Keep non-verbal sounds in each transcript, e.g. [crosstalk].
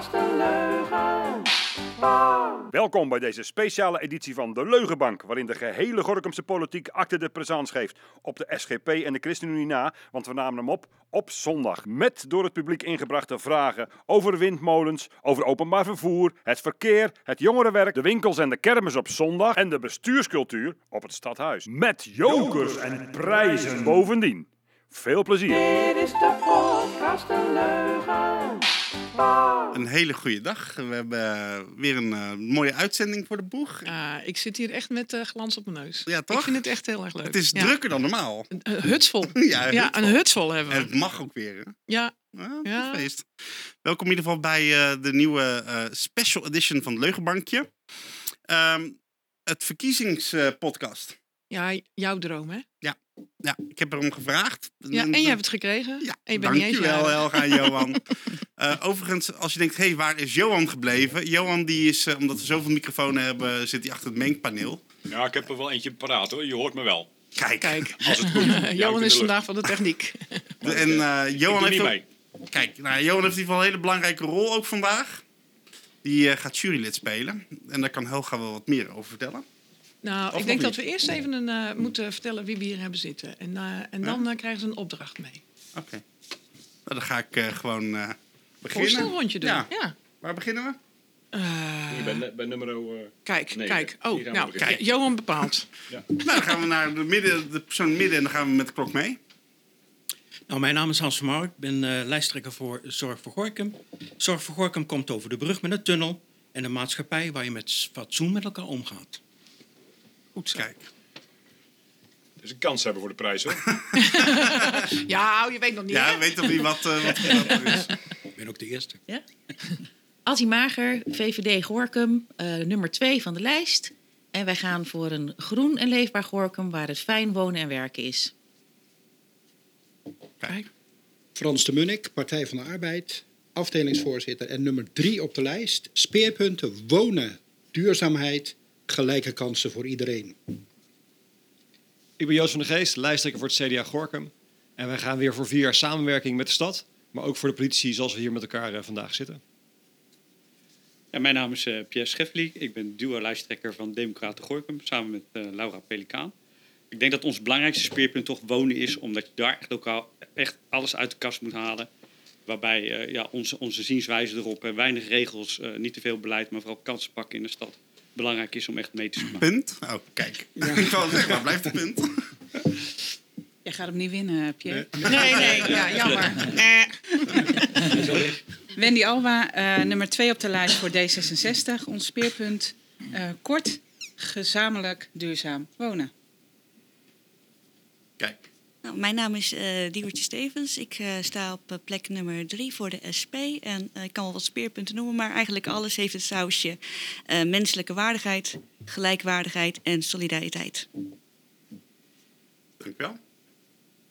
podcast een leugen. Welkom bij deze speciale editie van De Leugenbank, waarin de gehele Gorkumse politiek acte de présence geeft op de SGP en de ChristenUnie na, want we namen hem op op zondag. Met door het publiek ingebrachte vragen over windmolens, over openbaar vervoer, het verkeer, het jongerenwerk, de winkels en de kermis op zondag en de bestuurscultuur op het stadhuis. Met jokers en prijzen bovendien. Veel plezier. Dit is de podcast een leugen. Een hele goede dag. We hebben eh, weer een eh, mooie uitzending voor de boeg. Ik zit hier echt met eh, glans op mijn neus. Ja, toch? Ik vind het echt heel erg leuk. Het is Ja. drukker dan normaal. Een, hutsvol. [laughs] Ja, een ja, hutsvol. een hutsvol hebben En we. het mag ook weer. Hè? Ja, Ja, feest. Welkom in ieder geval bij de nieuwe special edition van het Leugenbankje. Ehm, het verkiezingspodcast. Ja, jouw droom, hè? ja, ik heb erom gevraagd. Ja, en je hebt het gekregen. Ja, en je bent niet eens dankjewel. Helga en [laughs] Johan. Eh, overigens, als je denkt, hé, hey, waar is Johan gebleven? Johan, die is, eh, omdat we zoveel microfonen hebben, zit hij achter het mengpaneel. Ja, ik heb er wel eentje paraat hoor. Je hoort me wel. Kijk. Kijk, [laughs] Als het goed [laughs] is. Johan is vandaag van de techniek. De- en eh, Ik Johan doe heeft niet ook- mee. Kijk, nou, Johan heeft in ieder geval een hele belangrijke rol ook vandaag. Die eh, gaat jurylid spelen. En daar kan Helga wel wat meer over vertellen. Nou, Of ik denk dat we eerst even een, eh, moeten vertellen wie we hier hebben zitten. En, eh, en dan eh, krijgen ze een opdracht mee. Oké. Nou, dan ga ik eh, gewoon eh beginnen. Voorstelrondje doen. Ja. Ja. Waar beginnen we? Eh, Ik ben bij nummer... eh, kijk, kijk. hier Oh, nou, kijk, Johan bepaalt. [laughs] Nou, dan gaan we naar de, midden, de persoon midden en dan gaan we met de klok mee. Nou, mijn naam is Hans van Mouw. Ik ben eh, lijsttrekker voor Zorg voor Gorkum. Zorg voor Gorkum komt over de brug met een tunnel en een maatschappij waar je met fatsoen met elkaar omgaat. Goed zo. Kijk. Dus een kans hebben voor de prijs hoor. [laughs] Ja, je weet nog niet, Ja, hè? weet toch niet wat, eh, wat, er is? Ik ben ook de eerste. Ja? Mager, VVD Gorkum, eh, nummer 2 van de lijst. En wij gaan voor een groen en leefbaar Gorkum waar het fijn wonen en werken is. Kijk. Frans de Munnik, Partij van de Arbeid, afdelingsvoorzitter en nummer drie op de lijst. Speerpunten wonen, duurzaamheid, gelijke kansen voor iedereen. Ik ben Joost van der Geest, lijsttrekker voor het CDA Gorkum. En wij gaan weer voor vier jaar samenwerking met de stad. Maar ook voor de politie zoals we hier met elkaar eh, vandaag zitten. Ja, mijn naam is eh, Pierre. Ik ben duo-lijsttrekker van Democraten Gorkum samen met eh, Laura Pelikaan. Ik denk dat ons belangrijkste speerpunt toch wonen is, omdat je daar echt, ook al, echt alles uit de kast moet halen. Waarbij eh, ja, onze, onze zienswijze erop, eh, weinig regels, eh, niet te veel beleid, maar vooral kansen pakken in de stad. Belangrijk is om echt mee te maken. Punt. Oh, kijk. ik wou zeggen, waar blijft de punt? Jij gaat hem niet winnen, Pierre. Nee, nee, ja, jammer. Eh. Wendy Alba, eh, nummer 2 op de lijst voor D66. Ons speerpunt eh, kort, gezamenlijk, duurzaam wonen. Nou, mijn naam is eh Diewertje Stevens. Ik eh, sta op eh, plek nummer drie voor de SP. En ik kan wel wat speerpunten noemen, maar eigenlijk alles heeft het sausje. eh, menselijke waardigheid, gelijkwaardigheid en solidariteit. Dank u wel.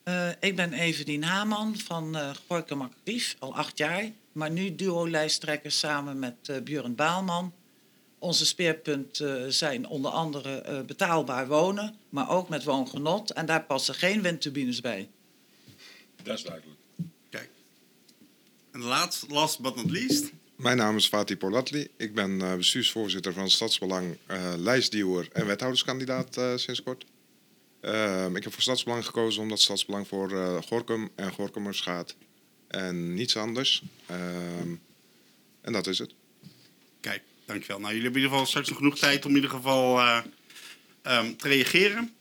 Eh, ik ben Evelien Haman van eh Gorkum Actief, al acht jaar. Maar nu duo-lijsttrekker samen met eh Björn Baalman. Onze speerpunten zijn onder andere eh, betaalbaar wonen, maar ook met woongenot. En daar passen geen windturbines bij. Dat is duidelijk. Kijk. En last, last but not least. Mijn naam is Fatih Polatli. Ik ben eh, bestuursvoorzitter van Stadsbelang, eh lijstduwer en wethouderskandidaat eh, sinds kort. Ehm, ik heb voor Stadsbelang gekozen omdat Stadsbelang voor eh Gorkum en Gorkumers gaat. En niets anders. Ehm, en dat is het. Kijk, dankjewel. Nou, jullie hebben in ieder geval straks nog genoeg tijd om in ieder geval eh, ehm, te reageren.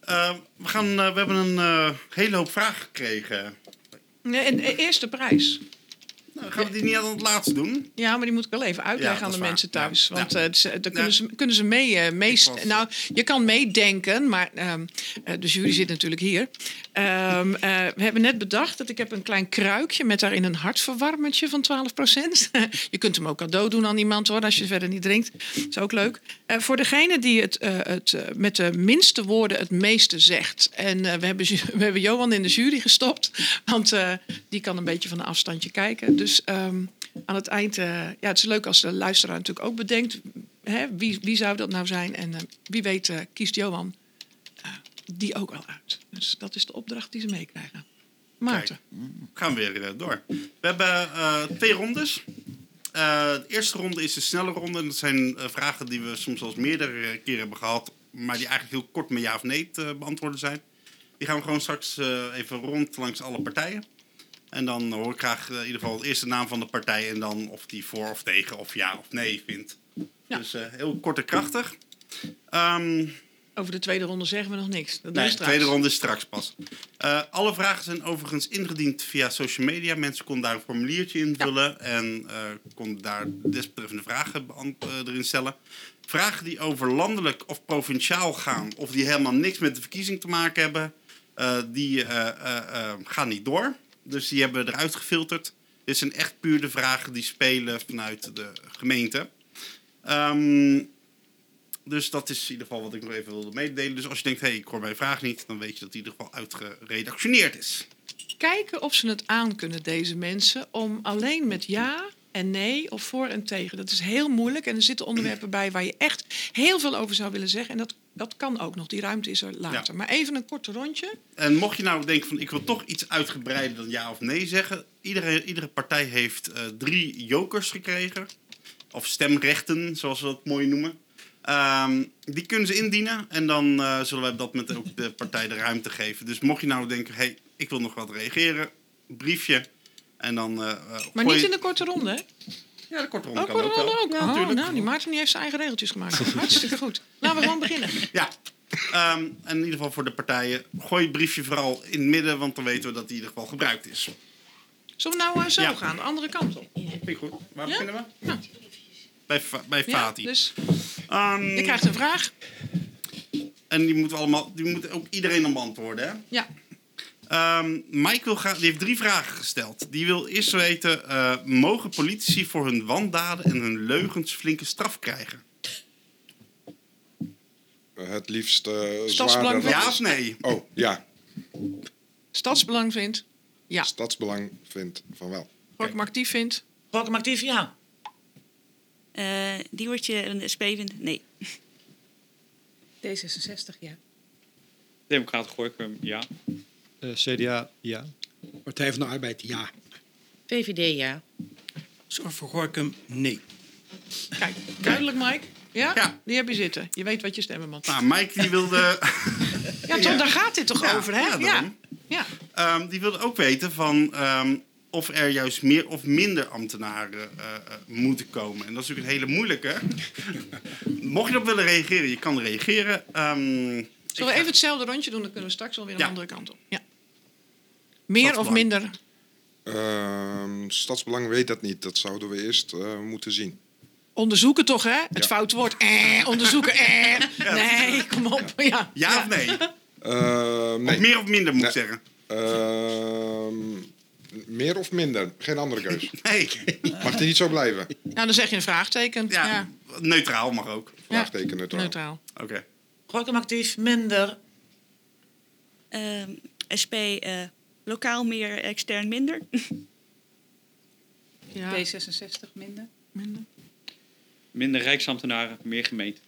Eh, we, gaan, eh, we hebben een eh, hele hoop vragen gekregen. Nee, en, eh, eerste prijs. Nou, gaan we die niet aan het laatst doen? Ja, maar die moet ik wel even uitleggen aan de waar. mensen thuis. Ja. Want Ja. kunnen, ze, kunnen ze mee... was, nou, je kan meedenken, maar ehm, eh, de jury zit natuurlijk hier. Ehm, eh, we hebben net bedacht dat ik heb een klein kruikje... met daarin een hartverwarmertje van 12% [laughs] je kunt hem ook cadeau doen aan iemand, hoor, als je verder niet drinkt. Dat is ook leuk. Eh, voor degene die het, eh, het met de minste woorden het meeste zegt. En we, hebben, [laughs] we hebben Johan in de jury gestopt. Want die kan een beetje van een afstandje kijken. Dus ehm, aan het eind... ja, het is leuk als de luisteraar natuurlijk ook bedenkt... Hè, wie, wie zou dat nou zijn? En wie weet kiest Johan die ook wel uit. Dus dat is de opdracht die ze meekrijgen. Maarten. Gaan we weer eh, door. We hebben eh, twee rondes. Eh, de eerste ronde is de snelle ronde. En dat zijn vragen die we soms eens meerdere keren hebben gehad. Maar die eigenlijk heel kort met ja of nee te beantwoorden zijn. Die gaan we gewoon straks even rond langs alle partijen. En dan hoor ik graag in ieder geval de eerste naam van de partij. En dan of die voor of tegen of ja of nee vindt. Dus heel kort en krachtig. Ehm, Over de tweede ronde zeggen we nog niks. Dat Nee, de tweede ronde is straks pas. Eh, alle vragen zijn overigens ingediend via social media. Mensen konden daar een formuliertje invullen en eh, konden daar desbetreffende vragen eh, erin stellen. Vragen die over landelijk of provinciaal gaan, of die helemaal niks met de verkiezing te maken hebben, die gaan niet door. Dus die hebben we eruit gefilterd. Dit zijn echt puur de vragen die spelen vanuit de gemeente. Ehm, dus dat is in ieder geval wat ik nog even wilde meedelen. Dus als je denkt, hé, hey, ik hoor mijn vraag niet, dan weet je dat die in ieder geval uitgeredactioneerd is. Kijken of ze het aan kunnen, deze mensen, om alleen met ja en nee of voor en tegen. Dat is heel moeilijk en er zitten onderwerpen bij waar je echt heel veel over zou willen zeggen. En dat, dat kan ook nog, die ruimte is er later. Maar even een korte rondje. En mocht je nou denken van, ik wil toch iets uitgebreider dan ja of nee zeggen. Iedere, iedere partij heeft eh, drie jokers gekregen. Of stemrechten, zoals we dat mooi noemen. Ehm, die kunnen ze indienen en dan eh, zullen wij op dat moment ook de partij de ruimte geven. Dus mocht je nou denken, hey, ik wil nog wat reageren, briefje. En dan. eh, Maar niet in de korte ronde, hè? Ja, de korte ronde Oh, kan korte ook ronde ook. Ja, oh, natuurlijk. nou, die Maarten die heeft zijn eigen regeltjes gemaakt. [laughs] Hartstikke goed. Laten we gewoon beginnen. Ja. Ehm, en in ieder geval voor de partijen, gooi het briefje vooral in het midden, want dan weten we dat die in ieder geval gebruikt is. Zullen we nou zo Ja. gaan, de andere kant op? Vind ik goed. Waar Ja? beginnen we? Bij, bij Ja, Fati. dus Ehm, je krijgt een vraag. En die moeten, we allemaal, die moeten ook iedereen dan beantwoorden, hè? Ja. Ehm, Mike wil graag, die heeft drie vragen gesteld. Die wil eerst weten, eh, mogen politici voor hun wandaden en hun leugens flinke straf krijgen? Het liefst eh Stadsbelang zwaarder. Ja of nee? Oh, ja. Stadsbelang vindt. Ja. Stadsbelang vindt van wel. Gorkum actief vindt. Gorkum actief, ja. Eh Diewertje en de SP vindt nee. D66, ja. Democraten Gorkum, ja. Eh, CDA, ja. Partij van de Arbeid, ja. VVD, ja. Zorg voor Gorkum, nee. Kijk, duidelijk, Mike. Ja? Ja. Die heb je zitten. Je weet wat je stemmen moet. Nou, Mike die wilde... Ja, toch, Ja. daar gaat dit toch Ja, over, hè? ja, ja. Ehm, die wilde ook weten van ehm, of er juist meer of minder ambtenaren eh, eh, moeten komen. En dat is natuurlijk een hele moeilijke. [laughs] Mocht je erop willen reageren, je kan reageren. Ehm, Zullen we even hetzelfde rondje doen? Dan kunnen we straks alweer een Ja. andere kant op. Ja. Meer of minder? Ehm, Stadsbelang weet dat niet. Dat zouden we eerst eh, moeten zien. Onderzoeken toch, hè? Het Ja. foute woord. Eh, onderzoeken. Eh. [laughs] Nee, kom op. Ja. Ja of nee? Ehm, nee. Of meer of minder moet ik zeggen. Meer of minder? Geen andere keus. [laughs] Nee. Mag die niet zo blijven? Nou, dan zeg je een vraagteken. Ja, Ja. neutraal mag ook. Vraagteken neutraal. Neutraal. Oké. Gorkum actief, minder. Ehm, SP eh, lokaal meer, extern minder. Ja. D66, minder. Minder. Minder rijksambtenaren, meer gemeente.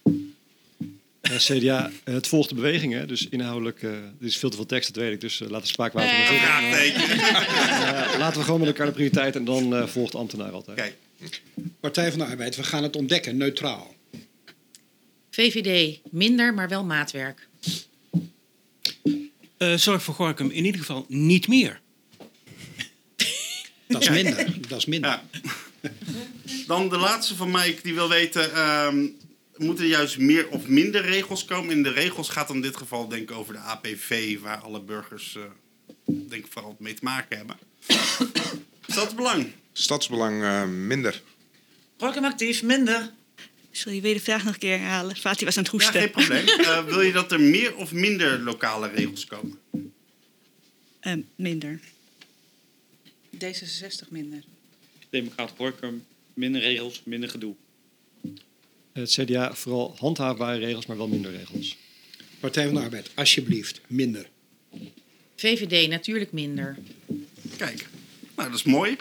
Eh, CDA, eh, het volgt de beweging, hè? dus inhoudelijk, eh er is veel te veel tekst, dat weet ik, dus laten we spraakwater maar zitten. Laten we gewoon met elkaar de prioriteit en dan eh, volgt ambtenaar altijd. Kijk. Partij van de Arbeid, we gaan het ontdekken, neutraal. VVD, minder, maar wel maatwerk. Eh, zorg voor Gorkum in ieder geval niet meer. [laughs] Dat is minder. Dat is minder. Ja. Dan de laatste van Mike, die wil weten... ehm, moeten er juist meer of minder regels komen? In de regels gaat dan in dit geval denk ik over de APV... waar alle burgers eh, denk ik vooral mee te maken hebben. [coughs] Stadsbelang. Stadsbelang eh, minder. Actief, minder. Zul je weer de vraag nog een keer herhalen? Fatih was aan het Ja, hoesten. geen probleem. [laughs] Eh, wil je dat er meer of minder lokale regels komen? Minder. D66, minder. Democraten Gorkum, minder regels, minder gedoe. Het CDA vooral handhaafbare regels, maar wel minder regels. Partij van de Arbeid, alsjeblieft, minder. VVD, natuurlijk minder. Kijk, nou dat is mooi.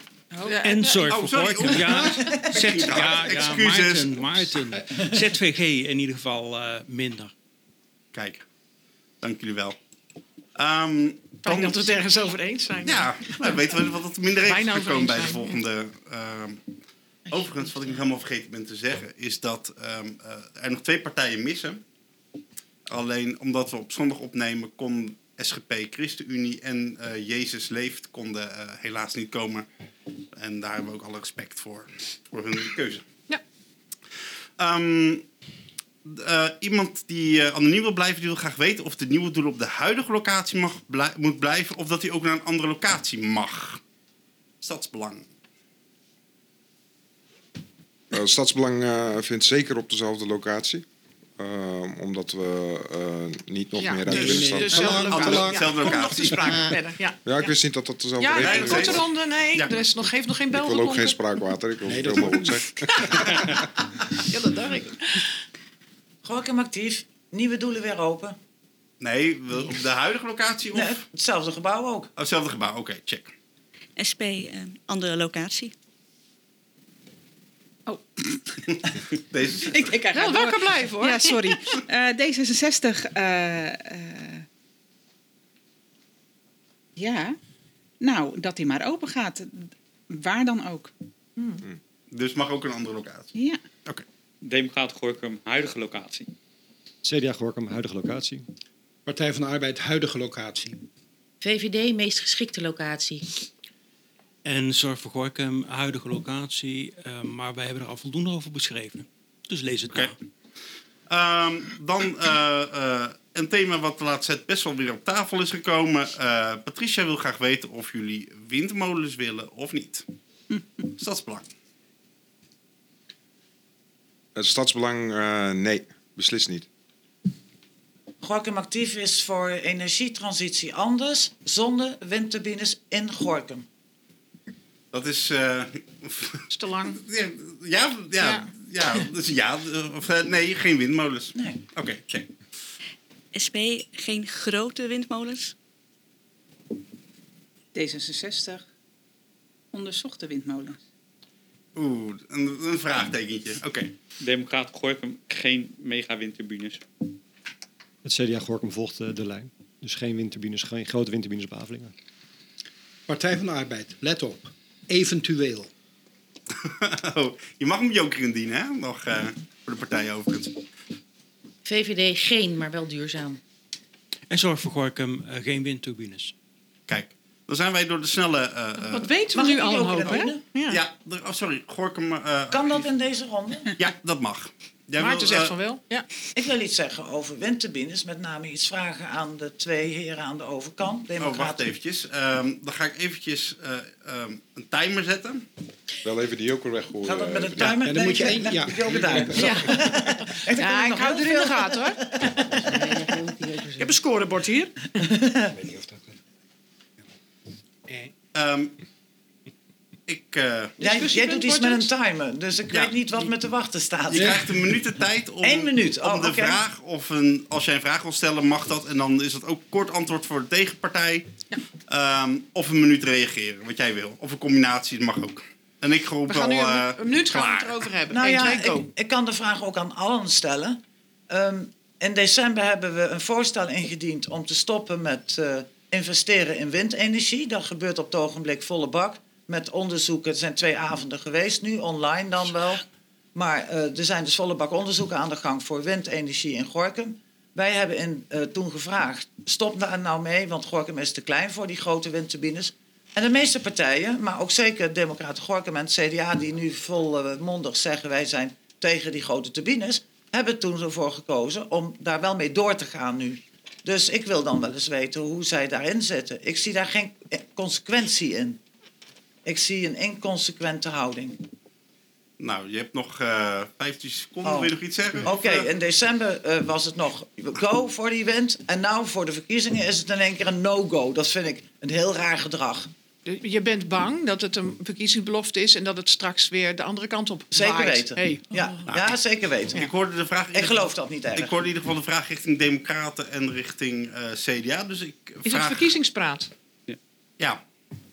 En zorg Oh, voor sorry. Gorkum. Ja, Z, ja, ja, Excuses. Maarten, Maarten. ZVG in ieder geval eh, minder. Kijk, dank jullie wel. Ehm, Fijn dan- dat we het ergens over eens zijn. Ja, nou, weten we wat het minder Bijna regels over komen bij de volgende ehm, Overigens, wat ik nog helemaal vergeten ben te zeggen, is dat ehm, eh, er nog twee partijen missen. Alleen omdat we op zondag opnemen, kon SGP, ChristenUnie en eh, Jezus Leeft konden eh, helaas niet komen. En daar hebben we ook alle respect voor, voor hun keuze. Ja. Ehm, eh, iemand die anoniem wil blijven, die wil graag weten of de nieuwe doel op de huidige locatie mag blij- moet blijven of dat hij ook naar een andere locatie mag. Stadsbelang. Eh, Stadsbelang eh, vindt zeker op dezelfde locatie. Ehm, omdat we eh, niet nog Ja, meer uit de dus- binnenstad... dus dezelfde locatie. Ja. Ja, Ja, ik wist niet dat dat dezelfde ja nee, is. korte ronde, nee. Er is nog, geeft nog geen Ik bel wil ook geen spraakwater. Ik wil Nee, veel dat- mogelijk zeggen. [laughs] [laughs] Ja, dat dacht ik. Gorkum actief. Nieuwe doelen weer open. Nee, op de huidige locatie of Nee, hetzelfde gebouw ook. Oh, hetzelfde gebouw? Oké, check. SP, eh, andere locatie. [laughs] Deze Ik, ik krijg Wel door. wakker blijven hoor. Ja, sorry. Eh, D66. eh, eh, ja, nou, dat hij maar open gaat. Waar dan ook. Dus mag ook een andere locatie. Ja. Oké. Democraten Gorkum, huidige locatie. CDA Gorkum, huidige locatie. Partij van de Arbeid, huidige locatie. VVD, meest geschikte locatie. En Zorg voor Gorkum, huidige locatie. eh, maar wij hebben er al voldoende over beschreven. Dus lees het na. Ehm, dan eh, eh, een thema wat de laatste tijd best wel weer op tafel is gekomen. Eh, Patricia wil graag weten of jullie windmolens willen of niet. [laughs] Stadsbelang. Het stadsbelang, eh, nee, beslist niet. Gorkum actief is voor energietransitie anders. Zonder windturbines in Gorkum. Dat is... eh, is te lang. [laughs] Ja, ja, ja, ja. dus ja eh, of, eh, nee, geen windmolens. Nee. Oké, check. SP, geen grote windmolens. D66. Onderzochte windmolens. Oeh, een, een vraagtekentje. Oké. Democraten Gorkum, geen mega-windturbines. Het CDA Gorkum volgt eh, de lijn. Dus geen windturbines, geen grote windturbines op Avelingen. Partij van de Arbeid, let op. Eventueel. [laughs] Oh, je mag hem joker indienen, hè? Nog eh, voor de partij overigens. VVD, geen, maar wel duurzaam. En Zorg voor Gorkum, eh, geen windturbines. Kijk, dan zijn wij door de snelle... eh, eh, Wat weten we nu ik al die een ook hoop, in hè? Ja. ja, oh, sorry, Gorkum... eh, Kan dat in deze ronde? Ja, dat mag. Jij Maarten wil, zegt eh, van wel. Ja. Ik wil iets zeggen over windturbines. Met name iets vragen aan de twee heren aan de overkant. Oh, wacht eventjes. Ehm, dan ga ik eventjes eh, ehm, een timer zetten. Wel even die joker weggooien. Gaat dat met een timer? Ja, dan moet je één- ja. ik wil beduiden. [laughs] Ja. Ik, Ja, ik nog hou er in de gaten hoor. Ik heb een scorebord hier. Ehm, ik, eh, Jij, doet iets met een timer, dus ik Ja. weet niet wat me te wachten staat. je krijgt een minuut de tijd om, Eén minuut, oh, om de oké. vraag of een, als jij een vraag wil stellen, mag dat. En dan is dat ook kort antwoord voor de tegenpartij. Ehm, of een minuut reageren, wat jij wil. Of een combinatie, dat mag ook. En ik gaan wel nu eh, een, minuut gaan we het erover hebben. Nou Eén, ja, twee, go. ik, ik kan de vraag ook aan allen stellen. Ehm, in december hebben we een voorstel ingediend om te stoppen met eh, investeren in windenergie. Dat gebeurt op het ogenblik volle bak. Met onderzoeken, er zijn twee avonden geweest nu, online dan wel. Maar eh, er zijn dus volle bak onderzoeken aan de gang voor windenergie in Gorkum. Wij hebben in, eh, toen gevraagd, stop daar nou mee, want Gorkum is te klein voor die grote windturbines. En de meeste partijen, maar ook zeker Democraten Gorkum en het CDA... die nu volmondig zeggen wij zijn tegen die grote turbines... hebben toen ervoor gekozen om daar wel mee door te gaan nu. Dus ik wil dan wel eens weten hoe zij daarin zitten. Ik zie daar geen eh, consequentie in. Ik zie een inconsequente houding. Nou, je hebt nog eh 15 seconden. Oh. Wil je nog iets zeggen? Oké, eh, in december eh, was het nog go voor die wind. En nou voor de verkiezingen is het in één keer een no-go. Dat vind ik een heel raar gedrag. Je bent bang dat het een verkiezingsbelofte is en dat het straks weer de andere kant op Zeker waait. weten. Hey. Ja, ja, zeker weten. Ik hoorde de vraag. Ik geloof dat niet erg. Ik hoorde in ieder geval de vraag richting Democraten en richting eh, CDA. Dus ik Is het vraag. verkiezingspraat? Ja.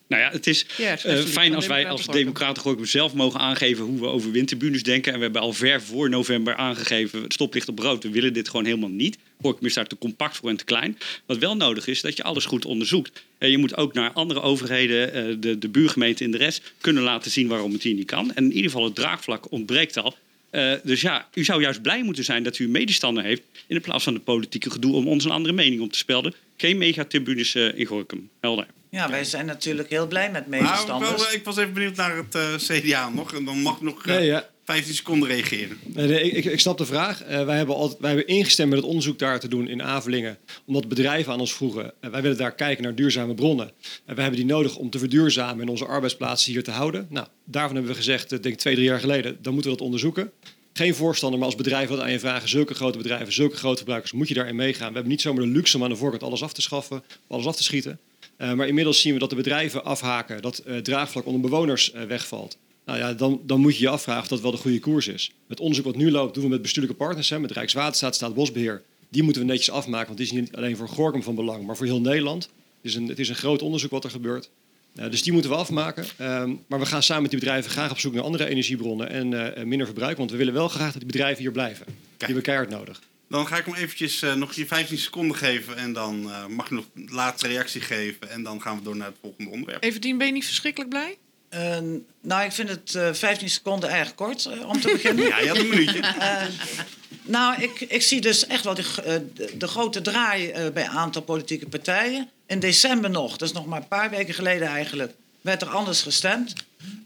Nou ja, het is Ja, eh, fijn als wij als. Democraten Gorkum zelf mogen aangeven hoe we over windturbines denken. En we hebben al ver voor november aangegeven, het stoplicht op rood. We willen dit gewoon helemaal niet. Gorkum is daar te compact voor en te klein. Wat wel nodig is, dat je alles goed onderzoekt. En je moet ook naar andere overheden, eh, de, de buurgemeente en de rest, kunnen laten zien waarom het hier niet kan. En in ieder geval het draagvlak ontbreekt al. Eh, dus ja, u zou juist blij moeten zijn dat u een medestander heeft. In plaats van de politieke gedoe om ons een andere mening op te spelden. Geen megatribunes eh in Gorkum. Helder. Ja, wij zijn natuurlijk heel blij met medestanders. wel, ik was even benieuwd naar het eh, CDA nog. En dan mag ik nog eh, Nee, ja. 15 seconden reageren. Nee, nee, ik, ik snap de vraag. Eh, wij, hebben altijd, wij hebben ingestemd met het onderzoek daar te doen in Avelingen. Omdat bedrijven aan ons vroegen. eh, wij willen daar kijken naar duurzame bronnen. En wij hebben die nodig om te verduurzamen en onze arbeidsplaatsen hier te houden. Nou, daarvan hebben we gezegd, eh, denk ik twee, drie jaar geleden, dan moeten we dat onderzoeken. Geen voorstander, maar als bedrijf wat aan je vragen, zulke grote bedrijven, zulke grote gebruikers, moet je daarin meegaan. We hebben niet zomaar de luxe om aan de voorkant alles af te schaffen, alles af te schieten. Eh, maar inmiddels zien we dat de bedrijven afhaken, dat eh draagvlak onder bewoners eh, wegvalt. Nou ja, dan, dan moet je je afvragen of dat wel de goede koers is. Het onderzoek wat nu loopt, doen we met bestuurlijke partners, hè, met Rijkswaterstaat, Staatsbosbeheer. Die moeten we netjes afmaken, want die is niet alleen voor Gorkum van belang, maar voor heel Nederland. Het is een, het is een groot onderzoek wat er gebeurt. Dus die moeten we afmaken. Ehm, maar we gaan samen met die bedrijven graag op zoek naar andere energiebronnen en minder verbruik. Want we willen wel graag dat die bedrijven hier blijven. Die hebben keihard nodig. Dan ga ik hem eventjes eh, nog je 15 seconden geven. En dan eh, mag je nog een laatste reactie geven. En dan gaan we door naar het volgende onderwerp. Everdien, ben je niet verschrikkelijk blij? Eh, nou, ik vind het eh 15 seconden erg kort eh, om te beginnen. [laughs] Ja, je had een minuutje. Eh, nou, ik, ik zie dus echt wel de, eh, de, de grote draai eh, bij een aantal politieke partijen. In december nog, dat is nog maar een paar weken geleden eigenlijk, werd er anders gestemd.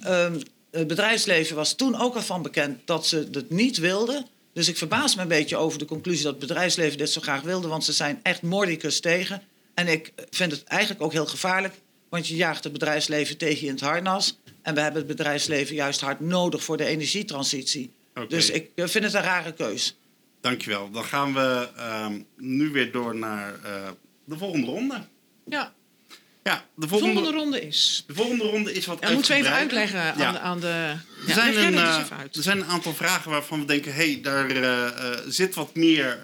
Ehm, het bedrijfsleven was toen ook al van bekend dat ze het niet wilden. Dus ik verbaas me een beetje over de conclusie dat het bedrijfsleven dit zo graag wilde. Want ze zijn echt mordicus tegen. En ik vind het eigenlijk ook heel gevaarlijk. Want je jaagt het bedrijfsleven tegen je in het harnas. En we hebben het bedrijfsleven juist hard nodig voor de energietransitie. Dus ik eh, vind het een rare keus. Dankjewel. Dan gaan we ehm, nu weer door naar eh, de volgende ronde. Ja. Ja, de De volgende, ronde is. de volgende ronde is wat Ja, moeten we even uitleggen aan, Ja. de, aan de. Er, zijn een, eh, uit. er zijn een aantal vragen waarvan we denken... hé, hey, daar eh, eh, zit wat meer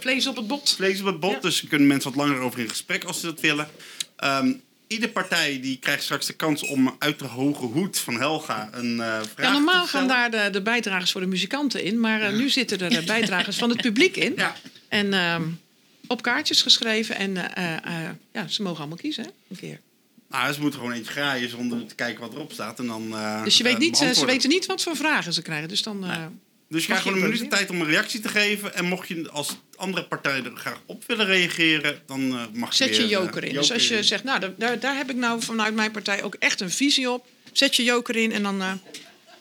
Vlees op het bot. vlees op het bot. Dus kunnen mensen wat langer over in gesprek als ze dat willen. Ehm ieder partij die krijgt straks de kans om uit de hoge hoed van Helga een eh vraag Ja, normaal te gaan daar de, de bijdragers voor de muzikanten in. Maar nu zitten er eh, [laughs] bijdragers van het publiek in. Ja. En ehm, op kaartjes geschreven. En eh, eh, eh, ja, ze mogen allemaal kiezen, hè? Een keer. Nou, ze moeten gewoon eentje graaien zonder te kijken wat erop staat. En dan, Dus je weet niet, ze weten niet wat voor vragen ze krijgen. Dus dan. Dus je krijgt gewoon een minuut tijd om een reactie te geven. En mocht je als andere partijen er graag op willen reageren, dan mag je Zet je weer, joker in. Dus als je in. zegt, nou, daar- daar, heb ik nou vanuit mijn partij ook echt een visie op. Zet je joker in en dan.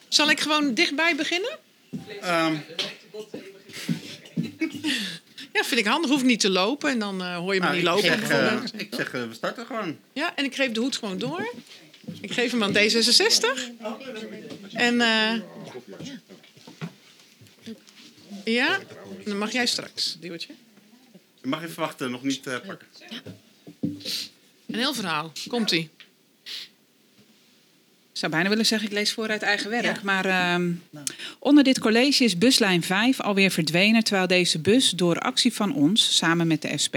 zal ik gewoon dichtbij beginnen? Ehm, Ja, vind ik handig. Hoef ik niet te lopen en dan eh, hoor je me nou, niet ik lopen. zeg, eh, ik zeg, eh, we starten gewoon. Ja, en ik geef de hoed gewoon door. Ik geef hem aan D66. En eh ja, dan mag jij straks, Duwtje. Je mag even wachten, nog niet eh, pakken. Een heel verhaal. Komt-ie. Ik zou bijna willen zeggen, ik lees voor uit eigen werk. Maar ehm, onder dit college is buslijn 5 alweer verdwenen... terwijl deze bus door actie van ons, samen met de SP...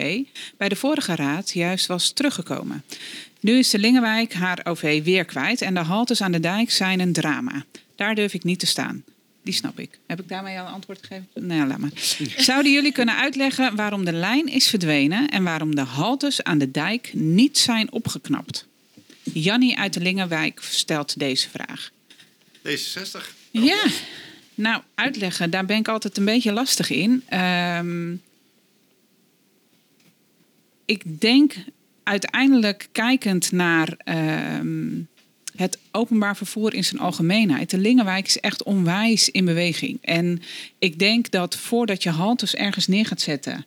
bij de vorige raad juist was teruggekomen. Nu is de Lingenwijk haar OV weer kwijt... en de haltes aan de dijk zijn een drama. Daar durf ik niet te staan. Die snap ik. Heb ik daarmee al een antwoord gegeven? Nee, laat maar. Zouden jullie kunnen uitleggen waarom de lijn is verdwenen... en waarom de haltes aan de dijk niet zijn opgeknapt? Jannie uit de Lingenwijk stelt deze vraag. D66. Ja, nou, uitleggen, daar ben ik altijd een beetje lastig in. Ehm, ik denk uiteindelijk kijkend naar ehm, het openbaar vervoer in zijn algemeenheid. De Lingenwijk is echt onwijs in beweging. En ik denk dat voordat je haltes ergens neer gaat zetten,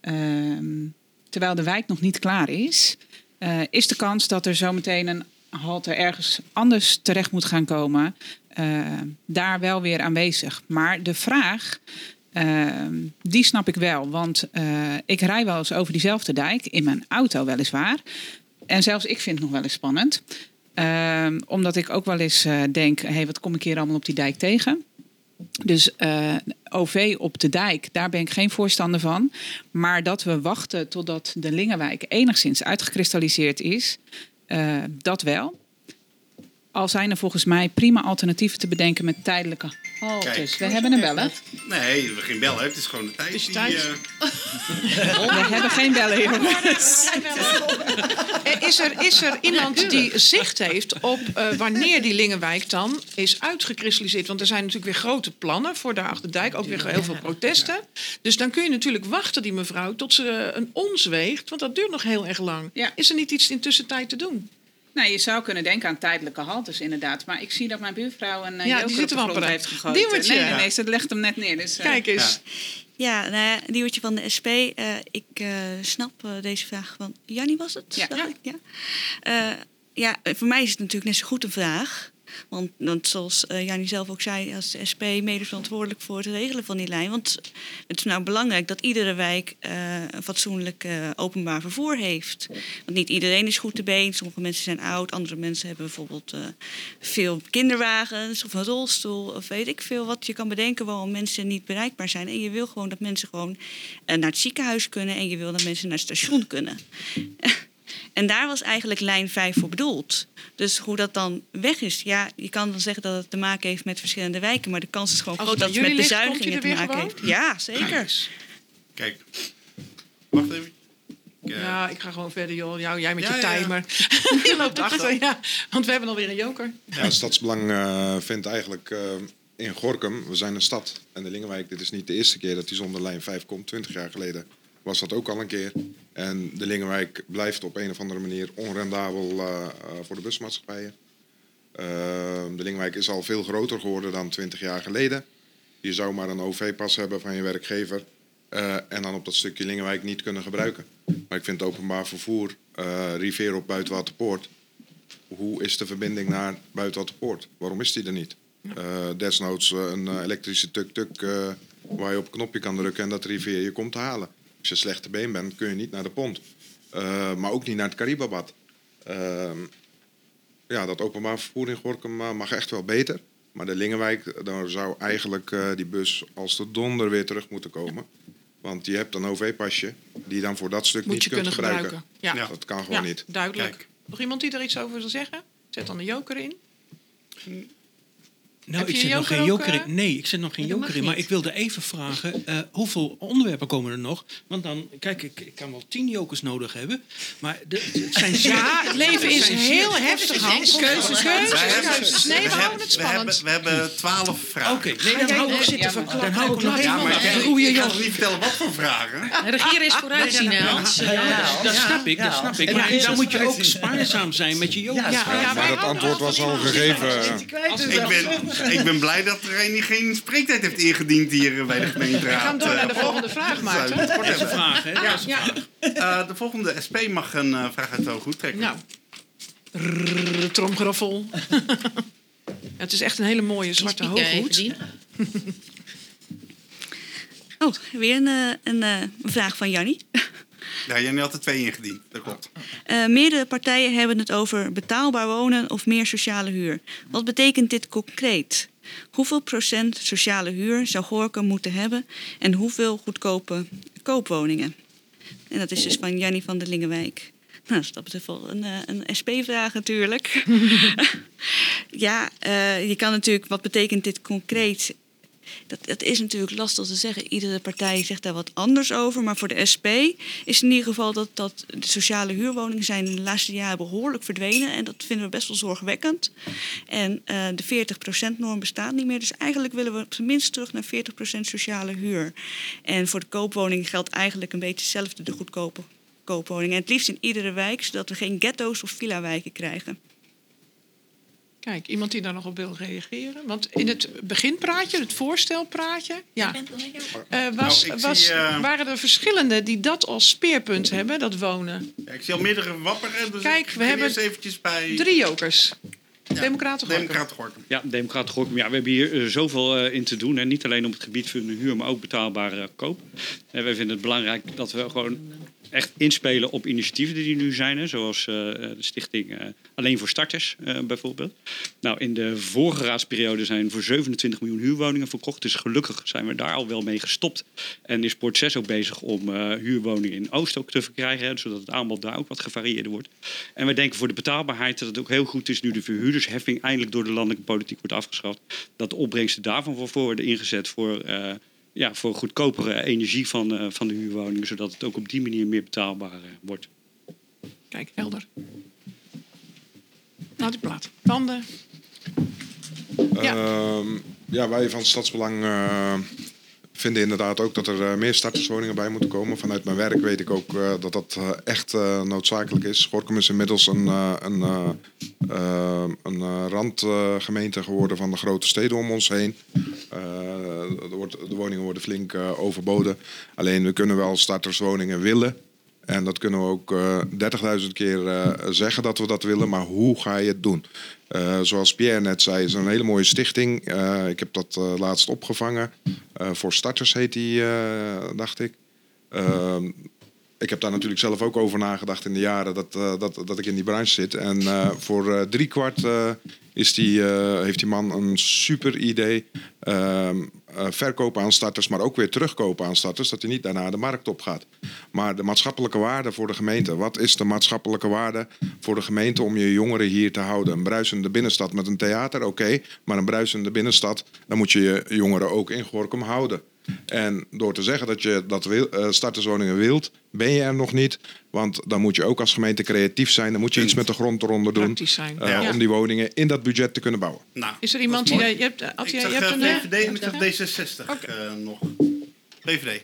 ehm, terwijl de wijk nog niet klaar is, eh, is de kans dat er zometeen een halte ergens anders terecht moet gaan komen, eh, daar wel weer aanwezig. Maar de vraag, ehm, die snap ik wel. Want eh, ik rij wel eens over diezelfde dijk, in mijn auto weliswaar. En zelfs ik vind het nog wel eens spannend. Omdat ik ook wel eens eh, denk, hé, hey, wat kom ik hier allemaal op die dijk tegen? Dus eh, OV op de dijk, daar ben ik geen voorstander van. Maar dat we wachten totdat de Lingenwijk enigszins uitgekristalliseerd is, eh, dat wel. Al zijn er volgens mij prima alternatieven te bedenken met tijdelijke haltes. Kijk. We hebben een beller. Nee, we hebben geen bellen. Het is gewoon de tijd. is die, tijd. eh, [laughs] We hebben geen bellen, jongens. Is er, is er iemand die zicht heeft op eh, wanneer die Lingenwijk dan is uitgekristalliseerd? Want er zijn natuurlijk weer grote plannen voor de Achterdijk, ook weer heel veel protesten. Dus dan kun je natuurlijk wachten, die mevrouw, tot ze een ons weegt. Want dat duurt nog heel erg lang. Is er niet iets in tussentijd te doen? Nou, je zou kunnen denken aan tijdelijke haltes, inderdaad. Maar ik zie dat mijn buurvrouw een uh, Ja, die joker zit op de wel grond paraat. heeft gegooid. Diewertje. Nee, nee, nee, ze legt hem net neer. Dus, eh, Kijk eens. Ja, nou ja, Diewertje van de SP. eh, ik eh, snap eh, deze vraag van Jannie was het? Ja. Ja. Eh, ja, eh, voor mij is het natuurlijk net zo goed een vraag. Want, zoals eh Jannie zelf ook zei, als SP mede verantwoordelijk voor het regelen van die lijn. Want het is nou belangrijk dat iedere wijk eh, een fatsoenlijk eh, openbaar vervoer heeft. Want niet iedereen is goed te been. Sommige mensen zijn oud, andere mensen hebben bijvoorbeeld veel kinderwagens of een rolstoel. Of weet ik veel wat je kan bedenken waarom mensen niet bereikbaar zijn. En je wil gewoon dat mensen gewoon naar het ziekenhuis kunnen en je wil dat mensen naar het station kunnen. En daar was eigenlijk lijn 5 voor bedoeld. Dus hoe dat dan weg is, ja, je kan dan zeggen dat het te maken heeft met verschillende wijken, maar de kans is gewoon groot dat het met jullie ligt, komt bezuinigingen te er weer maken gewoon? heeft. Ja, zeker. Kijk. Wacht even. Ja, ik ga gewoon verder, joh. Jou, jij met Ja, je ja, ja. timer. [laughs] je loopt achter, ja. Want we hebben alweer een joker. Ja, Stadsbelang eh, vindt eigenlijk eh, in Gorkum, we zijn een stad. En de Lingenwijk, dit is niet de eerste keer dat die zonder lijn 5 komt. 20 jaar geleden was dat ook al een keer. En de Lingenwijk blijft op een of andere manier onrendabel eh, eh, voor de busmaatschappijen. Eh, de Lingenwijk is al veel groter geworden dan 20 jaar geleden. Je zou maar een OV-pas hebben van je werkgever. eh, en dan op dat stukje Lingenwijk niet kunnen gebruiken. Maar ik vind openbaar vervoer, Rivier op Buitenwaterpoort, hoe is de verbinding naar Buitenwaterpoort? Waarom is die er niet? Desnoods een elektrische tuk-tuk waar je op een knopje kan drukken en dat rivier je komt halen. Als je slechte been bent, kun je niet naar de pont. Eh, maar ook niet naar het Caribabad. Ehm, ja, dat openbaar vervoer in Gorkum eh, mag echt wel beter. Maar de Lingenwijk, daar zou eigenlijk eh, die bus als de donder weer terug moeten komen. Want je hebt een OV-pasje die dan voor dat stuk Moet niet je kunt kunnen gebruiken. gebruiken. Ja. Dat kan gewoon Ja, niet. Duidelijk. Nog iemand die er iets over wil zeggen? Zet dan een joker in. Nou, Heb ik zit nog geen joker in. eh? Nee, ik zit nog geen joker in. Maar ik wilde even vragen, eh, hoeveel onderwerpen komen er nog? Want dan, kijk, ik, ik kan wel tien jokers nodig hebben. Maar de, het zijn zeer- Ja, het leven is zijn zeer- heel heftig, Hans. Keuzes, keuzes. Nee, we houden het hebben- we spannend. hebben- We hebben twaalf vragen. Oké, nee, dan hou ik zitten Dan hou ik nog even maar ik, nog niet vertellen wat voor vragen. Regeren is vooruitzien, hè, Hans. Ja, dat snap ik, dat snap ik. En Maar dan moet je ook spaarzaam zijn met je jokers. Ja, ja, Maar dat antwoord was al gegeven. Ik ben, [laughs] ik ben blij dat er een die geen spreektijd heeft ingediend hier bij de gemeenteraad. We gaan door naar de Eh, volgende vraag, Maarten. Kort Dat is een vraag, hè? Ja. vraag. Eh, de volgende SP mag een eh, vraag uit de hoge hoed trekken. Nou, tromgeroffel. [laughs] Het is echt een hele mooie zwarte hooghoed. [laughs] Oh, weer een, een, een vraag van Jannie. Ja, jij had er twee ingediend, dat klopt. Eh, meerdere partijen hebben het over betaalbaar wonen of meer sociale huur. Wat betekent dit concreet? Hoeveel procent sociale huur zou Gorkum moeten hebben en hoeveel goedkope koopwoningen? En dat is dus van Jannie van der Lingenwijk. Nou, dat is dat betreft wel een, eh, een SP-vraag natuurlijk. [laughs] ja, eh, je kan natuurlijk, wat betekent dit concreet? Dat, dat is natuurlijk lastig te zeggen. Iedere partij zegt daar wat anders over. Maar voor de SP is in ieder geval dat, dat de sociale huurwoningen zijn in de laatste jaren behoorlijk verdwenen. En dat vinden we best wel zorgwekkend. En eh, de 40%-norm bestaat niet meer. Dus eigenlijk willen we minst terug naar 40% sociale huur. En voor de koopwoning geldt eigenlijk een beetje hetzelfde, de goedkope koopwoningen. En het liefst in iedere wijk, zodat we geen ghetto's of villa-wijken krijgen. Kijk, iemand die daar nog op wil reageren? Want in het beginpraatje, het voorstelpraatje, ja, eh, was, Nou, was, zie, eh, waren er verschillende die dat als speerpunt hebben, dat wonen. Ja, ik zie al meerdere wapperen, dus Kijk, ik we hebben eerst eventjes bij Drie jokers. Democraten Gorkum. Democraten Gorkum. Ja, Democraten Gorkum. Ja, we hebben hier eh, zoveel in te doen. En niet alleen op het gebied van de huur, maar ook betaalbare koop. En wij vinden het belangrijk dat we gewoon echt inspelen op initiatieven die er nu zijn. Hè, zoals eh, de stichting eh, Alleen voor Starters eh, bijvoorbeeld. Nou, in de vorige raadsperiode zijn voor 27 miljoen huurwoningen verkocht. Dus gelukkig zijn we daar al wel mee gestopt. En is Port 6 ook bezig om huurwoningen in Oost ook te verkrijgen. hè, zodat het aanbod daar ook wat gevarieerder wordt. En wij denken voor de betaalbaarheid dat het ook heel goed is... nu de verhuurdersheffing eindelijk door de landelijke politiek wordt afgeschaft... dat de opbrengsten daarvan voor worden ingezet voor... ja, voor goedkopere energie van, eh, van de huurwoningen, zodat het ook op die manier meer betaalbaar eh, wordt. Kijk, helder. Nou, die plaat. Tanden. Ja. ja, wij van Stadsbelang eh, vinden inderdaad ook dat er eh, meer starterswoningen bij moeten komen. Vanuit mijn werk weet ik ook eh, dat dat eh, echt noodzakelijk is. Gorkum is inmiddels een, een, een randgemeente geworden van de grote steden om ons heen. De woningen worden flink overboden. Alleen we kunnen wel starterswoningen willen. En dat kunnen we ook eh 30.000 keer zeggen dat we dat willen, maar hoe ga je het doen? Eh, zoals Pierre net zei, is een hele mooie stichting. Eh, ik heb dat eh, laatst opgevangen. Voor starters heet die, dacht ik. Ehm, ik heb daar natuurlijk zelf ook over nagedacht in de jaren dat, dat, dat ik in die branche zit. En voor driekwart is die, heeft die man een super idee. Eh, verkopen aan starters, maar ook weer terugkopen aan starters. Dat hij niet daarna de markt op gaat. Maar de maatschappelijke waarde voor de gemeente. Wat is de maatschappelijke waarde voor de gemeente om je jongeren hier te houden? Een bruisende binnenstad met een theater, oké. maar een bruisende binnenstad, dan moet je je jongeren ook in Gorkum houden. En door te zeggen dat je dat wil, eh, starterswoningen wilt, ben je er nog niet. Want dan moet je ook als gemeente creatief zijn. Dan moet je iets met de grond eronder doen. Zijn. eh, Ja. Om die woningen in dat budget te kunnen bouwen. Nou, Is er iemand die... Je hebt, je, zag je hebt eh, een... VVD en ik zag D66 eh, nog. VVD.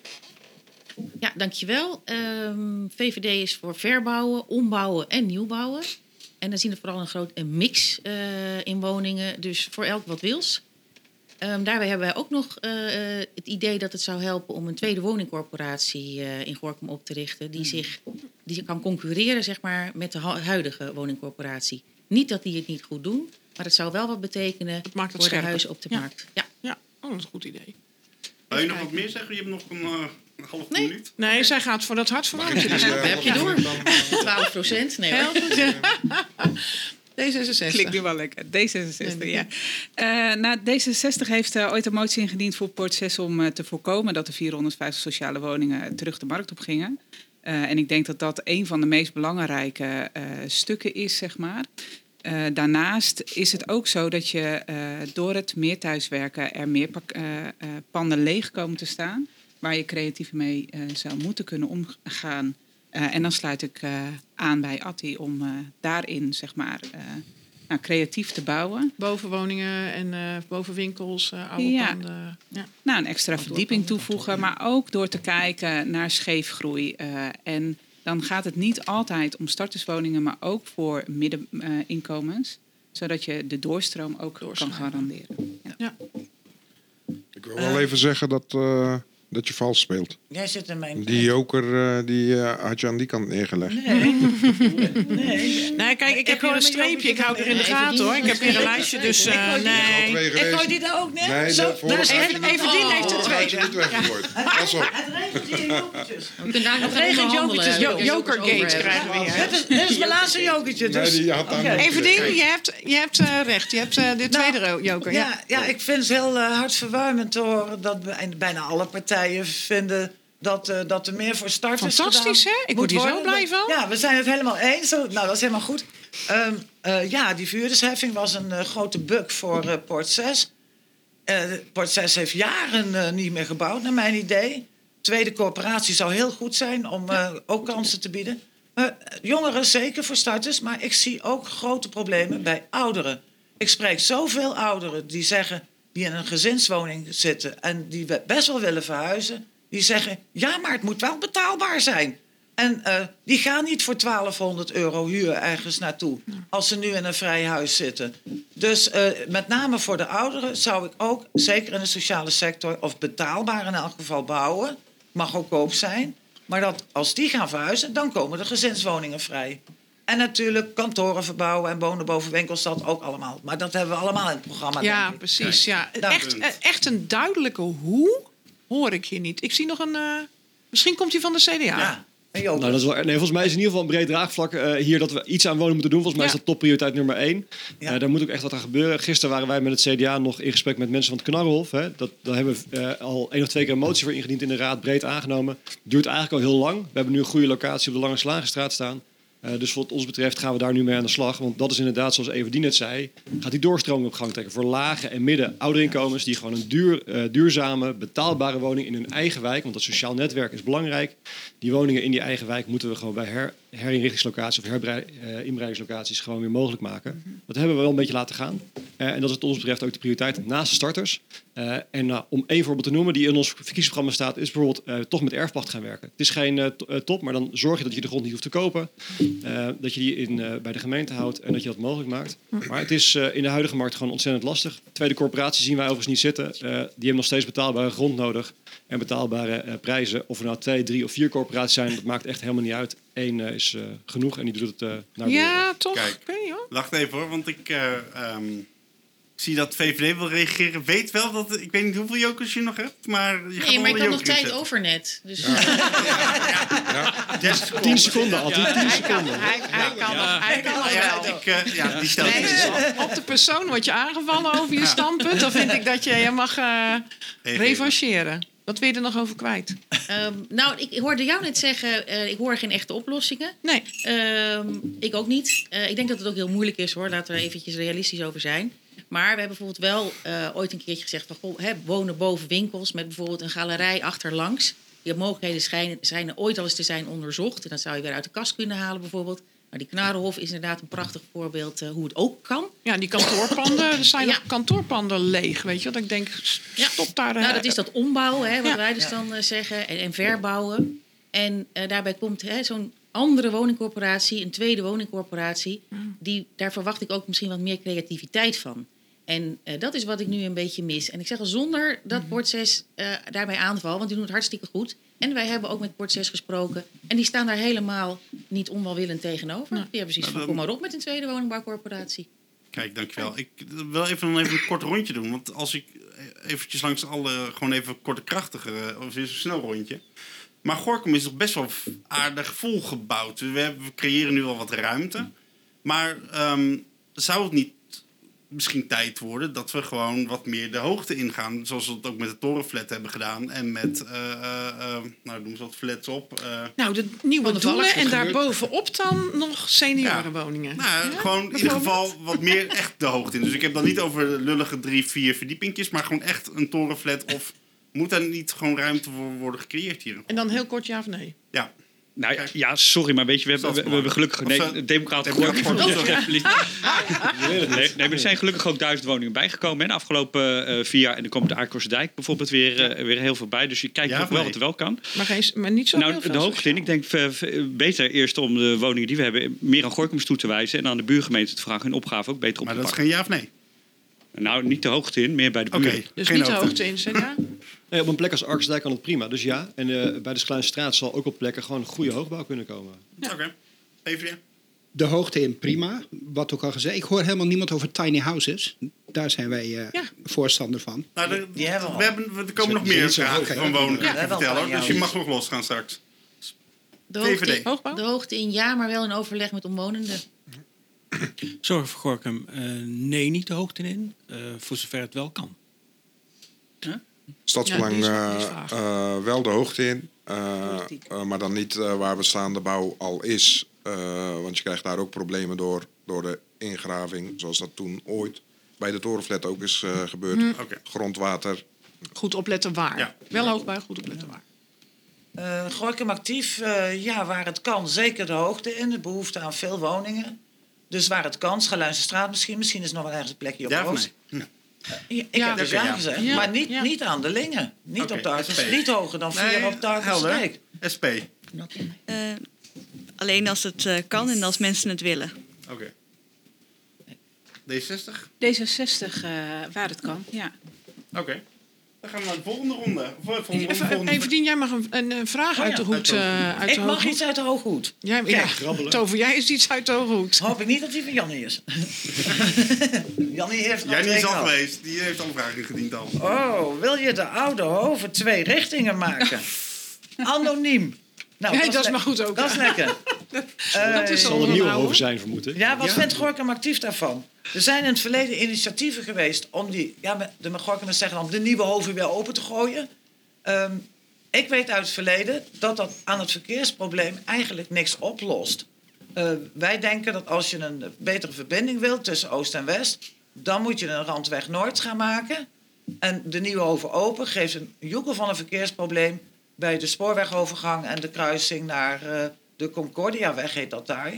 Ja, dankjewel. Ehm VVD is voor verbouwen, ombouwen en nieuwbouwen. En dan zien we vooral een groot een mix eh, in woningen, dus voor elk wat wils. Ehm, daarbij hebben wij ook nog eh, eh, het idee dat het zou helpen om een tweede woningcorporatie eh, in Gorkum op te richten. Die, zich, die kan concurreren zeg maar, met de hu- huidige woningcorporatie. Niet dat die het niet goed doen, maar het zou wel wat betekenen maakt het voor de huizen op de Ja. markt. Ja. Ja, oh, dat is een goed idee. Wil je nog wat meer zeggen? Je hebt nog een, half minuut. Nee, zij gaat voor dat Dus eh, Heb je door? 12 [laughs] procent? Nee hoor. [laughs] D66. Klinkt nu wel lekker. D66, ja. Eh, nou, D66 heeft eh, ooit een motie ingediend voor Port 6 om eh, te voorkomen dat de 450 sociale woningen terug de markt op gingen. Eh, en ik denk dat dat een van de meest belangrijke stukken is, zeg maar. Daarnaast is het ook zo dat je door het meer thuiswerken er meer panden leeg komen te staan. Waar je creatief mee zou moeten kunnen omgaan. Eh, en dan sluit ik eh, aan bij Atti om eh, daarin zeg maar, eh, nou, creatief te bouwen. Bovenwoningen en eh bovenwinkels, eh oude Ja. panden. Ja. Nou, een extra verdieping toevoegen, maar ook door te kijken naar scheefgroei. eh, en dan gaat het niet altijd om starterswoningen, maar ook voor middeninkomens. zodat je de doorstroom ook kan garanderen. Ja. Ik wil wel even zeggen dat, eh, dat je vals speelt. Jij zit in mijn... Die joker eh, die, eh, had je aan die kant neergelegd. Nee. nee. Nee, kijk, ik heb hier een streepje. Ik hou er in de gaten hoor. Ik heb hier een lijstje, dus ik eh, nee. Ik gooi die daar ook neer. Nee, Zo, even, die heeft er Oh, twee. Pas op. Het regent hier jokertjes. We kunnen daar nog Het regent jokertjes. Jokergate krijgen we hier. Dit is, mijn laatste jokertje. Nee, Dus. ding, je hebt, je hebt eh, recht. Je hebt eh, de tweede ro- joker. Ja. Nou, ik vind het heel hartverwarmend te horen dat bij- bijna alle partijen vinden dat, eh, dat er meer voor starters Fantastisch, hè? Ik moet word hier zo blij van. Ja, we zijn het helemaal eens. Nou, dat is helemaal goed. Ehm, eh, ja, die vuurdersheffing was een eh, grote bug voor Port 6. Eh, Port 6 heeft jaren niet meer gebouwd, naar mijn idee. Tweede coöperatie zou heel goed zijn om ook kansen te bieden. Jongeren zeker voor starters, maar ik zie ook grote problemen bij ouderen. Ik spreek zoveel ouderen die zeggen, die in een gezinswoning zitten en die best wel willen verhuizen, die zeggen: ja, maar het moet wel betaalbaar zijn. En eh, die gaan niet voor 1200 euro huur ergens naartoe als ze nu in een vrij huis zitten. Dus eh, met name voor de ouderen zou ik ook, zeker in de sociale sector, of betaalbaar in elk geval bouwen, mag ook koop zijn. Maar dat als die gaan verhuizen, dan komen de gezinswoningen vrij. En natuurlijk kantoren verbouwen en wonen boven winkels, dat ook allemaal. Maar dat hebben we allemaal in het programma. Ja, denk ik. precies. Ja. Echt, eh, echt een duidelijke hoe hoor ik hier niet. Ik zie nog een... eh, misschien komt hij van de CDA. Ja. Nou, dat is wel, nee, volgens mij is in ieder geval een breed draagvlak eh, hier dat we iets aan wonen moeten doen. Volgens mij is dat topprioriteit nummer één. Ja. Eh, daar moet ook echt wat aan gebeuren. Gisteren waren wij met het CDA nog in gesprek met mensen van het Knarrenhof. Hè. Dat, daar hebben we eh, al één of twee keer een motie voor ingediend in de Raad, breed aangenomen. Duurt eigenlijk al heel lang. We hebben nu een goede locatie op de Lange Slagenstraat staan. Eh, dus wat ons betreft gaan we daar nu mee aan de slag. Want dat is inderdaad, zoals Everdien net zei, gaat die doorstroming op gang trekken. Voor lage en midden ouderinkomens die gewoon een duur, eh, duurzame, betaalbare woning in hun eigen wijk. Want dat sociaal netwerk is belangrijk. Die woningen in die eigen wijk moeten we gewoon bij her, herinrichtingslocaties of herinbreidingslocaties gewoon weer mogelijk maken. Dat hebben we wel een beetje laten gaan. Eh, en dat is wat ons betreft ook de prioriteit naast de starters. Eh, en nou, om één voorbeeld te noemen die in ons verkiezingsprogramma staat, is bijvoorbeeld eh, toch met erfpacht gaan werken. Het is geen eh, to- eh, top, maar dan zorg je dat je de grond niet hoeft te kopen. eh, dat je die in, eh, bij de gemeente houdt en dat je dat mogelijk maakt. Maar het is eh, in de huidige markt gewoon ontzettend lastig. Tweede corporaties zien wij overigens niet zitten. Eh, die hebben nog steeds betaalbare grond nodig en betaalbare eh, prijzen. Of er nou twee, drie of vier corporaties zijn, dat maakt echt helemaal niet uit. Eén eh, is eh, genoeg en die doet het eh naar Ja, toch? Kijk. Wacht even hoor, want ik, eh, ehm, ik zie dat VVD wil reageren. Weet wel dat, ik weet niet hoeveel jokers je nog hebt, maar je Nee, maar ik een had nog joker tijd over net. Dus... 30 [laughs] seconden. 10 seconden, altijd 10 seconden. Hij, hij kan nog, hij kan nog Ja, wel. ik, eh, ja, die Nee, dus. op de persoon word je aangevallen over je standpunt. Dan vind ik dat je, je mag eh revancheren. Wat wil je er nog over kwijt? Ehm, nou, ik hoorde jou net zeggen, eh, ik hoor geen echte oplossingen. Nee. Ehm, ik ook niet. Eh, ik denk dat het ook heel moeilijk is hoor, laten we er eventjes realistisch over zijn. Maar we hebben bijvoorbeeld wel eh, ooit een keertje gezegd van goh, hè, wonen boven winkels met bijvoorbeeld een galerij achterlangs. Die mogelijkheden schijnen, schijnen ooit al eens te zijn onderzocht. En dat zou je weer uit de kast kunnen halen bijvoorbeeld. Maar die Knarenhof is inderdaad een prachtig voorbeeld eh, hoe het ook kan. Ja, die kantoorpanden, [coughs] er zijn nog kantoorpanden leeg, weet je. Dat ik denk, stop daar. Nou, eh, dat is dat ombouwen, hè, wat Ja. wij dus dan eh, zeggen, en, en verbouwen. En eh, daarbij komt hè, zo'n andere woningcorporatie, een tweede woningcorporatie, die, daar verwacht ik ook misschien wat meer creativiteit van. En eh, dat is wat ik nu een beetje mis. En ik zeg al zonder dat Port 6 eh, daarbij aanval, want die doen het hartstikke goed. En wij hebben ook met Port 6 gesproken. En die staan daar helemaal niet onwelwillend tegenover. Die hebben zoiets van, Nou, kom dan- maar op met een tweede woningbouwcorporatie. Kijk, dankjewel. Ik wil even, even een kort rondje doen. Want als ik eventjes langs alle, gewoon even korte krachtige, of een snel rondje. Maar Gorkum is toch best wel aardig volgebouwd. We, hebben, we creëren nu al wat ruimte. Maar ehm, zou het niet misschien tijd worden dat we gewoon wat meer de hoogte ingaan? Zoals we het ook met de torenflat hebben gedaan. En met, eh, eh, eh, nou doen ze wat flats op. eh, Nou, de nieuwe doelen en daarbovenop dan nog seniorenwoningen. Nou, Ja, gewoon in ieder geval wat meer echt de hoogte in. Dus ik heb dan niet over lullige drie, vier verdiepingjes, maar gewoon echt een torenflat. Of moet daar niet gewoon ruimte voor worden gecreëerd hier? En dan heel kort ja of nee? Ja. Nou ja, ja, sorry, maar weet je, we hebben, we, we hebben gelukkig... Nee, de Democraten. Nee, nee, maar er zijn gelukkig ook duizend woningen bijgekomen hè, de afgelopen eh, vier jaar. En er komt de Aardkorse Dijk bijvoorbeeld weer, eh, weer heel veel bij. Dus je kijkt Ja nog wel wat er wel kan. Maar, geen, maar niet zo heel Nou, veel. de hoogte in. Ik denk v- beter eerst om de woningen die we hebben meer aan Gorkums toe te wijzen. En aan de buurgemeente te vragen hun opgave ook beter op Maar te dat is pakken. geen ja of nee? Nou, niet de hoogte in, meer bij de Oké, buren. Dus niet de hoogte in, CDA? Nee, op een plek als Arksdijk kan het prima, dus ja. En eh, bij de Skleine Straat zal ook op plekken gewoon goede hoogbouw kunnen komen. Oké. Even De hoogte in prima, wat ook al gezegd. Ik hoor helemaal niemand over tiny houses. Daar zijn wij eh, voorstander van. Nou, de- Die hebben we hebben, er komen nog meer vragen van woningen Ja. vertellen. Dus je mag nog losgaan straks. De hoogte, VVD. de hoogte in ja, maar wel in overleg met omwonenden. Zorg voor Gorkum, eh, nee, niet de hoogte in. eh, voor zover het wel kan. Stadsbelang Ja, eh, eh, wel de hoogte in, eh, maar dan niet eh, waar bestaande bouw al is. eh, want je krijgt daar ook problemen door, door de ingraving, zoals dat toen ooit bij de torenflat ook is eh, gebeurd. Hm. Grondwater. Goed opletten waar. Wel hoogbouw, goed opletten waar. Eh Gorkum actief, eh, ja, waar het kan, zeker de hoogte in. De behoefte aan veel woningen. Dus waar het kan, Schaluinse straat misschien. Misschien is er nog wel ergens een plekje op Ja ik Ja, heb dus ja ja. gezegd. Ja, Maar niet, ja. niet aan de Lingen. Niet op de Artes, SP. Niet hoger dan vier Nee, op de. Dijk. SP. Eh, alleen als het eh, kan en als mensen het willen. Oké. D60? D66, eh, waar het kan, ja. Oké. Dan gaan we naar de volgende ronde. Of, eh, volgende, Even, volgende Everdien, jij mag een, een, een vraag Oh uit de hoed. uit de hoed. eh, uit Ik de mag hooghoed. iets uit de hooghoed. Jij, Kijk, ja. Tover, jij is iets uit de hooghoed. Hoop ik niet dat die van Jannie is. [laughs] Jannie heeft Jij al niet is al geweest. Die heeft al een vraag ingediend al. Oh, wil je de oude hoven twee richtingen maken? [laughs] Anoniem. Nou, nee, dat is maar goed ook. Dat is lekker. [laughs] dat Eh, is zal al er nieuw onderhouden. over zijn, vermoeden. Ja, wat Ja. vindt Gorkum actief daarvan? Er zijn in het verleden initiatieven geweest om die, ja, de Gorkumers zeggen dan, de nieuwe hoven weer open te gooien. Ehm, ik weet uit het verleden dat dat aan het verkeersprobleem eigenlijk niks oplost. Eh, wij denken dat als je een betere verbinding wilt tussen Oost en West, dan moet je een Randweg Noord gaan maken. En de nieuwe hoven open geeft een joekel van een verkeersprobleem bij de spoorwegovergang en de kruising naar eh, de Concordiaweg, heet dat daar.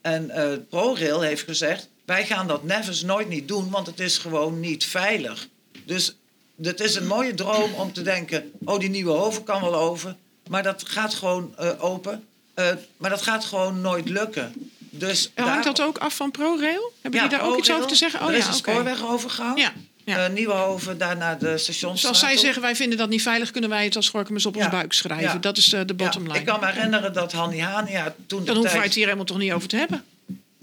En eh, ProRail heeft gezegd: wij gaan dat nevens nooit niet doen, want het is gewoon niet veilig. Dus het is een mooie droom om te denken: oh, die nieuwe hoven kan wel over, maar dat gaat gewoon eh, open. Maar dat gaat gewoon nooit lukken. Dus Hangt daar- dat ook af van ProRail? Hebben Ja, die daar ook iets over te zeggen? Oh er is ja, een spoorwegovergang. Ja, ja. Eh, Nieuwenhoven, daarna de stationsstraat. Dus als zij op. zeggen wij vinden dat niet veilig, kunnen wij het als Gorkumers op ons Ja. buik schrijven. Ja. Dat is eh, de bottom Ja, line. ik kan me herinneren dat Hanni Hania toen de Dan hoeven wij het hier helemaal toch niet over te hebben.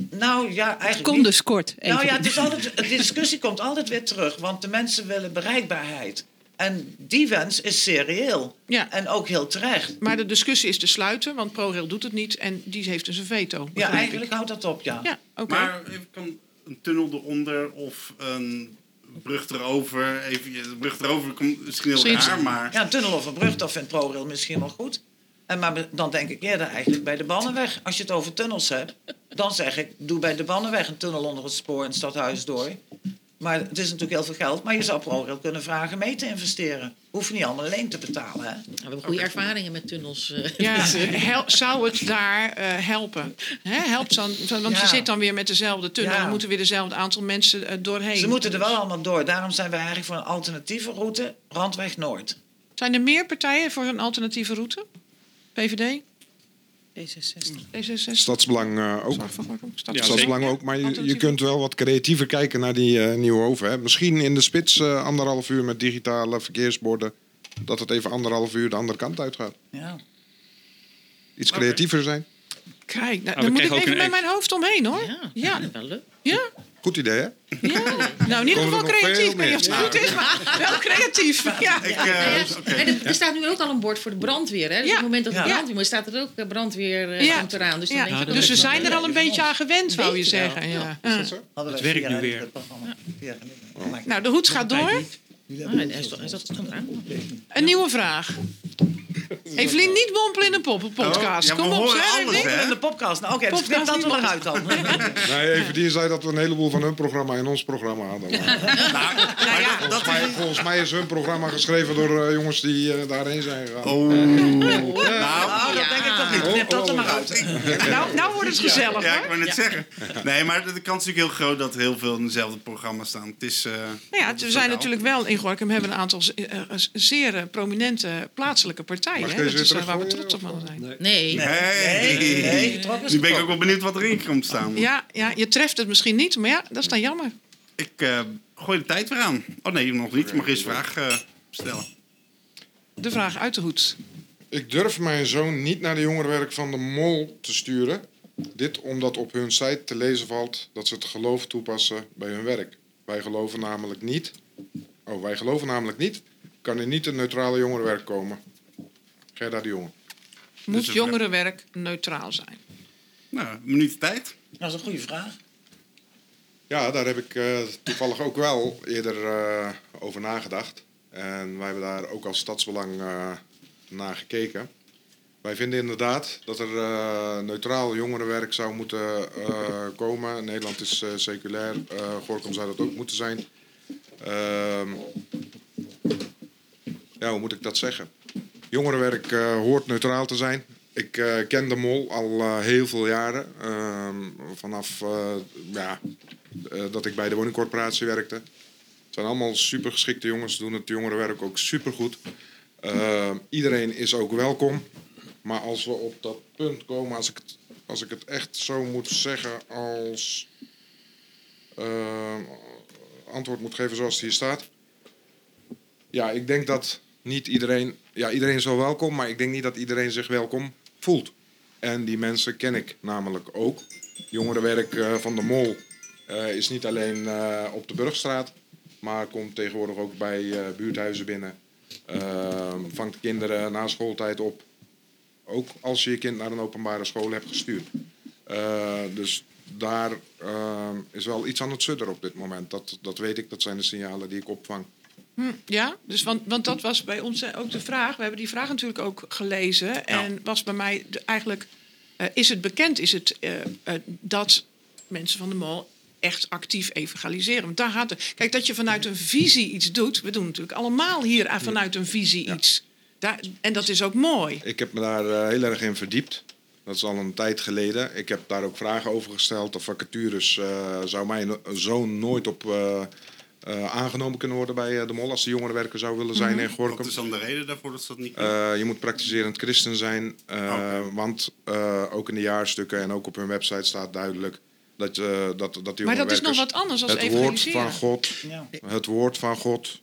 Nou ja, eigenlijk Kon niet. dus kort. Even. Nou ja, het is altijd, de discussie komt altijd weer terug. Want de mensen willen bereikbaarheid. En die wens is serieel. Ja. En ook heel terecht. Maar de discussie is te sluiten, want ProRail doet het niet en die heeft dus een veto. Ja, ik. eigenlijk houdt dat op, ja. Ja, oké. Maar even kan een tunnel eronder of een brug erover. Even, de brug erover komt misschien heel raar, maar... Ja, een tunnel of een brug, dat vindt ProRail misschien wel goed. En maar dan denk ik eerder eigenlijk bij de Bannenweg. Als je het over tunnels hebt, dan zeg ik... doe bij de Bannenweg een tunnel onder het spoor in het stadhuis door. Maar het is natuurlijk heel veel geld. Maar je zou ProRail kunnen vragen mee te investeren. Hoef je niet allemaal alleen te betalen, hè? We hebben goede ervaringen met tunnels. eh. Ja, [laughs] hel- zou het daar eh, helpen? Hè, helpt dan, want Ja. je zit dan weer met dezelfde tunnel. Ja. Dan moeten weer dezelfde aantal mensen eh, doorheen. Ze moeten er wel allemaal door. Daarom zijn we eigenlijk voor een alternatieve route, Randweg Noord. Zijn er meer partijen voor een alternatieve route? PVD? D66. D66? Stadsbelang eh, ook. Stadsbelang ook, maar je, kunt wel wat creatiever kijken naar die eh nieuwe hoven. Hè. Misschien in de spits eh, anderhalf uur met digitale verkeersborden. Dat het even anderhalf uur de andere kant uitgaat. Ja. Iets creatiever zijn. Kijk, nou, moet ik even met mijn hoofd omheen hoor. Ja, wel leuk. Ja, Goed idee, hè? [laughs] nou in ieder geval creatief. Ik weet niet of het goed is, maar wel creatief. [laughs] Ja. Ik, Ja, eh, ja. oké. En er, er staat nu ook al een bord voor de brandweer. Hè? Dus Ja. op het moment dat Ja. brandweer moet, staat er ook eh, brandweer eh, Ja. komt eraan. Dus, dan Ja, je dat dus we zijn er al een beetje aan gewend, zou je zeggen. ja. Ja. Is dat zo? Het werkt nu weer. Nou, de hoed gaat door. Ah, hij is- hij zat- stond eraan. Een nieuwe vraag. Evelien, niet mompelen in een poppenkast. Oh, ja, Kom op, zeg. Evelien. hè? In de podcast. Nou, oké, dus Podcast dat er maar niemand. uit dan. [laughs] Nee, even die zei dat we een heleboel van hun programma in ons programma hadden. [laughs] Maar, Nou, volgens, mij, volgens mij is hun programma geschreven door eh, jongens die eh, daarheen zijn gegaan. Oh. Nou, dat denk ik toch niet. Knip dat er maar uit. Nou, nou wordt het gezellig, Ja, ik wou net zeggen. Nee, maar de kans is natuurlijk heel groot dat heel veel in dezelfde programma staan. Het is... eh, Nou ja, we zijn natuurlijk wel in Gorkum hebben een aantal eh, eh, zeer eh, prominente plaatselijke partijen. Hè? Dat is waar we trots op mogen zijn. Nee. Nee, nu ben ik ook wel benieuwd wat erin komt staan. Ja, ja, je treft het misschien niet, maar ja, dat is dan jammer. Ik eh, gooi de tijd weer aan. Oh nee, nog niet. Ik mag eerst een vraag eh, stellen. De vraag uit de hoed. Ik durf mijn zoon niet naar de jongerenwerk van de Mol te sturen. Dit omdat op hun site te lezen valt dat ze het geloof toepassen bij hun werk. Wij geloven namelijk niet. Oh, wij geloven namelijk niet. Kan er niet een neutrale jongerenwerk komen. Gerda de Jonge. Moet Dus jongerenwerk neutraal zijn? Nou, een minuut tijd. Dat is een goede vraag. Ja, daar heb ik eh, toevallig ook wel eerder eh, over nagedacht. En wij hebben daar ook als stadsbelang eh, naar gekeken. Wij vinden inderdaad dat er eh, neutraal jongerenwerk zou moeten eh, komen. Nederland is eh, seculair. eh Gorkum zou dat ook moeten zijn. Ehm, ja, hoe moet ik dat zeggen? Jongerenwerk eh, hoort neutraal te zijn. Ik eh, ken de Mol al eh, heel veel jaren. Ehm, vanaf ja, dat ik bij de woningcorporatie werkte. Het zijn allemaal super geschikte jongens, doen het jongerenwerk ook super goed. iedereen is ook welkom. Maar als we op dat punt komen, als ik het, als ik het echt zo moet zeggen als antwoord moet geven zoals het hier staat. Ja, ik denk dat niet iedereen, ja, iedereen is wel welkom, maar ik denk niet dat iedereen zich welkom voelt. En die mensen ken ik namelijk ook. Jongerenwerk eh, van de Mol eh, is niet alleen eh, op de Burgstraat, maar komt tegenwoordig ook bij buurthuizen binnen. Eh, vangt kinderen na schooltijd op. ook als je je kind naar een openbare school hebt gestuurd. Dus daar eh, is wel iets aan het sudderen op dit moment. Dat, dat weet ik, dat zijn de signalen die ik opvang. Hm, ja, dus want, want dat was bij ons eh, ook de vraag. We hebben die vraag natuurlijk ook gelezen. En was bij mij de- eigenlijk... eh, is het bekend is het, eh, dat mensen van de mol echt actief evangeliseren? Want daar gaat het. Kijk, dat je vanuit een visie iets doet. We doen natuurlijk allemaal hier vanuit een visie iets. Daar, en dat is ook mooi. Ik heb me daar heel erg in verdiept. Dat is al een tijd geleden. Ik heb daar ook vragen over gesteld. De vacatures eh, zou mijn zoon nooit op eh, eh, aangenomen kunnen worden bij de mol als de jongerenwerker zou willen zijn in Gorkum. Wat is dan de reden daarvoor dat ze dat niet Eh, je moet praktiserend christen zijn, eh, want eh, ook in de jaarstukken en ook op hun website staat duidelijk dat, eh dat, dat die Maar dat is nog jongerenwerkers wat anders als het woord van God, Ja. het woord van God,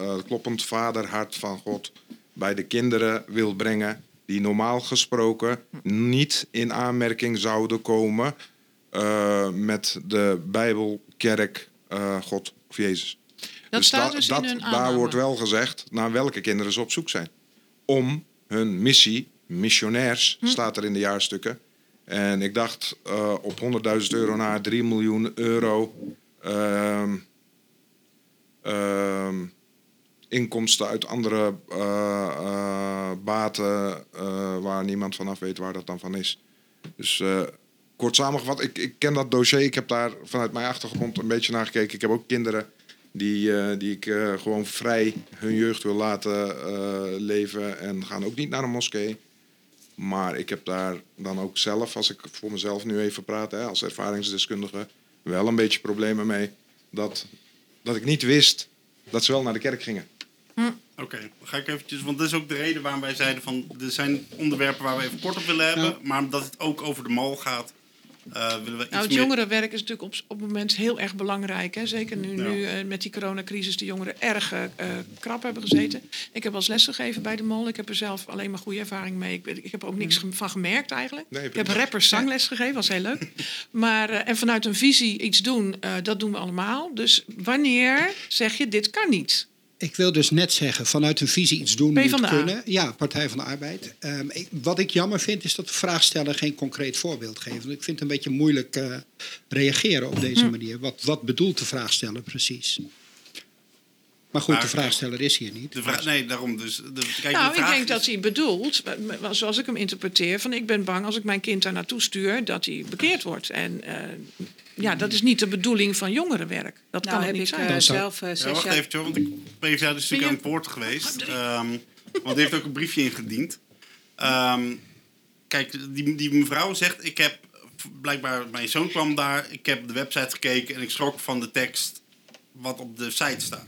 het kloppend vaderhart van God bij de kinderen wil brengen die normaal gesproken niet in aanmerking zouden komen eh, met de Bijbel, kerk, eh, God of Jezus. Dat staat da- dus in hun daar aanname. wordt wel gezegd naar welke kinderen ze op zoek zijn. Om hun missie, missionairs, Hm. staat er in de jaarstukken. En ik dacht eh, op 100.000 euro naar 3 miljoen euro ehm, ehm, inkomsten uit andere eh, eh, baten eh, waar niemand vanaf weet waar dat dan van is. Dus kort samengevat, ik, ik ken dat dossier. Ik heb daar vanuit mijn achtergrond een beetje naar gekeken. Ik heb ook kinderen die, die ik gewoon vrij hun jeugd wil laten leven en gaan ook niet naar een moskee. Maar ik heb daar dan ook zelf, als ik voor mezelf nu even praat, hè, als ervaringsdeskundige, wel een beetje problemen mee. Dat, dat ik niet wist dat ze wel naar de kerk gingen. Oké, ga ik eventjes, want dat is ook de reden waarom wij zeiden van er zijn onderwerpen waar we even kort op willen hebben, maar omdat het ook over de mal gaat, eh, willen we iets Nou, het meer... jongerenwerk is natuurlijk op, op het moment heel erg belangrijk. Hè? Zeker nu, Ja. nu eh, met die coronacrisis de jongeren erg eh, krap hebben gezeten. Ik heb wel eens lesgegeven bij de mol. Ik heb er zelf alleen maar goede ervaring mee. Ik, ik heb er ook niks van gemerkt eigenlijk. Nee, ik heb rappers zangles gegeven, was heel leuk. [laughs] Maar, eh, en vanuit een visie iets doen, eh, dat doen we allemaal. Dus wanneer zeg je dit kan niet? Ik wil dus net zeggen, vanuit een visie iets doen moet kunnen. Ja, Partij van de Arbeid. Ehm, ik- wat ik jammer vind, is dat de vraagsteller geen concreet voorbeeld geeft. Ik vind het een beetje moeilijk eh, reageren op deze manier. Wat, wat bedoelt de vraagsteller precies? Maar goed, Maar- de vraagsteller is hier niet. De vraag, nee, daarom dus. De, kijk, nou, de ik denk is- dat hij bedoelt, eh, zoals ik hem interpreteer, van ik ben bang als ik mijn kind daar naartoe stuur, dat hij bekeerd wordt. En eh, ja, dat is niet de bedoeling van jongerenwerk. Dat Nou kan heb niet ik zijn. eh, zelf eh, Ja, wacht jaar... even, want ik PvdA is natuurlijk aan het woord geweest. Ehm, want die heeft ook een briefje ingediend. Ehm, kijk, die, die mevrouw zegt, ik heb blijkbaar, mijn zoon kwam daar, ik heb op de website gekeken en ik schrok van de tekst wat op de site staat.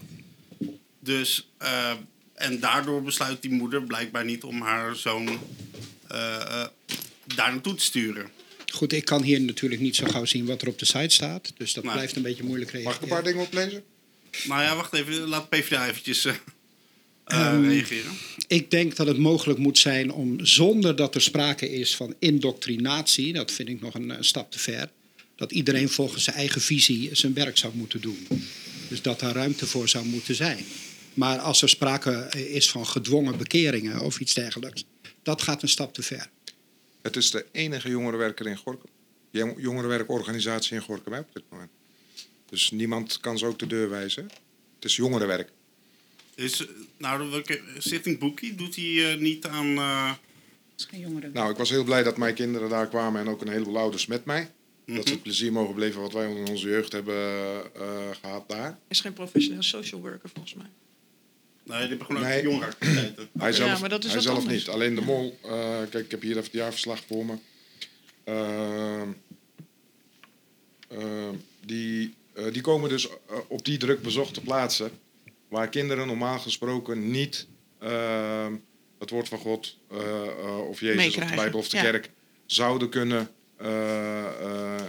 Dus, eh, en daardoor besluit die moeder blijkbaar niet om haar zoon eh, eh, daar naartoe te sturen. Goed, ik kan hier natuurlijk niet zo gauw zien wat er op de site staat. Dus dat blijft een beetje moeilijk Mag ik reageren. een paar dingen oplezen? Nou ja, wacht even, laat PvdA eventjes eh, eh, Ehm, reageren. Ik denk dat het mogelijk moet zijn om zonder dat er sprake is van indoctrinatie, dat vind ik nog een, stap te ver, dat iedereen volgens zijn eigen visie zijn werk zou moeten doen. Dus dat daar ruimte voor zou moeten zijn. Maar als er sprake is van gedwongen bekeringen of iets dergelijks, dat gaat een stap te ver. Het is de enige jongerenwerker in Gorkum. Jong- Jongerenwerkorganisatie in Gorkum hè, op dit moment. Dus niemand kan ze ook de deur wijzen. Het is jongerenwerk. Is, eh, nou, welke Stichting Boekie doet hij eh, niet aan. eh, is geen jongeren. Nou, ik was heel blij dat mijn kinderen daar kwamen en ook een heleboel ouders met mij. Dat ze het plezier mogen beleven wat wij in onze jeugd hebben eh, gehad daar. Is geen professioneel social worker volgens mij. Nee, die Nee. ook jongerenactiviteiten. [clears throat] Hij zelf, Ja, maar dat is hij wat zelf anders. niet. Alleen de mol. eh, kijk, ik heb hier even het jaarverslag voor me. Ehm, ehm, die, eh, die komen dus eh, op die druk bezochte plaatsen. Waar kinderen normaal gesproken niet ehm, het woord van God eh, eh, of Jezus of de Bijbel of de ja. kerk zouden kunnen eh, eh,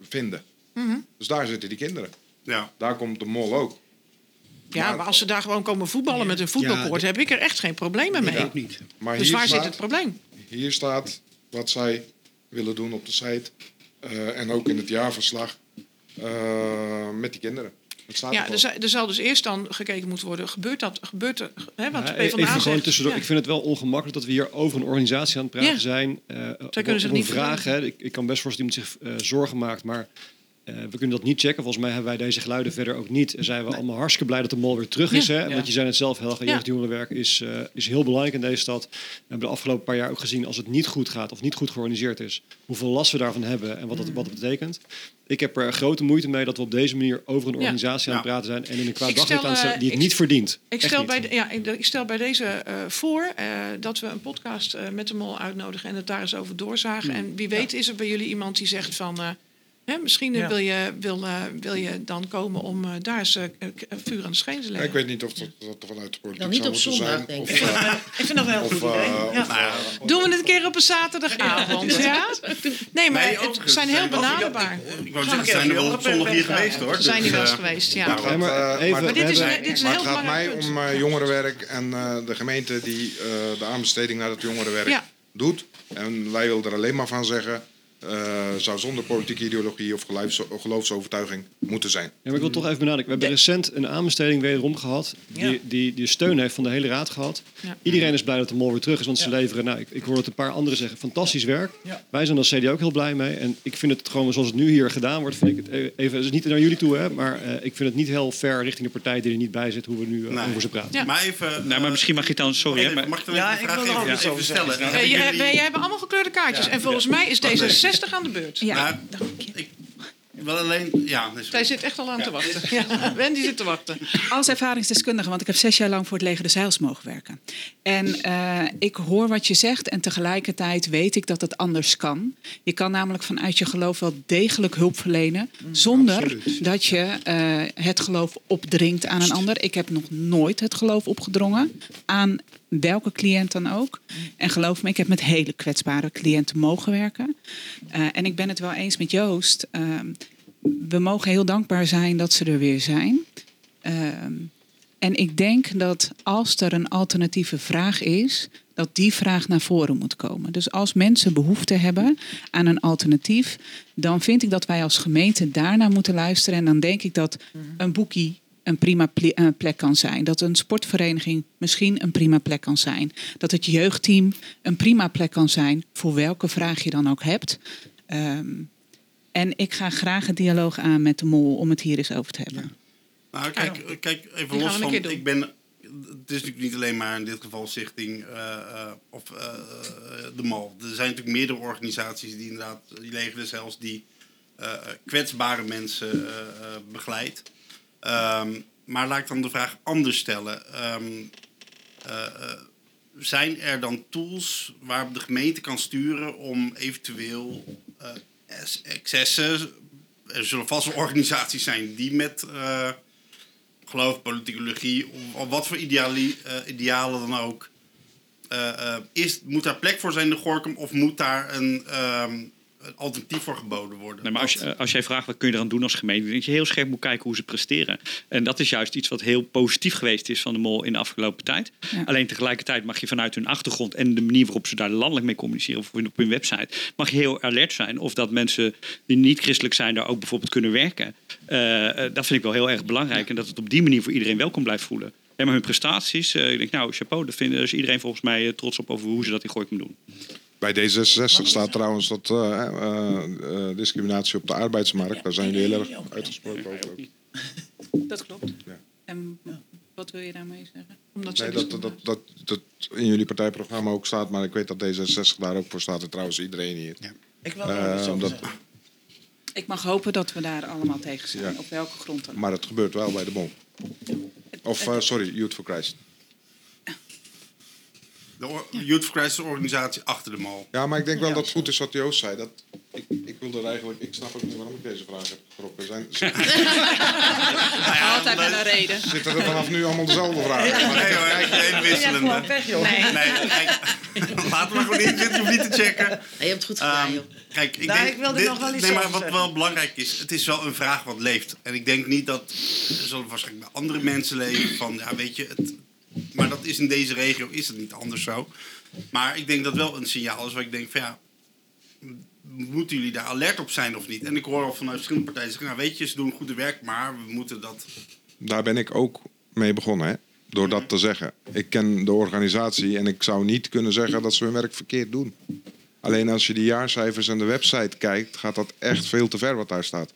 vinden. Mhm. Dus daar zitten die kinderen. Ja. Daar komt de mol ook. Ja, maar als ze daar gewoon komen voetballen met een voetbalkoord, heb ik er echt geen problemen mee. Ik ook niet. Maar dus hier waar zit het probleem? Hier staat wat zij willen doen op de site. eh, en ook in het jaarverslag eh, met die kinderen. staat Ja, er er, zal- dus eerst dan gekeken moeten worden, gebeurt dat? Gebeurt er, hè, want de Ja, PvdA even gewoon tussendoor. ja. Ik vind het wel ongemakkelijk dat we hier over een organisatie aan het praten Ja. zijn. Eh, op- kunnen zich een niet. Hè. Ik, ik kan best voorstellen dat iemand zich eh, zorgen maakt, maar eh, we kunnen dat niet checken. Volgens mij hebben wij deze geluiden verder ook niet. En zijn we allemaal hartstikke blij dat de mol weer terug is. Ja. Hè? Ja. Want je zei het zelf, Helga, Ja. jeugdjongerenwerk is, eh, is heel belangrijk in deze stad. We hebben de afgelopen paar jaar ook gezien als het niet goed gaat of niet goed georganiseerd is, hoeveel last we daarvan hebben en wat dat, wat dat betekent. Ik heb er grote moeite mee dat we op deze manier over een Ja. organisatie aan het Ja. praten zijn en in een kwaad daglicht aan eh, die het ik- niet verdient. Ik stel, niet. bij de- ja, ik, ik stel bij deze eh, voor eh, dat we een podcast eh, met de mol uitnodigen en het daar eens over doorzagen. Hmm. En wie weet is er bij jullie iemand die zegt van... hè, misschien eh, Ja. wil, je, wil, eh, wil je dan komen om eh, daar eens vuur aan de scheen te Ja, leggen. ik weet niet of dat, dat vanuit de politiek Dan niet op zondag, zijn. denk of, ik. Ik vind dat wel goed Doen we het een keer op een zaterdagavond, [laughs] ja? Nee, maar Nee, het zijn heel zijn we- benaderbaar. Ik wou zeggen, ze zijn er wel op zondag hier geweest hoor. Ze zijn Dus, hier wel eens geweest, ja. Maar, dit is, we een- hebben- dit is een maar heel het gaat mij om eh, jongerenwerk en eh, de gemeente die eh, de aanbesteding naar het jongerenwerk Ja. doet. En wij willen er alleen maar van zeggen, eh, zou zonder politieke ideologie of geloofs- geloofsovertuiging moeten zijn. Ja, maar ik wil toch even benadrukken. We hebben recent een aanbesteding wederom gehad. Die, Ja. die, die steun heeft van de hele raad gehad. Ja. Iedereen is blij dat de mol weer terug is, want ze leveren. Nou, ik, ik hoor het een paar anderen zeggen: fantastisch werk. Ja. Wij zijn als CDA ook heel blij mee. En ik vind het gewoon zoals het nu hier gedaan wordt. Vind ik het e- even, het is niet naar jullie toe, hè, maar eh, ik vind het niet heel fair richting de partij die er niet bij zit, hoe we nu eh, Nee. over ze praten. Ja. Maar even... Nou, maar misschien mag je dan, sorry, hè, Even, maar mag ik dan Ja, ik vraag wil er even, ook iets over stellen? wij hebben allemaal gekleurde kaartjes. En volgens mij is D66 aan de beurt. Ja, Nou, dank je. ik wil alleen... Ja, Zij zit echt al aan te wachten. Ja, Wendy zit te wachten. Als ervaringsdeskundige, want ik heb zes jaar lang voor het leger des Heils mogen werken. En eh, ik hoor wat je zegt en tegelijkertijd weet ik dat het anders kan. Je kan namelijk vanuit je geloof wel degelijk hulp verlenen... zonder absoluut. dat je eh, het geloof opdringt aan een ander. Ik heb nog nooit het geloof opgedrongen aan welke cliënt dan ook. En geloof me, ik heb met hele kwetsbare cliënten mogen werken. Eh, en ik ben het wel eens met Joost... ehm, we mogen heel dankbaar zijn dat ze er weer zijn. Ehm, en ik denk dat als er een alternatieve vraag is, dat die vraag naar voren moet komen. Dus als mensen behoefte hebben aan een alternatief, dan vind ik dat wij als gemeente daarnaar moeten luisteren. En dan denk ik dat een boekie een prima ple- eh, plek kan zijn. Dat een sportvereniging misschien een prima plek kan zijn. Dat het jeugdteam een prima plek kan zijn voor welke vraag je dan ook hebt. Ehm, en ik ga graag een dialoog aan met de mol om het hier eens over te hebben. Nou, kijk, kijk even los een van. Ik ben. Het is natuurlijk niet alleen maar in dit geval Stichting eh, eh, of eh, eh, de MAL. Er zijn natuurlijk meerdere organisaties die inderdaad, die leger zelfs, die eh, kwetsbare mensen eh, eh, begeleidt. Ehm, maar laat ik dan de vraag anders stellen. Ehm, eh, eh, zijn er dan tools waarop de gemeente kan sturen om eventueel eh, ex- excessen. Er zullen vast wel organisaties zijn die met geloof, politicologie of, wat voor idealen dan ook. is, moet daar plek voor zijn in de Gorkum of moet daar een, ehm, een alternatief voor geboden worden? Nee, maar als, je- als jij vraagt wat kun je eraan doen als gemeente, dan denk je heel scherp moet kijken hoe ze presteren. En dat is juist iets wat heel positief geweest is van de mol in de afgelopen tijd. Ja. Alleen tegelijkertijd mag je vanuit hun achtergrond en de manier waarop ze daar landelijk mee communiceren of op hun website, mag je heel alert zijn of dat mensen die niet christelijk zijn daar ook bijvoorbeeld kunnen werken. Eh, eh, dat vind ik wel heel erg belangrijk en dat het op die manier voor iedereen welkom blijft voelen. En maar hun prestaties, eh, ik denk nou chapeau, daar is iedereen volgens mij trots op over hoe ze dat in Gooikum doen. Bij D66 staat trouwens dat eh, eh, eh, discriminatie op de arbeidsmarkt. Daar zijn jullie heel erg uitgesproken over. ook. Dat klopt. Ja. En wat wil je daarmee zeggen? Omdat Nee, dus- dat, dat, dat, dat in jullie partijprogramma ook staat, maar ik weet dat D66 daar ook voor staat en trouwens iedereen hier. Ik wil er wel iets Eh, over dat- zeggen. Ik mag hopen dat we daar allemaal tegen zijn. Ja. Op welke grond dan? Maar het gebeurt wel bij de bom. Of, sorry, Youth for Christ. De Youth for Christ is de organisatie achter de mal. Ja, maar ik denk wel dat het goed is wat Joost zei. Dat, ik, ik wilde er eigenlijk, ik snap ook niet waarom ik deze vraag heb getrokken. Zijn, [laughs] Altijd met een reden. zitten er vanaf nu allemaal dezelfde vragen? Maar Nee hoor, geen wisselende. gewoon weg, joh. Nee, kijk, laten we gewoon in zitten, je hoeft niet te checken. Je hebt het goed gedaan, Ehm, joh. kijk, ik Nou, denk, ik wilde dit- nog wel iets nee, maar wat zeggen. wel belangrijk is, het is wel een vraag wat leeft. En ik denk niet dat, er zullen waarschijnlijk bij andere mensen leven van, ja weet je, het, maar dat is in deze regio is het niet anders zo. Maar ik denk dat wel een signaal is waar ik denk van ja, moeten jullie daar alert op zijn of niet? En ik hoor al vanuit verschillende partijen zeggen, nou weet je, ze doen goede werk, maar we moeten dat... Daar ben ik ook mee begonnen, hè? door dat te zeggen. Ik ken de organisatie en ik zou niet kunnen zeggen dat ze hun werk verkeerd doen. Alleen als je die jaarcijfers en de website kijkt, gaat dat echt veel te ver wat daar staat.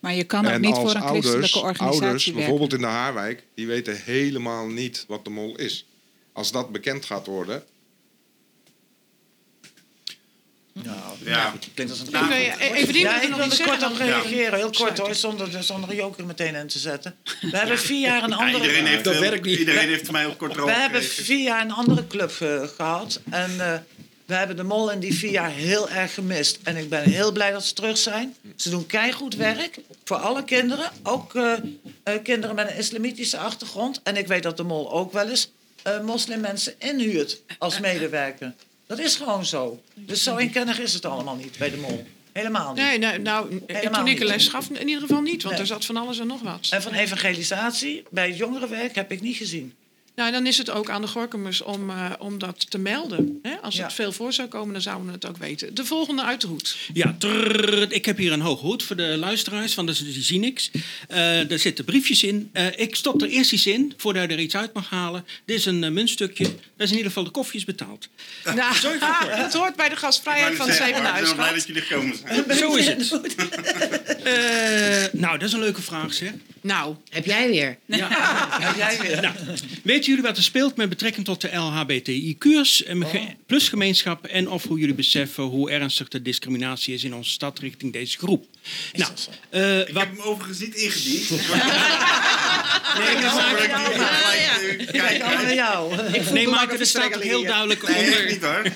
Maar je kan ook en niet voor een ouders, christelijke organisatie ouders werken. bijvoorbeeld in de Haarwijk, die weten helemaal niet wat de mol is. Als dat bekend gaat worden, Nou, Ja. klinkt als een Ik wil je- even die ja, moeten ik nog wil er kort op reageren. Heel kort hoor, zonder, zonder de joker meteen in te zetten. We hebben vier jaar een Ja, andere... iedereen heeft, dat heel- werkt niet. Iedereen heeft mij ook kort We hebben vier jaar een andere club eh, gehad. En eh, we hebben de mol in die vier jaar heel erg gemist. En ik ben heel blij dat ze terug zijn. Ze doen keihard werk voor alle kinderen. Ook eh, eh, kinderen met een islamitische achtergrond. En ik weet dat de mol ook wel eens eh moslimmensen inhuurt als medewerker. Dat is gewoon zo. Dus zo inkennig is het allemaal niet bij de mol. Helemaal niet. Nee, nou, nou Helemaal toen ik niet. les gaf, in ieder geval niet, want Nee. er zat van alles en nog wat. En van evangelisatie bij het jongerenwerk heb ik niet gezien. Nou, dan is het ook aan de Gorkumers om, eh, om dat te melden. Hè? Als Ja. het veel voor zou komen, dan zouden we het ook weten. De volgende uit de hoed. Ja, trrr, ik heb hier een hoge hoed voor de luisteraars, want die zien niks. Eh er zitten briefjes in. Eh, ik stop er eerst iets in, voordat je er iets uit mag halen. Dit is een muntstukje. Dat is in ieder geval de koffie is betaald. Nou, [laughs] het hoort bij de gastvrijheid van het Ik Zevende ben blij dat jullie gekomen zijn. Zo is het. [laughs] Eh, nou, dat is een leuke vraag, zeg. Nou, Heb jij weer? Ja. [laughs] Heb jij weer? Nou, weten jullie wat er speelt met betrekking tot de LHBTI-cuurs en ge- plus gemeenschap en of hoe jullie beseffen hoe ernstig de discriminatie is in onze stad richting deze groep? Nou, eh, Ik wat, heb hem overigens niet ingediend. [laughs] Nee. Kijk, naar jou. nee, maar er staat ook heel duidelijk onder. niet hoor. [laughs]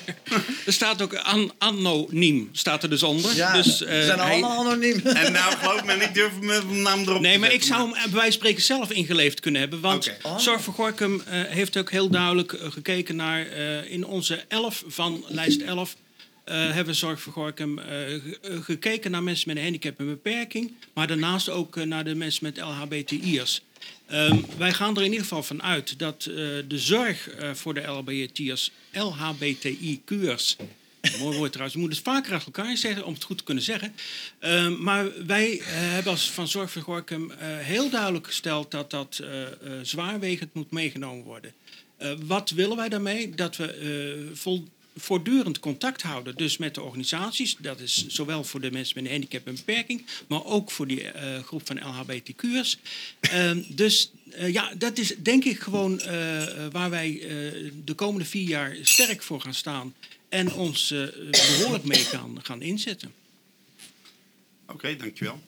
Er staat ook an, anoniem, staat er dus onder. Ja, dus, ze eh, zijn hij- allemaal anoniem. [laughs] En nou, geloof me, ik durf mijn naam erop Nee, te maar ik zou hem bij wijze van spreken zelf ingeleefd kunnen hebben. Want Oké. Zorg voor Gorkum eh, heeft ook heel duidelijk eh, gekeken naar... eh, in onze 11 van lijst 11 eh, hebben Zorg voor Gorkum ge- gekeken naar mensen met een handicap en beperking. Maar daarnaast ook naar de mensen met LHBTI'ers. Ehm, wij gaan er in ieder geval van uit dat de zorg voor de LHBTI'ers, LHBTI-kuurs... Mooi trouwens. We moeten het vaker achter elkaar zeggen om het goed te kunnen zeggen. Ehm, maar wij eh, hebben als Van Zorg eh, heel duidelijk gesteld dat dat eh, zwaarwegend moet meegenomen worden. Wat willen wij daarmee? Dat we vol, voortdurend contact houden. Dus met de organisaties. Dat is zowel voor de mensen met een handicap en beperking. Maar ook voor die groep van LHBTQ'ers. Ehm, dus ja, dat is denk ik gewoon waar wij de komende vier jaar sterk voor gaan staan. En ons eh, behoorlijk mee gaan, gaan inzetten. Oké, dankjewel.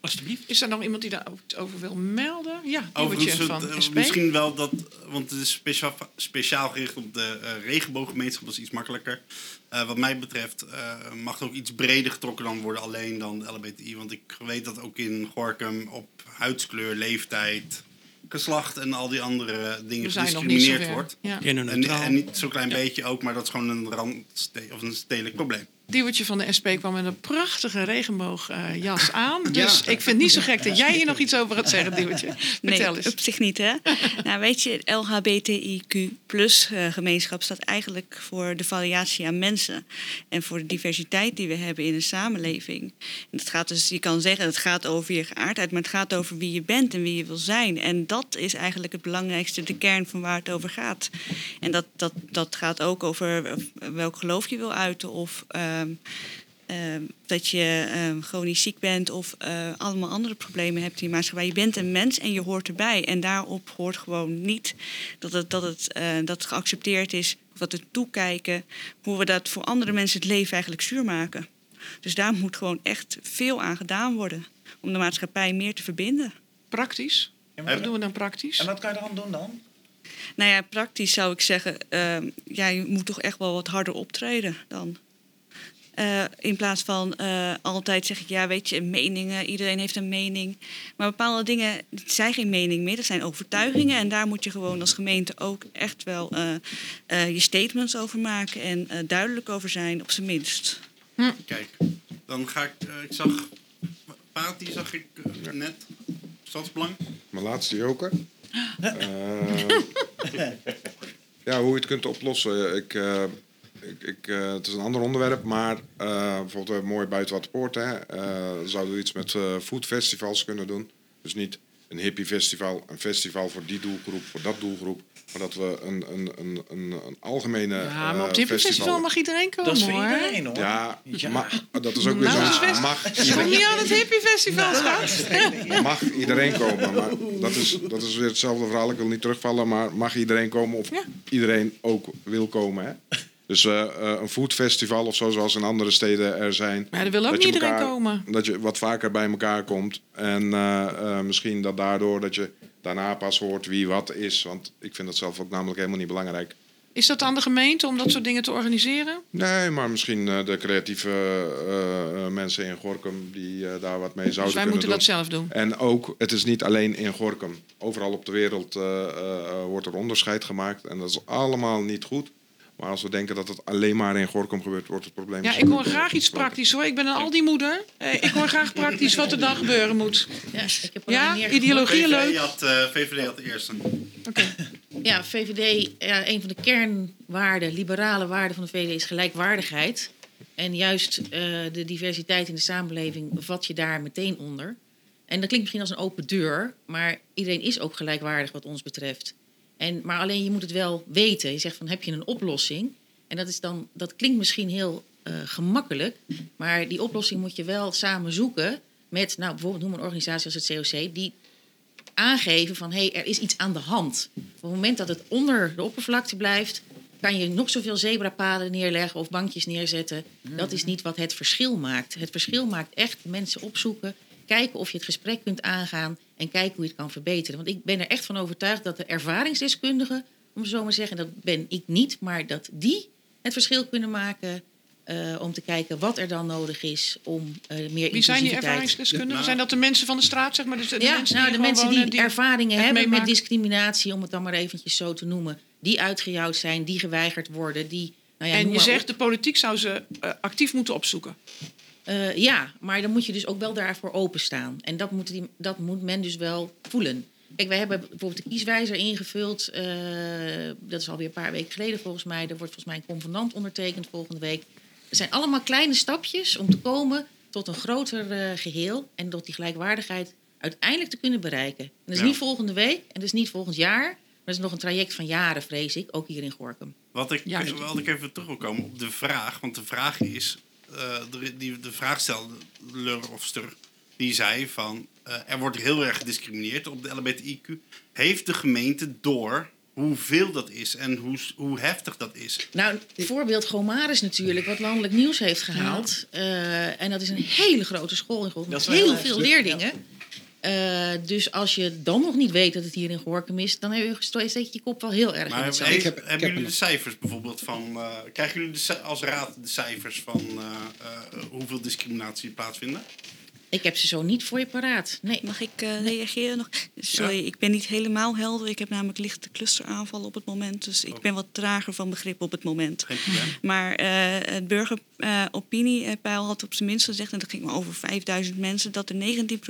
Alsjeblieft. Is er nog iemand die daarover wil melden? Ja, Overigens, van eh, SP. misschien wel dat, want het is speciaal, speciaal gericht op de eh, regenbooggemeenschap, dat is iets makkelijker. Eh, wat mij betreft eh, mag het ook iets breder getrokken dan worden alleen dan de LBTI. Want ik weet dat ook in Gorkum op huidskleur, leeftijd, geslacht en al die andere dingen gediscrimineerd wordt. Ja. En, en niet zo'n klein beetje ook, maar dat is gewoon een rand of een stedelijk probleem. Diewertje van de SP kwam met een prachtige regenboogjas [laughs] aan. Dus ik vind het niet zo gek dat jij hier nog iets over gaat zeggen, Diewertje. [laughs] Nee, eens. op zich niet, hè? [laughs] nou, weet je, LHBTIQ plus eh, gemeenschap staat eigenlijk voor de variatie aan mensen. En voor de diversiteit die we hebben in een samenleving. En het gaat dus, je kan zeggen, het gaat over je geaardheid, maar het gaat over wie je bent en wie je wil zijn. En dat is eigenlijk het belangrijkste, de kern van waar het over gaat. En dat, dat, dat gaat ook over welk geloof je wil uiten of... ehm, dat je ehm, chronisch ziek bent of eh, allemaal andere problemen hebt in je maatschappij. Je bent een mens en je hoort erbij. En daarop hoort gewoon niet dat het, dat het, eh, dat het geaccepteerd is. Of dat we toekijken hoe we dat voor andere mensen het leven eigenlijk zuur maken. Dus daar moet gewoon echt veel aan gedaan worden. Om de maatschappij meer te verbinden. Praktisch? Wat doen we dan praktisch? En wat kan je eraan doen dan? Nou ja, praktisch zou ik zeggen, ehm, ja, je moet toch echt wel wat harder optreden dan. Eh, in plaats van eh, altijd zeg ik, ja, weet je, meningen, iedereen heeft een mening. Maar bepaalde dingen zijn geen mening meer, dat zijn overtuigingen. En daar moet je gewoon als gemeente ook echt wel eh, eh, je statements over maken en eh, duidelijk over zijn, op zijn minst. Kijk, dan ga ik, eh, ik zag, Pati zag ik net, Stadsbelang. Mijn laatste joker. [gasps] Eh, [laughs] ja, hoe je het kunt oplossen. Ik, eh, ik, ik eh, het is een ander onderwerp, maar eh, bijvoorbeeld uh, mooi buiten wat poort, hè, eh, zouden we iets met eh foodfestivals kunnen doen. Dus niet een hippie festival, een festival voor die doelgroep, voor dat doelgroep, maar dat we een, een, een, een, een algemene Ja, maar op eh, het Hippie Festival mag iedereen komen Dat is voor hoor. iedereen hoor. Ja, maar dat is ook weer Nou, zo'n... best- Mag [laughs] Kom niet iedereen, aan het Hippie Festival, schat. mag iedereen komen, maar dat is, dat is weer hetzelfde verhaal. Ik wil niet terugvallen, maar mag iedereen komen of iedereen ook wil komen, hè? Dus eh, eh, een foodfestival of zo, zoals in andere steden er zijn. Maar er wil ook dat niet je iedereen elkaar- komen. Dat je wat vaker bij elkaar komt. En eh, misschien dat daardoor dat je daarna pas hoort wie wat is. Want ik vind dat zelf ook namelijk helemaal niet belangrijk. Is dat aan de gemeente om dat soort dingen te organiseren? Nee, maar misschien de creatieve mensen in Gorkum die daar wat mee zouden Dus wij kunnen moeten doen. dat zelf doen. En ook, het is niet alleen in Gorkum. Overal op de wereld wordt er onderscheid gemaakt. En dat is allemaal niet goed. Maar als we denken dat het alleen maar in Gorkum gebeurt, wordt het probleem... Ja, ik hoor graag iets praktisch hoor. Ik ben een Aldi-moeder. Eh, ik hoor graag praktisch wat er dan gebeuren moet. Ja, ik heb Ja, ideologie VVD leuk. had, eh, VVD had de eerste. [laughs] Ja, VVD, ja, een van de kernwaarden, liberale waarden van de VVD is gelijkwaardigheid. En juist eh, de diversiteit in de samenleving vat je daar meteen onder. En dat klinkt misschien als een open deur, maar iedereen is ook gelijkwaardig wat ons betreft. En, maar alleen je moet het wel weten. Je zegt van heb je een oplossing? En dat, is dan, dat klinkt misschien heel eh, gemakkelijk, maar die oplossing moet je wel samen zoeken met, nou bijvoorbeeld noem een organisatie als het COC, die aangeven van hé, hey, er is iets aan de hand. Op het moment dat het onder de oppervlakte blijft, kan je nog zoveel zebrapaden neerleggen of bankjes neerzetten. Dat is niet wat het verschil maakt. Het verschil maakt echt mensen opzoeken, kijken of je het gesprek kunt aangaan en kijken hoe je het kan verbeteren. Want ik ben er echt van overtuigd dat de ervaringsdeskundigen, om zo maar te zeggen, en dat ben ik niet, maar dat die het verschil kunnen maken. eh, om te kijken wat er dan nodig is om eh meer Wie zijn die ervaringsdeskundigen? Zijn dat de mensen van de straat, zeg maar? Dus de, de ja, mensen nou, die de mensen wonen, die, ervaringen hebben met discriminatie, om het dan maar eventjes zo te noemen. Die uitgejouwd zijn, die geweigerd worden. Die, nou ja, en je zegt, op. de politiek zou ze eh, actief moeten opzoeken. Eh, ja, maar dan moet je dus ook wel daarvoor openstaan. En dat moet, die, dat moet men dus wel voelen. Kijk, wij hebben bijvoorbeeld de kieswijzer ingevuld. eh, dat is alweer een paar weken geleden volgens mij. Er wordt volgens mij een convenant ondertekend volgende week. Het zijn allemaal kleine stapjes om te komen tot een groter eh, geheel. En tot die gelijkwaardigheid uiteindelijk te kunnen bereiken. En dat is Ja. niet volgende week en dat is niet volgend jaar. Maar dat is nog een traject van jaren, vrees ik. Ook hier in Gorkum. Wat ik, wat ik even terug wil komen op de vraag. Want de vraag is, de, die, de vraagsteller of ster, die zei van... eh, er wordt heel erg gediscrimineerd op de LBTIQ. Heeft de gemeente door hoeveel dat is en hoe, hoe heftig dat is? Nou, voorbeeld Gomaris natuurlijk, wat landelijk nieuws heeft gehaald. Eh, en dat is een hele grote school in Gorkum. Dat is Met wel heel veel leerlingen. Eh, dus als je dan nog niet weet dat het hier in Gorkum is... dan heb je, steek je je kop wel heel erg in Maar het zand. heeft- hebben jullie de cijfers bijvoorbeeld van... eh, krijgen jullie de, als raad de cijfers van eh, eh, hoeveel discriminatie plaatsvinden? Ik heb ze zo niet voor je paraat. Nee. Mag ik eh, reageren nog? Sorry, ik ben niet helemaal helder. Ik heb namelijk lichte clusteraanvallen op het moment. Dus ik ben wat trager van begrip op het moment. Maar eh, het burgeropiniepeil had op zijn minst gezegd... en dat ging maar over 5000 mensen... dat er 19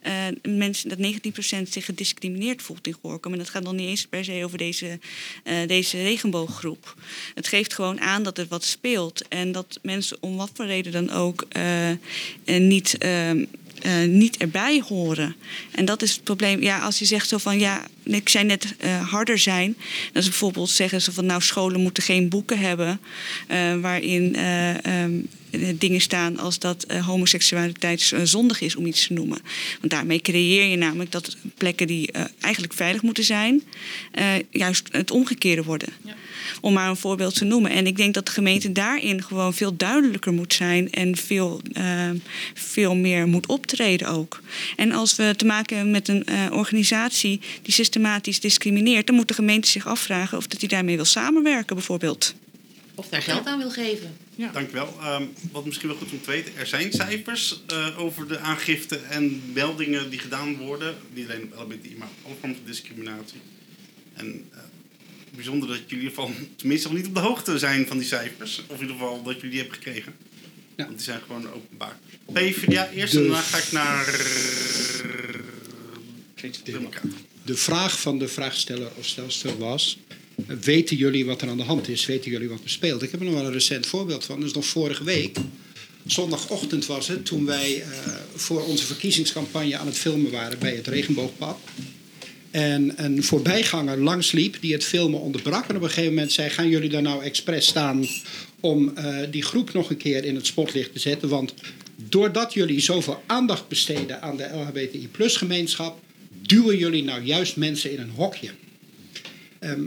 eh, mensen, dat 19% zich gediscrimineerd voelt in Gorkum. En dat gaat dan niet eens per se over deze, eh, deze regenbooggroep. Het geeft gewoon aan dat er wat speelt. En dat mensen om wat voor reden dan ook eh, eh, niet... ehm, eh, niet erbij horen. En dat is het probleem. Ja, als je zegt zo van ja, ik zei net eh, harder zijn. Dat is bijvoorbeeld zeggen ze van nou, scholen moeten geen boeken hebben eh, waarin eh, ehm, eh, dingen staan als dat homoseksualiteit zondig is, om iets te noemen. Want daarmee creëer je namelijk dat plekken die eigenlijk veilig moeten zijn, juist het omgekeerde worden. Om maar een voorbeeld te noemen. En ik denk dat de gemeente daarin gewoon veel duidelijker moet zijn en veel, eh, veel meer moet optreden ook. En als we te maken hebben met een eh, organisatie die systematisch discrimineert, dan moet de gemeente zich afvragen of dat die daarmee wil samenwerken, bijvoorbeeld. Of daar geld aan wil geven. Dankjewel. Ehm wat misschien wel goed om te weten. Er zijn cijfers eh, over de aangifte en meldingen die gedaan worden. Niet alleen op LBTI, maar op alle vormen van discriminatie. En eh, bijzonder dat jullie van, tenminste nog niet op de hoogte zijn van die cijfers. Of in ieder geval dat jullie die hebben gekregen. Want die zijn gewoon openbaar. PvdA eerst De- en daarna ga ik naar... Democraten. De vraag van de vraagsteller of stelster was: Weten jullie wat er aan de hand is? Weten jullie wat er speelt? Ik heb er nog wel een recent voorbeeld van. Dat is nog vorige week. Zondagochtend was het toen wij eh, voor onze verkiezingscampagne aan het filmen waren bij het Regenboogpad. En een voorbijganger langsliep die het filmen onderbrak. En op een gegeven moment zei: Gaan jullie daar nou expres staan om eh, die groep nog een keer in het spotlicht te zetten? Want doordat jullie zoveel aandacht besteden aan de LHBTI-gemeenschap, duwen jullie nou juist mensen in een hokje. Ehm,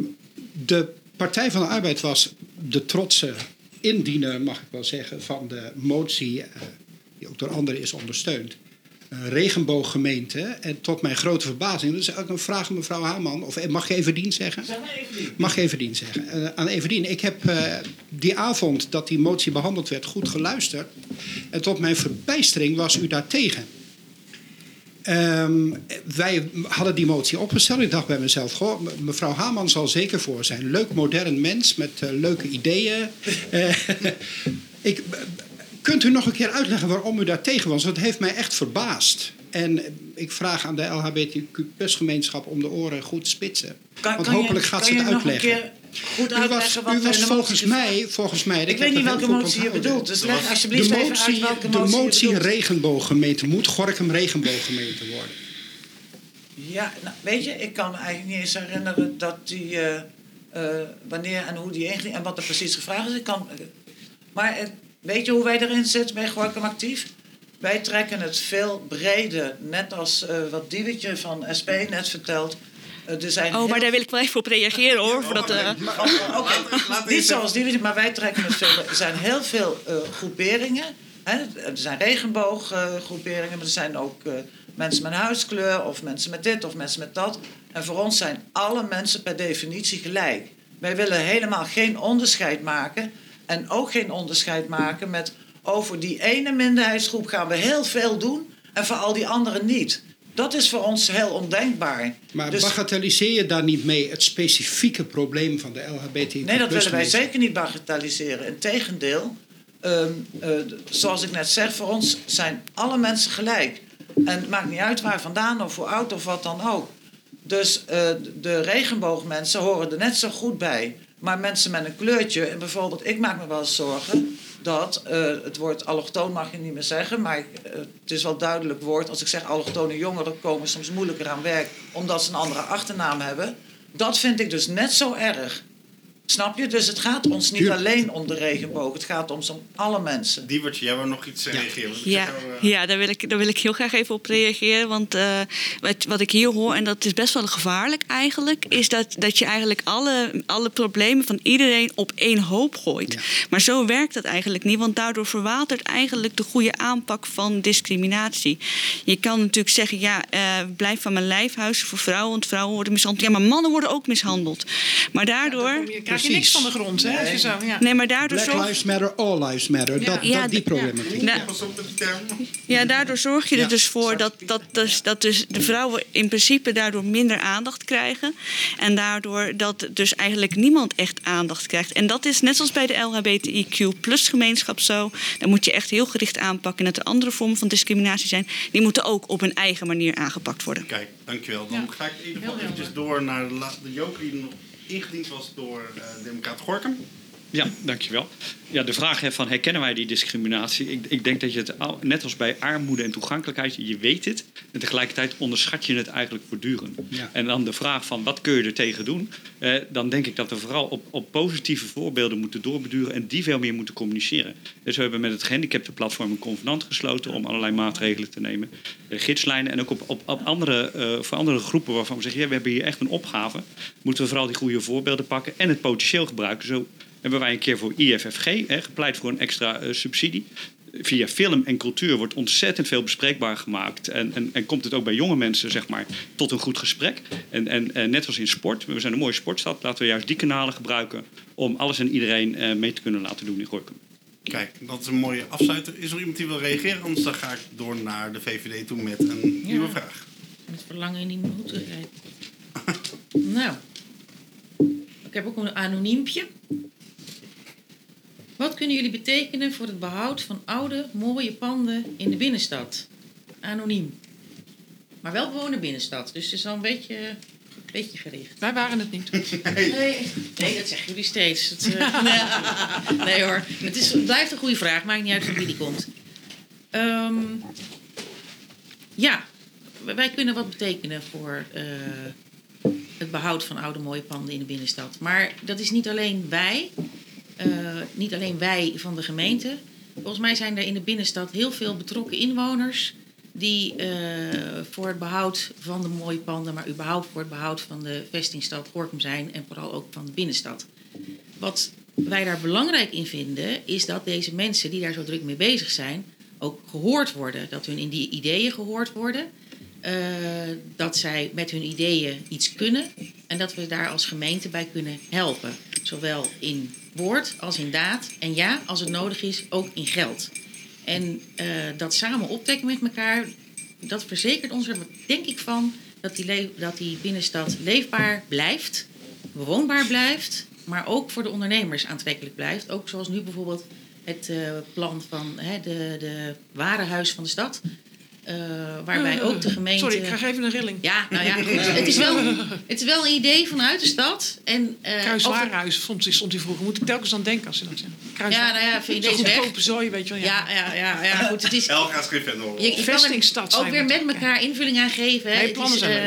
de Partij van de Arbeid was de trotse indiener, mag ik wel zeggen, van de motie, eh, die ook door anderen is ondersteund. Een regenbooggemeente. En tot mijn grote verbazing, dat is ook een vraag aan mevrouw Haman, of eh, mag ik Everdien zeggen? Mag Everdien zeggen. Eh, aan Everdien, ik heb eh, die avond dat die motie behandeld werd goed geluisterd. En tot mijn verbijstering was u daartegen. Ehm, wij hadden die motie opgesteld. Ik dacht bij mezelf, goh, mevrouw Haman zal zeker voor zijn. Leuk, modern mens met eh, leuke ideeën. Eh, [laughs] ik, kunt u nog een keer uitleggen waarom u daar tegen was? Het heeft mij echt verbaasd. En ik vraag aan de LHBTQ-gemeenschap om de oren goed te spitsen. Kan- Want kan je- hopelijk gaat ze het uitleggen. u was, u was de volgens mij, volgens mij... Ik weet niet het welke motie je bedoelt, dus leg alsjeblieft de even motie, uit welke De motie je motie regenbooggemeente. Moet Gorkum regenbooggemeente worden? Ja, nou, weet je, ik kan me eigenlijk niet eens herinneren dat die, eh, eh, wanneer en hoe die inging en wat er precies gevraagd is. Ik kan, maar eh, weet je hoe wij erin zitten bij Gorkum Actief? Wij trekken het veel breder, net als eh, wat Diewetje van SP net vertelt. Eh, er zijn Oh, maar daar wil ik wel even op reageren hoor. Voordat, eh, Niet zoals die, maar wij trekken het veel. Er zijn heel veel eh, groeperingen. Hè? Er zijn regenbooggroeperingen, maar er zijn ook eh, mensen met een huidskleur, of mensen met dit of mensen met dat. En voor ons zijn alle mensen per definitie gelijk. Wij willen helemaal geen onderscheid maken. En ook geen onderscheid maken met over die ene minderheidsgroep gaan we heel veel doen en voor al die anderen niet. Dat is voor ons heel ondenkbaar. Maar Dus- bagatelliseer je daar niet mee het specifieke probleem van de LHBTI? Nee, dat willen wij zeker niet bagatelliseren. Integendeel, eh, zoals ik net zeg, voor ons zijn alle mensen gelijk. En het maakt niet uit waar vandaan of hoe oud of wat dan ook. Dus eh, de regenboogmensen horen er net zo goed bij. Maar mensen met een kleurtje, en bijvoorbeeld, ik maak me wel eens zorgen dat eh, het woord allochtoon mag je niet meer zeggen, maar eh, het is wel duidelijk woord. Als ik zeg allochtone jongeren komen soms moeilijker aan werk omdat ze een andere achternaam hebben. Dat vind ik dus net zo erg. Snap je? Dus het gaat ons niet alleen om de regenboog. Het gaat ons om alle mensen. Diewertje, jij wou nog iets eh, reageren? Ja, eh, ja daar, wil ik, daar wil ik heel graag even op reageren. Want eh, wat, wat ik hier hoor, en dat is best wel gevaarlijk eigenlijk, is dat, dat je eigenlijk alle, alle problemen van iedereen op één hoop gooit. Maar zo werkt dat eigenlijk niet, want daardoor verwatert eigenlijk de goede aanpak van discriminatie. Je kan natuurlijk zeggen, ja, eh, blijf van mijn lijfhuis voor vrouwen, want vrouwen worden mishandeld. Ja, maar mannen worden ook mishandeld. Maar daardoor. Krijg je niks van de grond, hè? Als je zo, ja. Nee, maar daardoor Black zorg- Lives Matter, All Lives Matter. Dat, Ja, dat, die d- problematiek. ja. Ja, daardoor zorg je er dus voor dat, dat, dus, dat dus de vrouwen in principe daardoor minder aandacht krijgen. En daardoor dat dus eigenlijk niemand echt aandacht krijgt. En dat is net zoals bij de LHBTIQ plus gemeenschap zo. Dan moet je echt heel gericht aanpakken. En dat er andere vormen van discriminatie zijn. Die moeten ook op hun eigen manier aangepakt worden. Kijk, dankjewel. Dan ga ik in ieder geval eventjes door naar de, de joker die nog ingediend was door eh Democraat Gorkum. Ja, dankjewel. Ja, de vraag hè, van herkennen wij die discriminatie? Ik, ik denk dat je het net als bij armoede en toegankelijkheid, je weet het. En tegelijkertijd onderschat je het eigenlijk voortdurend. Ja. En dan de vraag van wat kun je er tegen doen? Eh, dan denk ik dat we vooral op, op positieve voorbeelden moeten doorbeduren en die veel meer moeten communiceren. Dus we hebben met het gehandicaptenplatform een convenant gesloten om allerlei maatregelen te nemen. Eh, gidslijnen en ook op, op, op andere, eh, voor andere groepen waarvan we zeggen, ja, we hebben hier echt een opgave. Moeten we vooral die goede voorbeelden pakken en het potentieel gebruiken. Zo hebben wij een keer voor IFFG hè, gepleit voor een extra eh, subsidie. Via film en cultuur wordt ontzettend veel bespreekbaar gemaakt. En, en, en komt het ook bij jonge mensen zeg maar, tot een goed gesprek. En, en, en net als in sport, we zijn een mooie sportstad. Laten we juist die kanalen gebruiken om alles en iedereen eh, mee te kunnen laten doen in Gorkum. Kijk, dat is een mooie afsluiter. Is er iemand die wil reageren? Anders dan ga ik door naar de VVD toe met een Ja. nieuwe vraag. Met verlangen in die motor rijdt. [laughs] nou, ik heb ook een anoniempje. Wat kunnen jullie betekenen voor het behoud van oude, mooie panden in de binnenstad? Anoniem. Maar wel gewoon de binnenstad. Dus het is al een beetje Beetje gericht. Wij waren het niet. Nee, nee dat zeggen jullie steeds. Het, eh, [laughs] nee, nee hoor, het, is, het blijft een goede vraag. Maakt niet uit van wie die komt. Ehm, ja, wij kunnen wat betekenen voor eh, het behoud van oude mooie panden in de binnenstad. Maar dat is niet alleen wij, niet alleen wij van de gemeente. Volgens mij zijn er in de binnenstad heel veel betrokken inwoners die eh, voor het behoud van de mooie panden, maar überhaupt voor het behoud van de vestingstad Gorkum zijn en vooral ook van de binnenstad. Wat wij daar belangrijk in vinden, is dat deze mensen die daar zo druk mee bezig zijn, ook gehoord worden. Dat hun in die ideeën gehoord worden. eh, dat zij met hun ideeën iets kunnen en dat we daar als gemeente bij kunnen helpen. Zowel in woord als in daad. En ja, als het nodig is, ook in geld. En eh, dat samen optrekken met elkaar, dat verzekert ons er denk ik van dat die, dat die binnenstad leefbaar blijft, bewoonbaar blijft, maar ook voor de ondernemers aantrekkelijk blijft. Ook zoals nu bijvoorbeeld het eh, plan van hè, de, de warenhuis van de stad. Eh, waarbij ook de gemeente. Sorry, ik krijg even een rilling. Ja, nou ja, goed. Het is wel, het is wel een idee vanuit de stad. En, eh, of het- Kruiswarenhuis stond, stond hij vroeger. Moet ik telkens aan denken als ze dat zeggen. Ja, nou ja, vind je Zo'n deze weg? goedkope zooi, weet je wel. Ja, ja, ja, ja, goed. Het is, hoor. Je, je Vestingstad ook weer we met elkaar invulling aan geven. hè. Nee, plannen is, zijn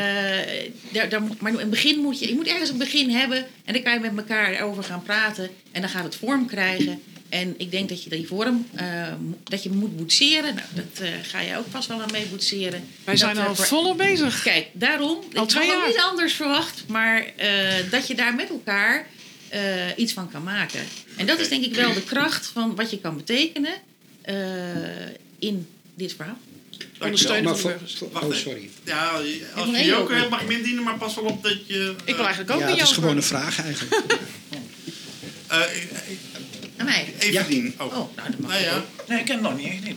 eh, daar, daar, moet- maar in het begin moet je, je moet ergens een begin hebben en dan kan je met elkaar over gaan praten en dan gaat het vorm krijgen. En ik denk dat je die vorm eh, dat je moet boetseren. Nou, dat eh, ga je ook vast wel aan mee boetseren. Wij Dat zijn we al voor- volop bezig. Kijk, daarom. Al ik had jaar. niet anders verwacht, maar eh, dat je daar met elkaar eh, iets van kan maken. En dat is denk ik wel de kracht van wat je kan betekenen eh, in dit verhaal. Ondersteunen van de Wacht oh, sorry. Ja, als je joker mag je indienen, maar pas wel op dat je... Ik wil eigenlijk ook Ja, niet het is gewoon een vraag eigenlijk. eh, eh, Aan mij. even dienen. Oh. Oh, nou, dat mag Nou ja, Nee, ik heb het nog niet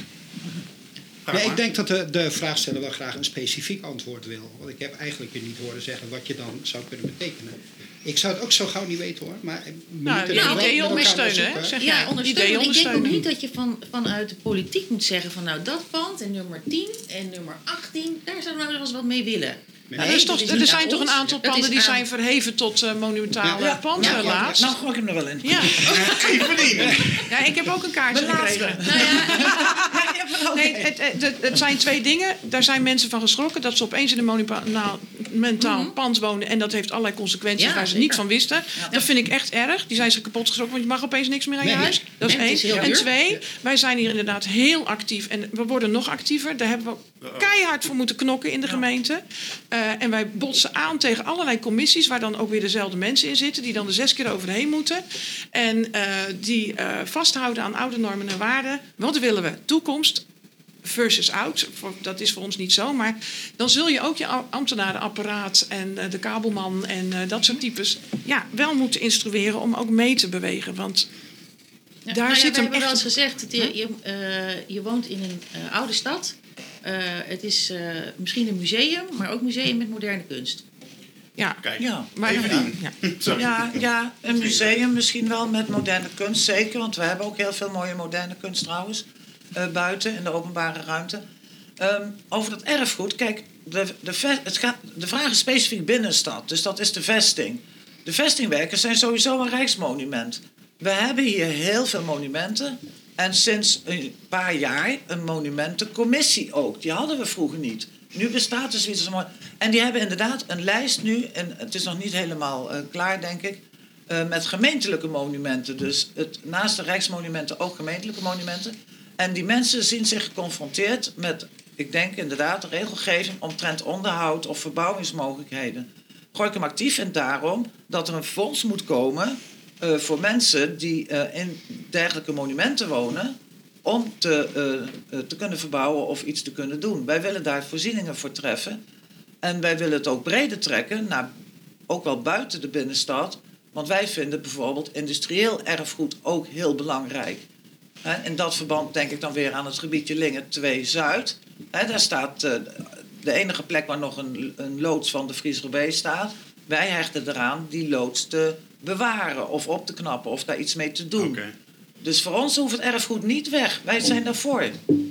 Nee, ik denk dat de, de vraagsteller wel graag een specifiek antwoord wil. Want ik heb eigenlijk je niet horen zeggen wat je dan zou kunnen betekenen. Ik zou het ook zo gauw niet weten hoor. Maar Nou, ja, ideeën ondersteunen, naar hè? Zeg Ja, jij. ondersteunen. Ik denk ook niet dat je van, vanuit de politiek moet zeggen van nou dat pand en nummer 10 en nummer 18, daar zouden we nou wel eens wat mee willen. Er is toch, er zijn toch een aantal panden die zijn verheven tot eh, monumentale Ja, panden ja. Nou, gooi ik hem er wel in. Ja. [laughs] Ja, ik heb ook een kaartje gekregen. Nou ja, Nee, het, het, zijn twee dingen. Daar zijn mensen van geschrokken dat ze opeens in een monumentaal pand wonen. En dat heeft allerlei consequenties Mhm. Waar ze niet van wisten. Dat vind ik echt erg. Die zijn ze kapot geschrokken, want je mag opeens niks meer aan je Nee. huis. Dat is één. En twee, wij zijn hier inderdaad heel actief. En we worden nog actiever. Daar hebben we keihard voor moeten knokken in de gemeente. Eh, en wij botsen aan tegen allerlei commissies... waar dan ook weer dezelfde mensen in zitten... die dan er zes keer overheen moeten. En eh, die eh, vasthouden aan oude normen en waarden. Wat willen we? Toekomst versus oud. Dat is voor ons niet zo. Maar dan zul je ook je am- ambtenarenapparaat en de kabelman en dat soort types... Ja, wel moeten instrueren om ook mee te bewegen. Want Ja, Daar nou ja, zit we hem hebben wel eens echt- gezegd, dat je, je, je woont in een oude stad. Eh, het is eh, misschien een museum, maar ook museum met moderne kunst. ja, Kijk, Ja. maar even ja. [laughs] Sorry. Ja, ja, een museum misschien wel met moderne kunst, zeker. Want we hebben ook heel veel mooie moderne kunst trouwens. eh, buiten in de openbare ruimte. Ehm, over dat erfgoed, kijk, de, de, het gaat, de vraag is specifiek binnenstad. Dus dat is de vesting. De vestingwerken zijn sowieso een rijksmonument. We hebben hier heel veel monumenten. En sinds een paar jaar een monumentencommissie ook. Die hadden we vroeger niet. Nu bestaat er zoiets En die hebben inderdaad een lijst nu, en het is nog niet helemaal eh, klaar, denk ik, eh, met gemeentelijke monumenten. Dus het, naast de rijksmonumenten ook gemeentelijke monumenten. En die mensen zien zich geconfronteerd met, ik denk inderdaad, regelgeving omtrent onderhoud of verbouwingsmogelijkheden. Gorkum Actief vindt daarom dat er een fonds moet komen eh, voor mensen die eh, in dergelijke monumenten wonen om te, eh, te kunnen verbouwen of iets te kunnen doen. Wij willen daar voorzieningen voor treffen. En wij willen het ook breder trekken, naar, ook wel buiten de binnenstad. Want wij vinden bijvoorbeeld industrieel erfgoed ook heel belangrijk. In dat verband denk ik dan weer aan het gebiedje Lingen 2 Zuid. Daar staat de enige plek waar nog een, een loods van de Frieser B staat. Wij hechten eraan die loods te bewaren of op te knappen of daar iets mee te doen. Oké. Dus voor ons hoeft het erfgoed niet weg. Wij zijn daarvoor.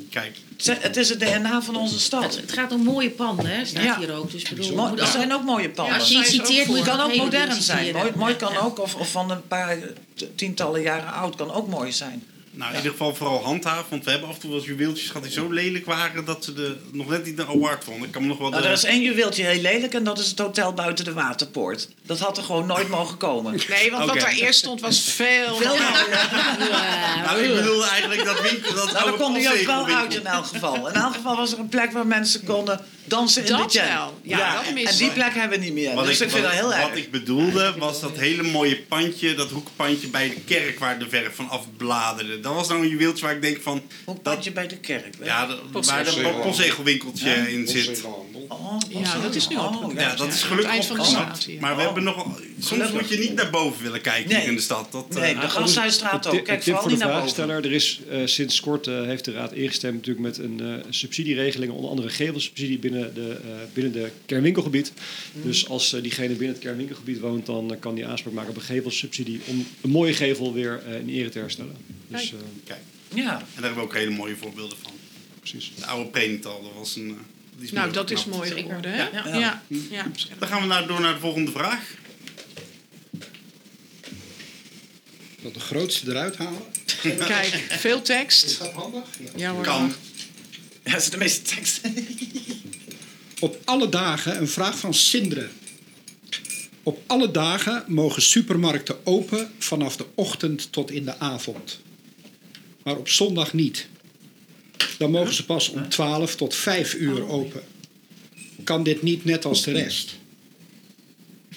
Kijk. Het is het DNA van onze stad. Het, het gaat om mooie panden, hè? Staat Ja. hier ook. Dus ik bedoel, Mo- er zijn ook mooie panden. Ja, als je iets citeert, moet je kan ook modern zijn. Mooi, mooi kan ja. ook, of, of van een paar tientallen jaren oud, kan ook mooi zijn. Nou, in ieder geval vooral handhaven. Want we hebben af en toe wel eens juweeltjes gehad die zo lelijk waren dat ze de, nog net niet een award vonden. Ik kan me nog wel Nou, de- er is één juweeltje heel lelijk en dat is het hotel buiten de Waterpoort. Dat had er gewoon nooit mogen komen. Nee, want wat daar eerst stond was veel... Veel Nou, ik bedoel eigenlijk dat winkel... Dat Nou, daar oude kon hij ook wel uit in elk geval. In elk geval was er een plek waar mensen konden dansen in Dat de jam. wel. Ja, dat en die plek hebben we niet meer. Wat, dus ik, ik, vind wat, dat heel wat erg. ik bedoelde was dat hele mooie pandje, dat hoekpandje bij de kerk waar de verf van afbladerde. Dat was nou een juweeltje waar ik denk van... Hoekpandje bij de kerk. Ja, de- waar de Postzegelhandel. postzegelwinkeltje Ja? in zit. Oh, Ja, dat is nu opgeknapt. Ja, dat is gelukkig eind van de opgeknapt. Maar we Oh. hebben nog... Soms Gelukkig. moet je niet naar boven willen kijken Nee. in de stad. Dat, eh, Nee, de Gasthuisstraat ook. Kijk vooral voor niet de naar boven. vraagsteller. Er is eh, sinds kort eh, heeft de Raad ingestemd natuurlijk met een eh, subsidieregeling, onder andere gevelsubsidie binnen de, eh, binnen de kernwinkelgebied. Mm. Dus als eh, diegene binnen het kernwinkelgebied woont, dan eh, kan die aanspraak maken op een gevelsubsidie om een mooie gevel weer eh, in ere te herstellen. Dus, Kijk. eh, Kijk, Ja. en daar hebben we ook hele mooie voorbeelden van. precies. De oude Prenital, dat was een... is Nou, dat is mooi geworden, hè? Ja. Ja, Ja. ja. Dan gaan we nou door naar de volgende vraag. Dat de grootste eruit halen. Kijk, veel tekst. Is dat handig? Ja. Ja hoor. Kan. Ja, dat is de meeste teksten. [laughs] Op alle dagen, een vraag van Sindre. Op alle dagen mogen supermarkten open vanaf de ochtend tot in de avond. Maar op zondag niet. Dan mogen ze pas om 12 tot 5 uur open. Kan dit niet net als de rest?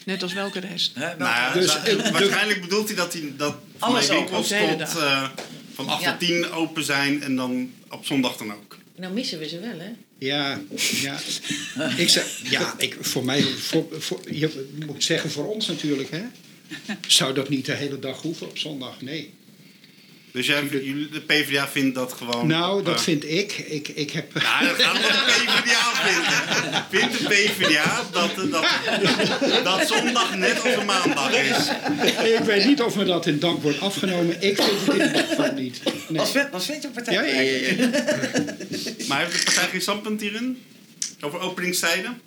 Net als welke rest. Hè, Nou ja, Dus, eh, de- waarschijnlijk bedoelt hij dat, hij, dat open, winkels de hele tot eh, van 8 Ja. tot 10 open zijn en dan op zondag dan ook. Nou missen we ze wel, hè? Ja, ja. Ik zeg, ja, ik, voor mij, voor, voor, je moet zeggen voor ons natuurlijk, hè? Zou dat niet de hele dag hoeven op zondag? Nee. Dus jij, de PvdA vindt dat gewoon... Nou, dat eh, vind ik. Ik, ik heb. Ja, dat gaat wat de PvdA vindt. Vindt de PvdA dat, dat, dat zondag net als een maandag is? Ik weet niet of me dat in dank wordt afgenomen. Ik vind het in ieder geval niet. Nee. Wat, vind, wat vindt je partij? Ja, ja, ja, ja. Maar heeft de partij geen standpunt hierin? Over openingstijden?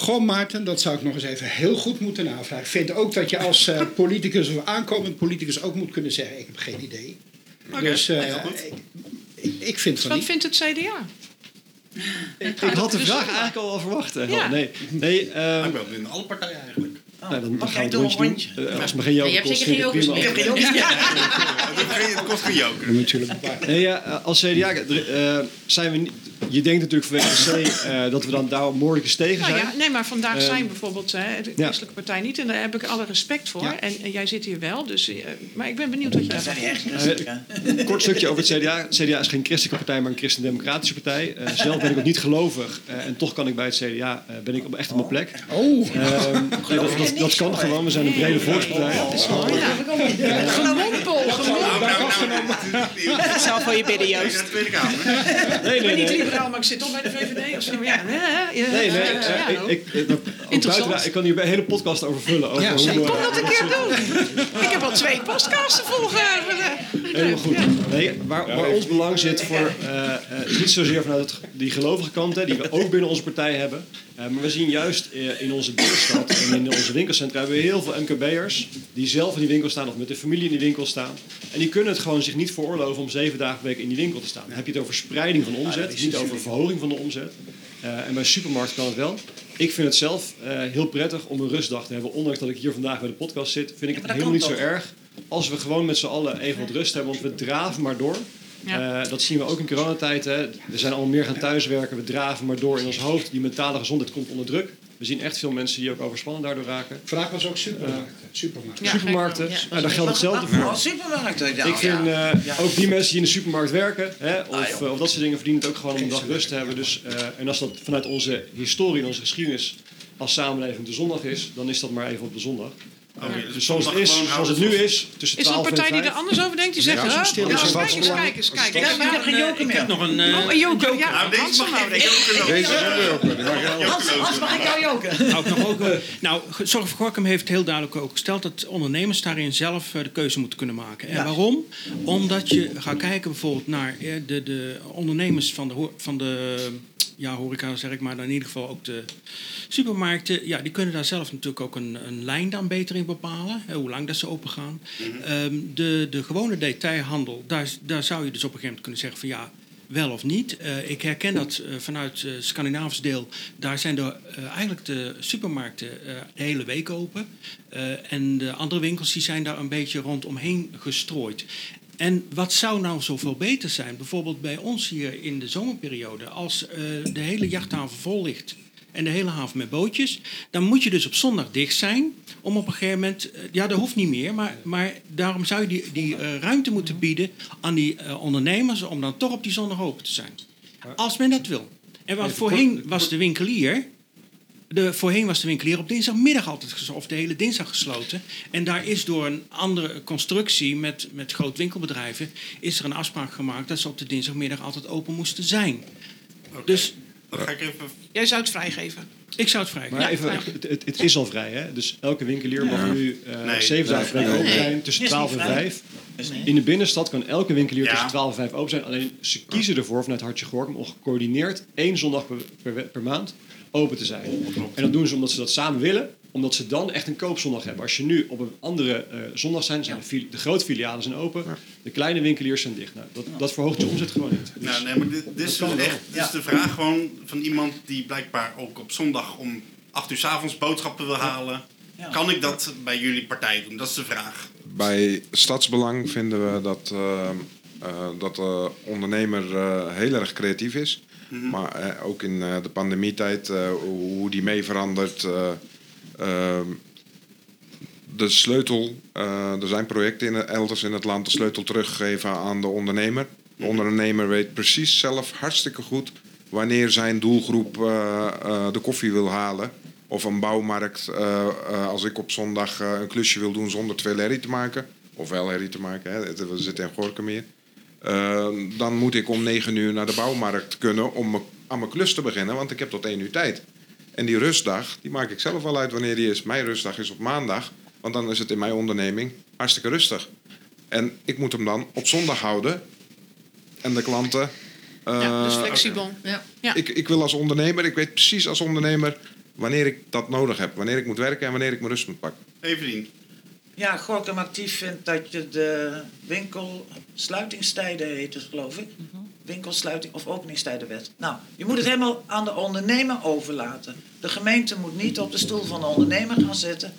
Goh, Maarten, dat zou ik nog eens even heel goed moeten navragen. Ik vind ook dat je als eh, [laughs] politicus of aankomend politicus ook moet kunnen zeggen: ik heb geen idee. Oké, dus eh, ik, ik, ik vind van Wat niet. vindt het CDA? Ik had de Dus vraag zondag. eigenlijk al wel verwacht. hè. Ja. Nee, nee ehm, Ik ben in alle partijen eigenlijk. Nou, dan, dan we jij het rondje doen. Eh, als het geen joker je hebt kost, zeker vind ik geen jokers meer. [laughs] Dat geen- Het kost geen joker. natuurlijk. Nee, ja, eh, als CDA eh, zijn we niet... Je denkt natuurlijk vanwege de C eh, dat we dan daar moordelijke tegen Nou zijn. ja, nee, maar vandaag zijn bijvoorbeeld hè, de Christelijke Partij niet. En daar heb ik alle respect voor. Ja. En, en jij zit hier wel. Dus, eh, maar ik ben benieuwd wat je Dat daarvan vindt. Een kort stukje over het CDA. Het CDA is geen christelijke partij, maar een christendemocratische partij. Eh, zelf ben ik ook niet gelovig. eh, en toch kan ik bij het CDA eh, ben ik op, echt op mijn plek. Oh, Ehm, dat, dat, dat kan gewoon. We zijn een brede volkspartij. Gemompel, gemompel. Ik zal voor je bidden, Joost. Nee, Ik ben niet liberaal, maar ik zit toch bij de VVD. Of zo. Ja, nee, ja, Nee, ja, eh, ja, ik, ik, eh, ook Interessant. buiten- ik kan hier een hele podcast over vullen. Over Ja, hoe, eh, Kom dat een keer doen. Ik heb al twee podcasts te volgen. Helemaal goed. Nee, waar, waar ons belang zit voor, eh, eh, is niet zozeer vanuit het, die gelovige kant, hè, die we ook binnen onze partij hebben. Eh, maar we zien juist eh, in onze binnenstad en in onze winkelcentra hebben we heel veel MKB'ers die zelf in die winkel staan of met de familie in die winkel staan. En die kunnen het gewoon zich niet veroorloven om zeven dagen per week in die winkel te staan. Dan heb je het over spreiding van omzet, niet over verhoging van de omzet. Eh, en bij supermarkt kan het wel. Ik vind het zelf heel prettig om een rustdag te hebben. Ondanks dat ik hier vandaag bij de podcast zit, vind ik het helemaal niet zo erg. Als we gewoon met z'n allen even wat rust hebben, want we draven maar door. Ja. Eh, dat zien we ook in coronatijd. Hè. We zijn allemaal meer gaan thuiswerken. We draven maar door in ons hoofd. Die mentale gezondheid komt onder druk. We zien echt veel mensen die ook overspannen daardoor raken. vraag was ook supermarkten. supermarkten. Ja, Supermarkten, Ja, nou, daar geldt hetzelfde voor. supermarkten. Ja, Ik vind ja. eh, Ja. ook die mensen die in de supermarkt werken, hè, of, Ah, eh, of dat soort dingen, verdienen het ook gewoon om een dag rust te hebben. Dus, eh, en als dat vanuit onze historie en onze geschiedenis als samenleving de zondag is, dan is dat maar even op de zondag. Oké, dus Dus zoals het, is, zoals het nu is, tussen Is er 12 een en partij die 5. er anders over denkt? Die zegt, Ja, ja, stil ja, een kijk eens, kijk eens, kijk Ik eens. heb, ik heb geen joker meer. Ik heb nog een... eh, Oh, een joker, ja. Nou, deze mag joker Deze is een joker, die mag je wel. Hans, mag ik jou joken? [laughs] Nou, ik nog ook, eh, nou, Zorg voor Gorkum heeft heel duidelijk ook gesteld dat ondernemers daarin zelf eh, de keuze moeten kunnen maken. En Ja. waarom? Omdat je gaat kijken bijvoorbeeld naar eh, de, de ondernemers van de, ho- van de ja, horeca, zeg ik maar, dan in ieder geval ook de supermarkten. Ja, die kunnen daar zelf natuurlijk ook een, een lijn dan beter in bepalen, hè, hoe lang dat ze open gaan. Ehm, de, de gewone detailhandel, daar, daar zou je dus op een gegeven moment kunnen zeggen van ja, wel of niet. Eh, ik herken dat eh, vanuit het Scandinavisch deel. Daar zijn de, eh, eigenlijk de supermarkten eh, de hele week open. Eh, en de andere winkels die zijn daar een beetje rondomheen gestrooid. En wat zou nou zoveel beter zijn? Bijvoorbeeld bij ons hier in de zomerperiode. Als eh, de hele jachthaven vol ligt en de hele haven met bootjes. Dan moet je dus op zondag dicht zijn. Om op een gegeven moment, eh, ja dat hoeft niet meer. Maar, maar daarom zou je die, die eh, ruimte moeten bieden aan die ondernemers. Om dan toch op die zondag open te zijn. Als men dat wil. En wat voorheen was de winkelier. De, voorheen was de winkelier op dinsdagmiddag altijd gesloten, of de hele dinsdag gesloten. En daar is door een andere constructie met, met groot winkelbedrijven, is er een afspraak gemaakt dat ze op de dinsdagmiddag altijd open moesten zijn. Dus Dan ga ik even... Jij zou het vrijgeven. ik zou het vrij. Maar even, het, het, het is al vrij, hè? Dus elke winkelier mag nu eh Nee, zeven dagen per week nee, open zijn, tussen Is niet 12 en vrij. 5. Is niet. In de binnenstad kan elke winkelier Ja. tussen 12 en 5 open zijn. Alleen ze kiezen ervoor vanuit Hartje Gorkum om gecoördineerd één zondag per, per maand open te zijn. En dat doen ze omdat ze dat samen willen, omdat ze dan echt een koopzondag hebben. Als je nu op een andere eh, zondag zijn, zijn de, de grote filialen zijn open, de kleine winkeliers zijn dicht. Nou, dat, dat verhoogt je omzet gewoon niet. Dus- Nou, nee, maar dit, dit is dus echt dit is de vraag gewoon van iemand die blijkbaar ook op zondag om 8 uur 's avonds boodschappen wil halen. Kan ik dat bij jullie partij doen? Dat is de vraag. Bij Stadsbelang vinden we dat, eh, eh, dat de ondernemer eh, heel erg creatief is. Maar eh, ook in eh, de pandemietijd, eh, hoe die mee verandert. eh, ehm, de sleutel, er zijn projecten in, elders in het land, de sleutel teruggeven aan de ondernemer. De ondernemer weet precies zelf hartstikke goed wanneer zijn doelgroep de koffie wil halen. Of een bouwmarkt, als ik op zondag een klusje wil doen zonder te veel herrie te maken. Of wel herrie te maken, hè, we zitten in Gorkum meer. Eh, dan moet ik om negen uur naar de bouwmarkt kunnen om aan mijn klus te beginnen, want ik heb tot één uur tijd. En die rustdag, die maak ik zelf wel uit wanneer die is. Mijn rustdag is op maandag, want dan is het in mijn onderneming hartstikke rustig. En ik moet hem dan op zondag houden. En de klanten. Ja, dus eh, flexibel. Ja. Ja. ik, ik wil als ondernemer, ik weet precies als ondernemer wanneer ik dat nodig heb. Wanneer ik moet werken en wanneer ik mijn rust moet pakken. Evelien. Ja, Gorkum Actief vindt dat je de winkelsluitingstijden heet het geloof ik. Winkelsluiting of openingstijdenwet. Nou, je moet het helemaal aan de ondernemer overlaten. De gemeente moet niet op de stoel van de ondernemer gaan zitten.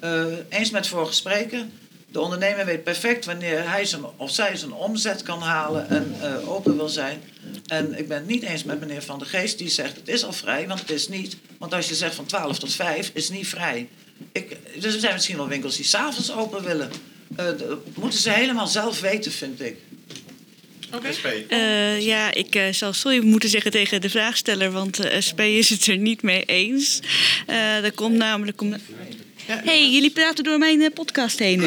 Eh, eens met vorige spreker. De ondernemer weet perfect wanneer hij zijn, of zij zijn omzet kan halen en eh, open wil zijn. En ik ben het niet eens met meneer Van der Geest die zegt het is al vrij, want het is niet. Want als je zegt van 12 tot 5 is niet vrij. Ik, dus er zijn misschien wel winkels die s'avonds open willen. Eh, dat moeten ze helemaal zelf weten, vind ik. SP. Eh, ja, ik eh, zal sorry moeten zeggen tegen de vraagsteller, want de SP is het er niet mee eens. Eh er komt namelijk om. Hey, jullie praten door mijn eh, podcast heen nu.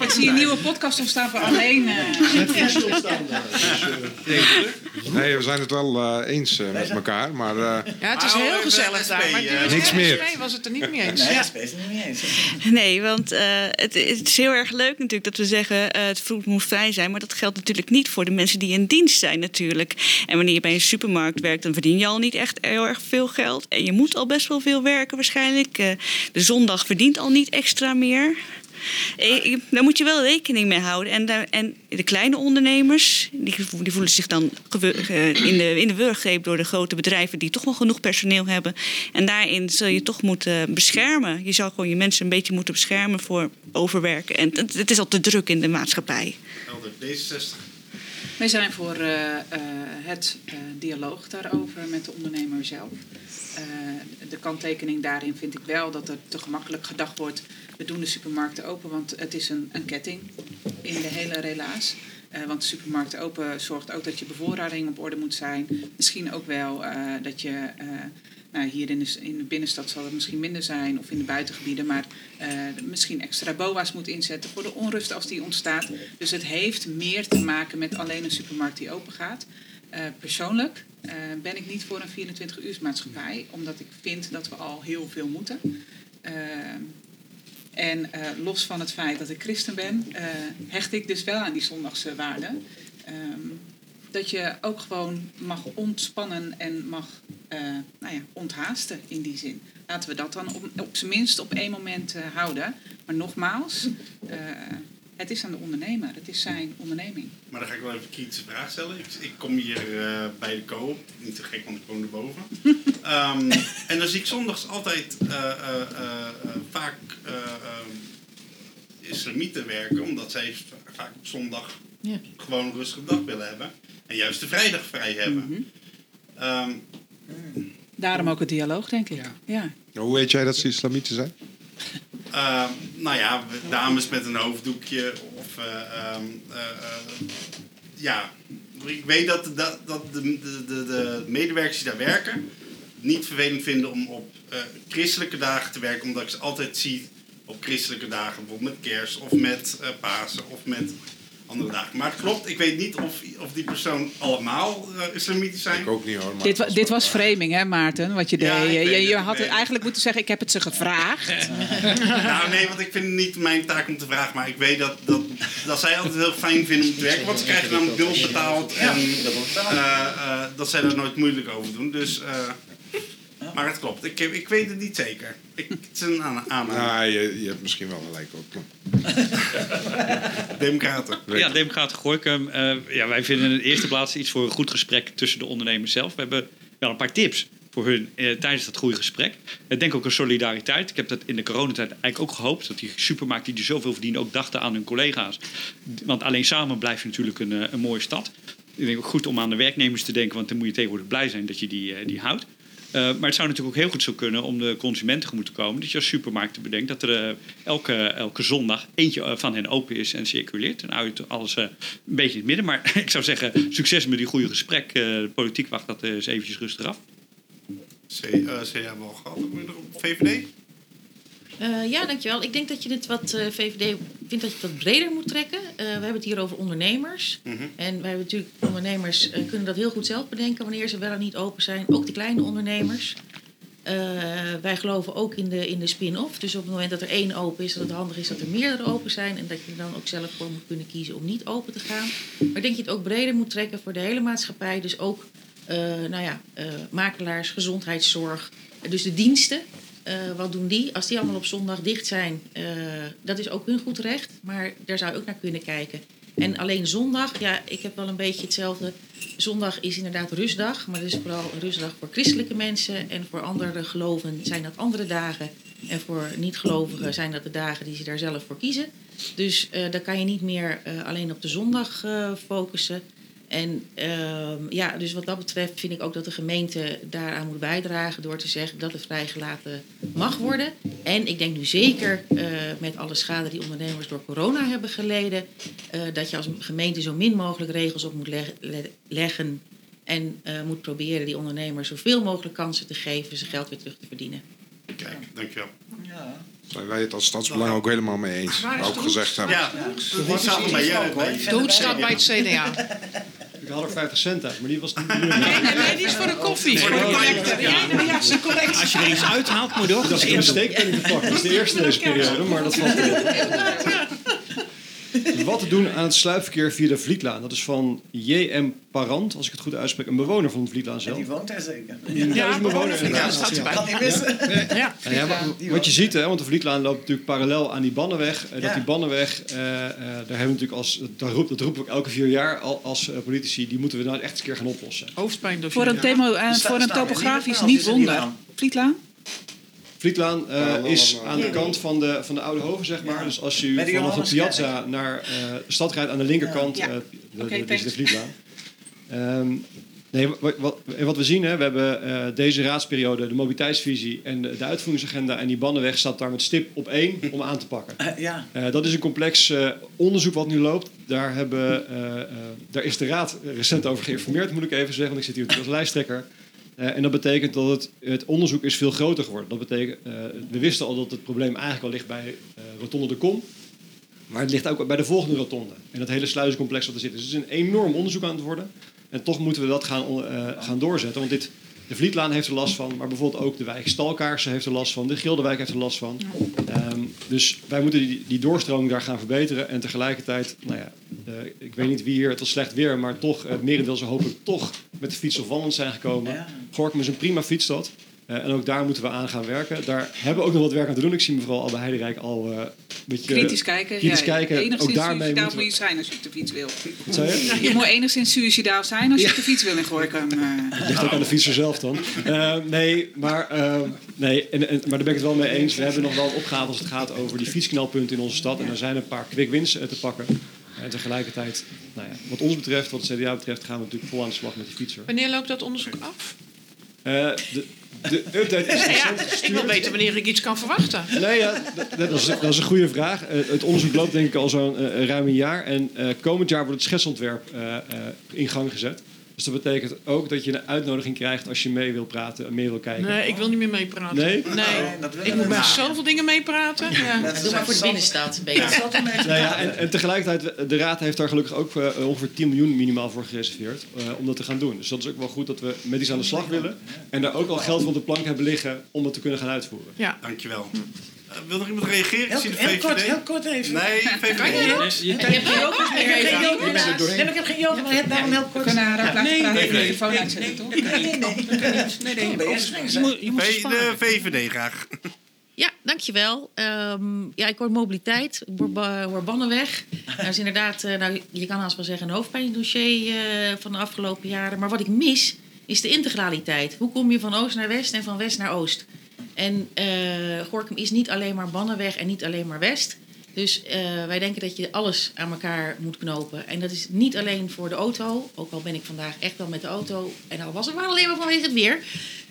Ik zie een nieuwe podcast ontstaan voor alleen. eh, Nee, we zijn het wel eh, eens eh, met elkaar, maar eh, Ja, het is heel gezellig daar. Maar eh, Niks meer. was het er niet mee eens. Nee, Ja. SP is het niet eens. Nee, want eh, het, het is heel erg leuk natuurlijk dat we zeggen eh, het vroeg moet vrij zijn. Maar dat geldt natuurlijk niet voor de mensen die in dienst zijn natuurlijk. En wanneer je bij een supermarkt werkt, dan verdien je al niet echt heel erg veel geld. En je moet al best wel veel werken waarschijnlijk. Eh, de zondag verdient al niet extra meer. Eh, Daar moet je wel rekening mee houden. En, daar, en de kleine ondernemers, die, die voelen zich dan eh, in de, in de wurggreep door de grote bedrijven die toch wel genoeg personeel hebben. En daarin zul je toch moeten beschermen. Je zou gewoon je mensen een beetje moeten beschermen voor overwerken. En het, het is al te druk in de maatschappij. Helder. D66. Wij zijn voor eh, eh, het eh, dialoog daarover met de ondernemer zelf. Eh, de kanttekening daarin vind ik wel dat er te gemakkelijk gedacht wordt. We doen de supermarkten open, want het is een, een ketting in de hele relaas. Eh, want de supermarkten open zorgt ook dat je bevoorrading op orde moet zijn. Misschien ook wel eh, dat je Nou, hier in de, in de binnenstad zal het misschien minder zijn of in de buitengebieden, maar misschien extra BOA's moet inzetten voor de onrust als die ontstaat. Dus het heeft meer te maken met alleen een supermarkt die open gaat. Persoonlijk eh, ben ik niet voor een 24-uursmaatschappij, omdat ik vind dat we al heel veel moeten. Eh, en eh, los van het feit dat ik christen ben, hecht ik dus wel aan die zondagse waarden. Ehm, dat je ook gewoon mag ontspannen en mag nou ja, onthaasten in die zin. Laten we dat dan op, op zijn minst op één moment houden. Maar nogmaals, het is aan de ondernemer. Het is zijn onderneming. Maar dan ga ik wel even een kritische vraag stellen. Ik, ik kom hier eh, bij de co Niet te gek, want ik woon erboven. [laughs] Ehm en dan zie ik zondags altijd eh, eh, eh, eh, vaak eh, ehm, islamieten werken. Omdat zij vaak op zondag Ja. gewoon een rustige dag willen hebben. En juist de vrijdag vrij hebben. Ehm, Daarom ook het dialoog, denk ik. Ja. Hoe weet jij dat ze islamieten zijn? [laughs] Ehm, nou ja, dames met een hoofddoekje of eh, ehm, eh, eh, ja, ik weet dat, dat, dat de, de, de, de medewerkers die daar werken niet vervelend vinden om op christelijke dagen te werken, omdat ik ze altijd zie op christelijke dagen, bijvoorbeeld met kerst of met Pasen of met andere dagen. Maar het klopt, ik weet niet of, of die persoon allemaal eh, islamitisch zijn. Ik ook niet hoor. Dit, wa- dit was framing, hè, Maarten, wat je Ja, deed. Je, je had het. eigenlijk moeten zeggen, ik heb het ze gevraagd. [laughs] nou, nee, want ik vind het niet mijn taak om te vragen. Maar ik weet dat, dat, dat zij altijd heel fijn vinden om te werken. Want ze krijgen namelijk bills betaald. En eh, eh, dat zij daar nooit moeilijk over doen. Dus, eh, maar het klopt. Ik, ik weet het niet zeker. Ik, het is een aan- aanname. Nou, je, je hebt misschien wel gelijk ook. [laughs] Democraten. Ja, Democraten Gorkum. Eh, ja, wij vinden in de eerste plaats iets voor een goed gesprek tussen de ondernemers zelf. We hebben wel een paar tips voor hun eh, tijdens dat goede gesprek. Ik denk ook een solidariteit. Ik heb dat in de coronatijd eigenlijk ook gehoopt. Dat die supermarkten die er zoveel verdienen ook dachten aan hun collega's. Want alleen samen blijf je natuurlijk een, eh, een mooie stad. Ik denk ook goed om aan de werknemers te denken. Want dan moet je tegenwoordig blij zijn dat je die, eh, die houdt. Eh, maar het zou natuurlijk ook heel goed zo kunnen om de consument tegemoet te komen. Dat je als supermarkt bedenkt dat er eh, elke, elke zondag eentje eh, van hen open is en circuleert. En uit alles een beetje in het midden. Maar [laughs] ik zou zeggen, succes met die goede gesprek. De politiek wacht dat eens eventjes rustig af. CDA wel gehad. VVD? Eh, ja, dankjewel. Ik denk dat je dit wat eh, VVD vindt dat je het wat breder moet trekken. Eh, we hebben het hier over ondernemers. Mhm. En wij hebben natuurlijk, ondernemers kunnen dat heel goed zelf bedenken wanneer ze wel en niet open zijn. Ook de kleine ondernemers. Wij geloven ook in de, in de spin-off. Dus op het moment dat er één open is, dat het handig is dat er meerdere open zijn. En dat je er dan ook zelf voor moet kunnen kiezen om niet open te gaan. Maar ik denk dat je het ook breder moet trekken voor de hele maatschappij. Dus ook nou ja, makelaars, gezondheidszorg. Dus de diensten. Eh, wat doen die? Als die allemaal op zondag dicht zijn, eh, dat is ook hun goed recht. Maar daar zou je ook naar kunnen kijken. En alleen zondag, ja, ik heb wel een beetje hetzelfde. Zondag is inderdaad rustdag, maar dat is vooral een rustdag voor christelijke mensen. En voor andere geloven zijn dat andere dagen. En voor niet-gelovigen zijn dat de dagen die ze daar zelf voor kiezen. Dus eh dan kan je niet meer alleen op de zondag focussen. En ehm, ja, dus wat dat betreft vind ik ook dat de gemeente daaraan moet bijdragen door te zeggen dat het vrijgelaten mag worden. En ik denk nu zeker eh, met alle schade die ondernemers door corona hebben geleden, eh, dat je als gemeente zo min mogelijk regels op moet leg- le- leggen. En eh, moet proberen die ondernemers zoveel mogelijk kansen te geven zijn geld weer terug te verdienen. Kijk, dankjewel. Zijn wij het als stadsbelang ook helemaal mee eens? Waar is Ook de gezegd hebben. Ja, die zaten bij. De hoed staat bij het CDA. [laughs] Ik haal er 50 cent uit, maar die was niet Nee, nee, nee, die is voor de koffie. Voor de collector. Ja, zijn collectie. Als je er iets uithalt, moet je ook Dat is een steekpenning te pakken. Dat is de eerste deze periode, maar dat valt [laughs] mee. Wat te doen aan het sluipverkeer via de Vlietlaan? Dat is van J.M. Parant, als ik het goed uitspreek, een bewoner van de Vlietlaan zelf. Die woont daar zeker. Ja, dat is een bewoner. Ja, inderdaad. staat erbij. Kan niet missen. Ja. Ja, wat, wat je ziet, hè, want de Vlietlaan loopt natuurlijk parallel aan die Bannenweg. eh, Dat die Bannenweg, eh, eh, daar hebben we natuurlijk als, dat, roep, dat roepen we elke vier jaar al, als politici, die moeten we nou echt eens een keer gaan oplossen. Hoofdpijndossier. Voor een, demo, Sta- voor een topografisch niet er wonder. aan. Vlietlaan? Vlietlaan eh, is aan, de eh, kant van de, van de Oude Hoven, zeg maar. Ja. Dus als de vanaf de. Piazza naar eh, de stad rijdt aan de linkerkant, Ja. eh, de- dat is de thanks. Vlietlaan. Ehm, nee, wat, wat, wat we zien, hè, we hebben eh, deze raadsperiode de mobiliteitsvisie en de, de uitvoeringsagenda. En die Bannenweg staat daar met stip op één om aan te pakken. [laughs] Eh, ja. Eh, dat is een complex eh, onderzoek wat nu loopt. Daar, hebben, eh, eh, daar is de Raad recent over geïnformeerd, moet ik even zeggen. Want ik zit hier natuurlijk als lijsttrekker. Eh, en dat betekent dat het, het onderzoek is veel groter geworden. Dat betekent, eh, we wisten al dat het probleem eigenlijk al ligt bij eh, Rotonde de Kom. Maar het ligt ook bij de volgende rotonde. En dat hele sluizencomplex wat er zit. Dus het is een enorm onderzoek aan het worden. En toch moeten we dat gaan, gaan doorzetten. Want dit, de Vlietlaan heeft er last van. Maar bijvoorbeeld ook de wijk Stalkaarsen heeft er last van. De Gildewijk heeft er last van. Ehm, dus wij moeten die, die doorstroming daar gaan verbeteren. En tegelijkertijd, nou ja, eh, ik weet niet wie hier, het was slecht weer. Maar toch, het merendeel zou hopelijk toch met de fiets of wandeld zijn gekomen. Gorkum is een prima fietsstad. Eh, en ook daar moeten we aan gaan werken. Daar hebben we ook nog wat werk aan te doen. Ik zie mevrouw Albe Heiderijk al eh, een beetje... Kritisch kijken. Kritisch ja, kijken. Enigszins Ook daarmee suicidaal moet we... je zijn als je op de fiets wil. Wat zei je? Je moet enigszins suicidaal zijn als je op de fiets wil in Gorkum. eh. Het ligt ook aan de fietser zelf dan. Eh, nee, maar, eh, nee en, en, maar daar ben ik het wel mee eens. We hebben nog wel een opgave als het gaat over die fietsknelpunten in onze stad. En er zijn een paar quick wins te pakken. En tegelijkertijd, nou ja, wat ons betreft, wat het CDA betreft, gaan we natuurlijk vol aan de slag met die fietser. Wanneer loopt dat onderzoek af? Eh, de, de update is Ja, recent ik wil weten wanneer ik iets kan verwachten. Nee, ja, dat, dat, is, dat is een goede vraag. Eh, het onderzoek loopt denk ik al zo'n eh, ruim een jaar. En eh, komend jaar wordt het schetsontwerp in gang gezet. Dus dat betekent ook dat je een uitnodiging krijgt als je mee wil praten en mee wil kijken. Nee, ik wil niet meer meepraten. Nee? Nee, ik moet bij zoveel dingen meepraten. Ja. Doe maar voor de binnenstad. een beetje. Nou ja, en, en tegelijkertijd, de Raad heeft daar gelukkig ook eh, ongeveer 10 miljoen minimaal voor gereserveerd eh, om dat te gaan doen. Dus dat is ook wel goed dat we met iets aan de slag willen. En daar ook al geld voor op de plank hebben liggen om dat te kunnen gaan uitvoeren. Ja. Dankjewel. Eh, wil nog iemand reageren? Heel, heel VVD. kort, heel kort even. Nee, VVD. Kan je dat? Je- Ik heb geen jokers meer. Ik heb geen jokers meer. doorheen. Nee, maar ik heb geen jokers meer. Daarom heel kort. Kunnen haar ook laten Nee, praten nee, de nee, toch? Nee, nee, nee. De VVD graag. Ja, dankjewel. Ehm ja, ik hoor mobiliteit, ik hoor, ba- hoor Bannenweg. Dat is inderdaad, eh, nou, je kan haast wel zeggen, een hoofdpijndossier eh, van de afgelopen jaren. Maar wat ik mis, is de integraliteit. Hoe kom je van oost naar west en van west naar oost? En eh Gorkum is niet alleen maar Bannenweg en niet alleen maar west. Dus eh, wij denken dat je alles aan elkaar moet knopen. En dat is niet alleen voor de auto. Ook al ben ik vandaag echt wel met de auto. En al was het maar alleen maar vanwege het weer.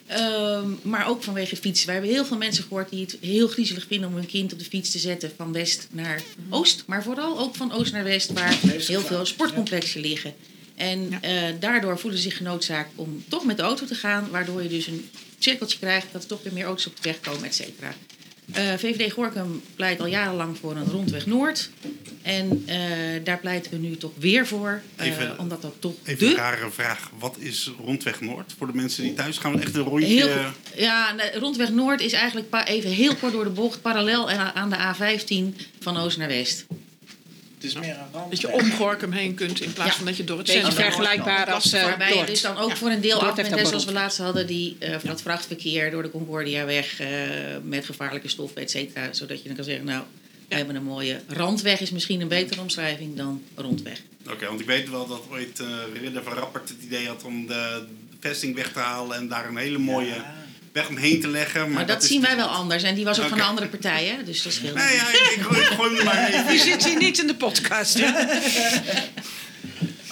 Ehm, maar ook vanwege fietsen. Wij hebben heel veel mensen gehoord die het heel griezelig vinden om hun kind op de fiets te zetten van west naar oost. Maar vooral ook van oost naar west, waar heel veel sportcomplexen liggen. En eh, daardoor voelen ze zich genoodzaakt om toch met de auto te gaan. Waardoor je dus een cirkeltje krijgt dat er toch weer meer auto's op de weg komen, et cetera. Eh, VVD Gorkum pleit al jarenlang voor een rondweg Noord. En eh, daar pleiten we nu toch weer voor. eh, Even- omdat dat toch Even een rare vraag. Wat is Rondweg Noord? Voor de mensen die thuis gaan we echt een rondje... Heel, ja, rondweg Noord is eigenlijk even heel kort door de bocht, parallel aan de A15 van oost naar west. Het is meer een rand. Dat je om Gorkum heen kunt in plaats Ja. van dat je door het Beetje centrum vergelijkbaar loopt. als, eh, Waarbij je Dort. dus dan ook Ja. voor een deel af dat net zoals we laatst hadden, die eh van het vrachtverkeer door de Concordiaweg eh met gevaarlijke stoffen, et cetera. Zodat je dan kan zeggen, nou, we hebben een mooie randweg, is misschien een betere omschrijving dan rondweg. Oké, want ik weet wel dat ooit eh Ridder van Rappert het idee had om de vesting weg te halen en daar een hele mooie weg omheen te leggen. Maar, Maar, dat, zien wij wel anders. En die was ook van een andere partij, hè? dus dat scheelt. Nee, ja, ik, ik, gooi- ik gooi hem er maar even Die zit hier niet in de podcast. hè?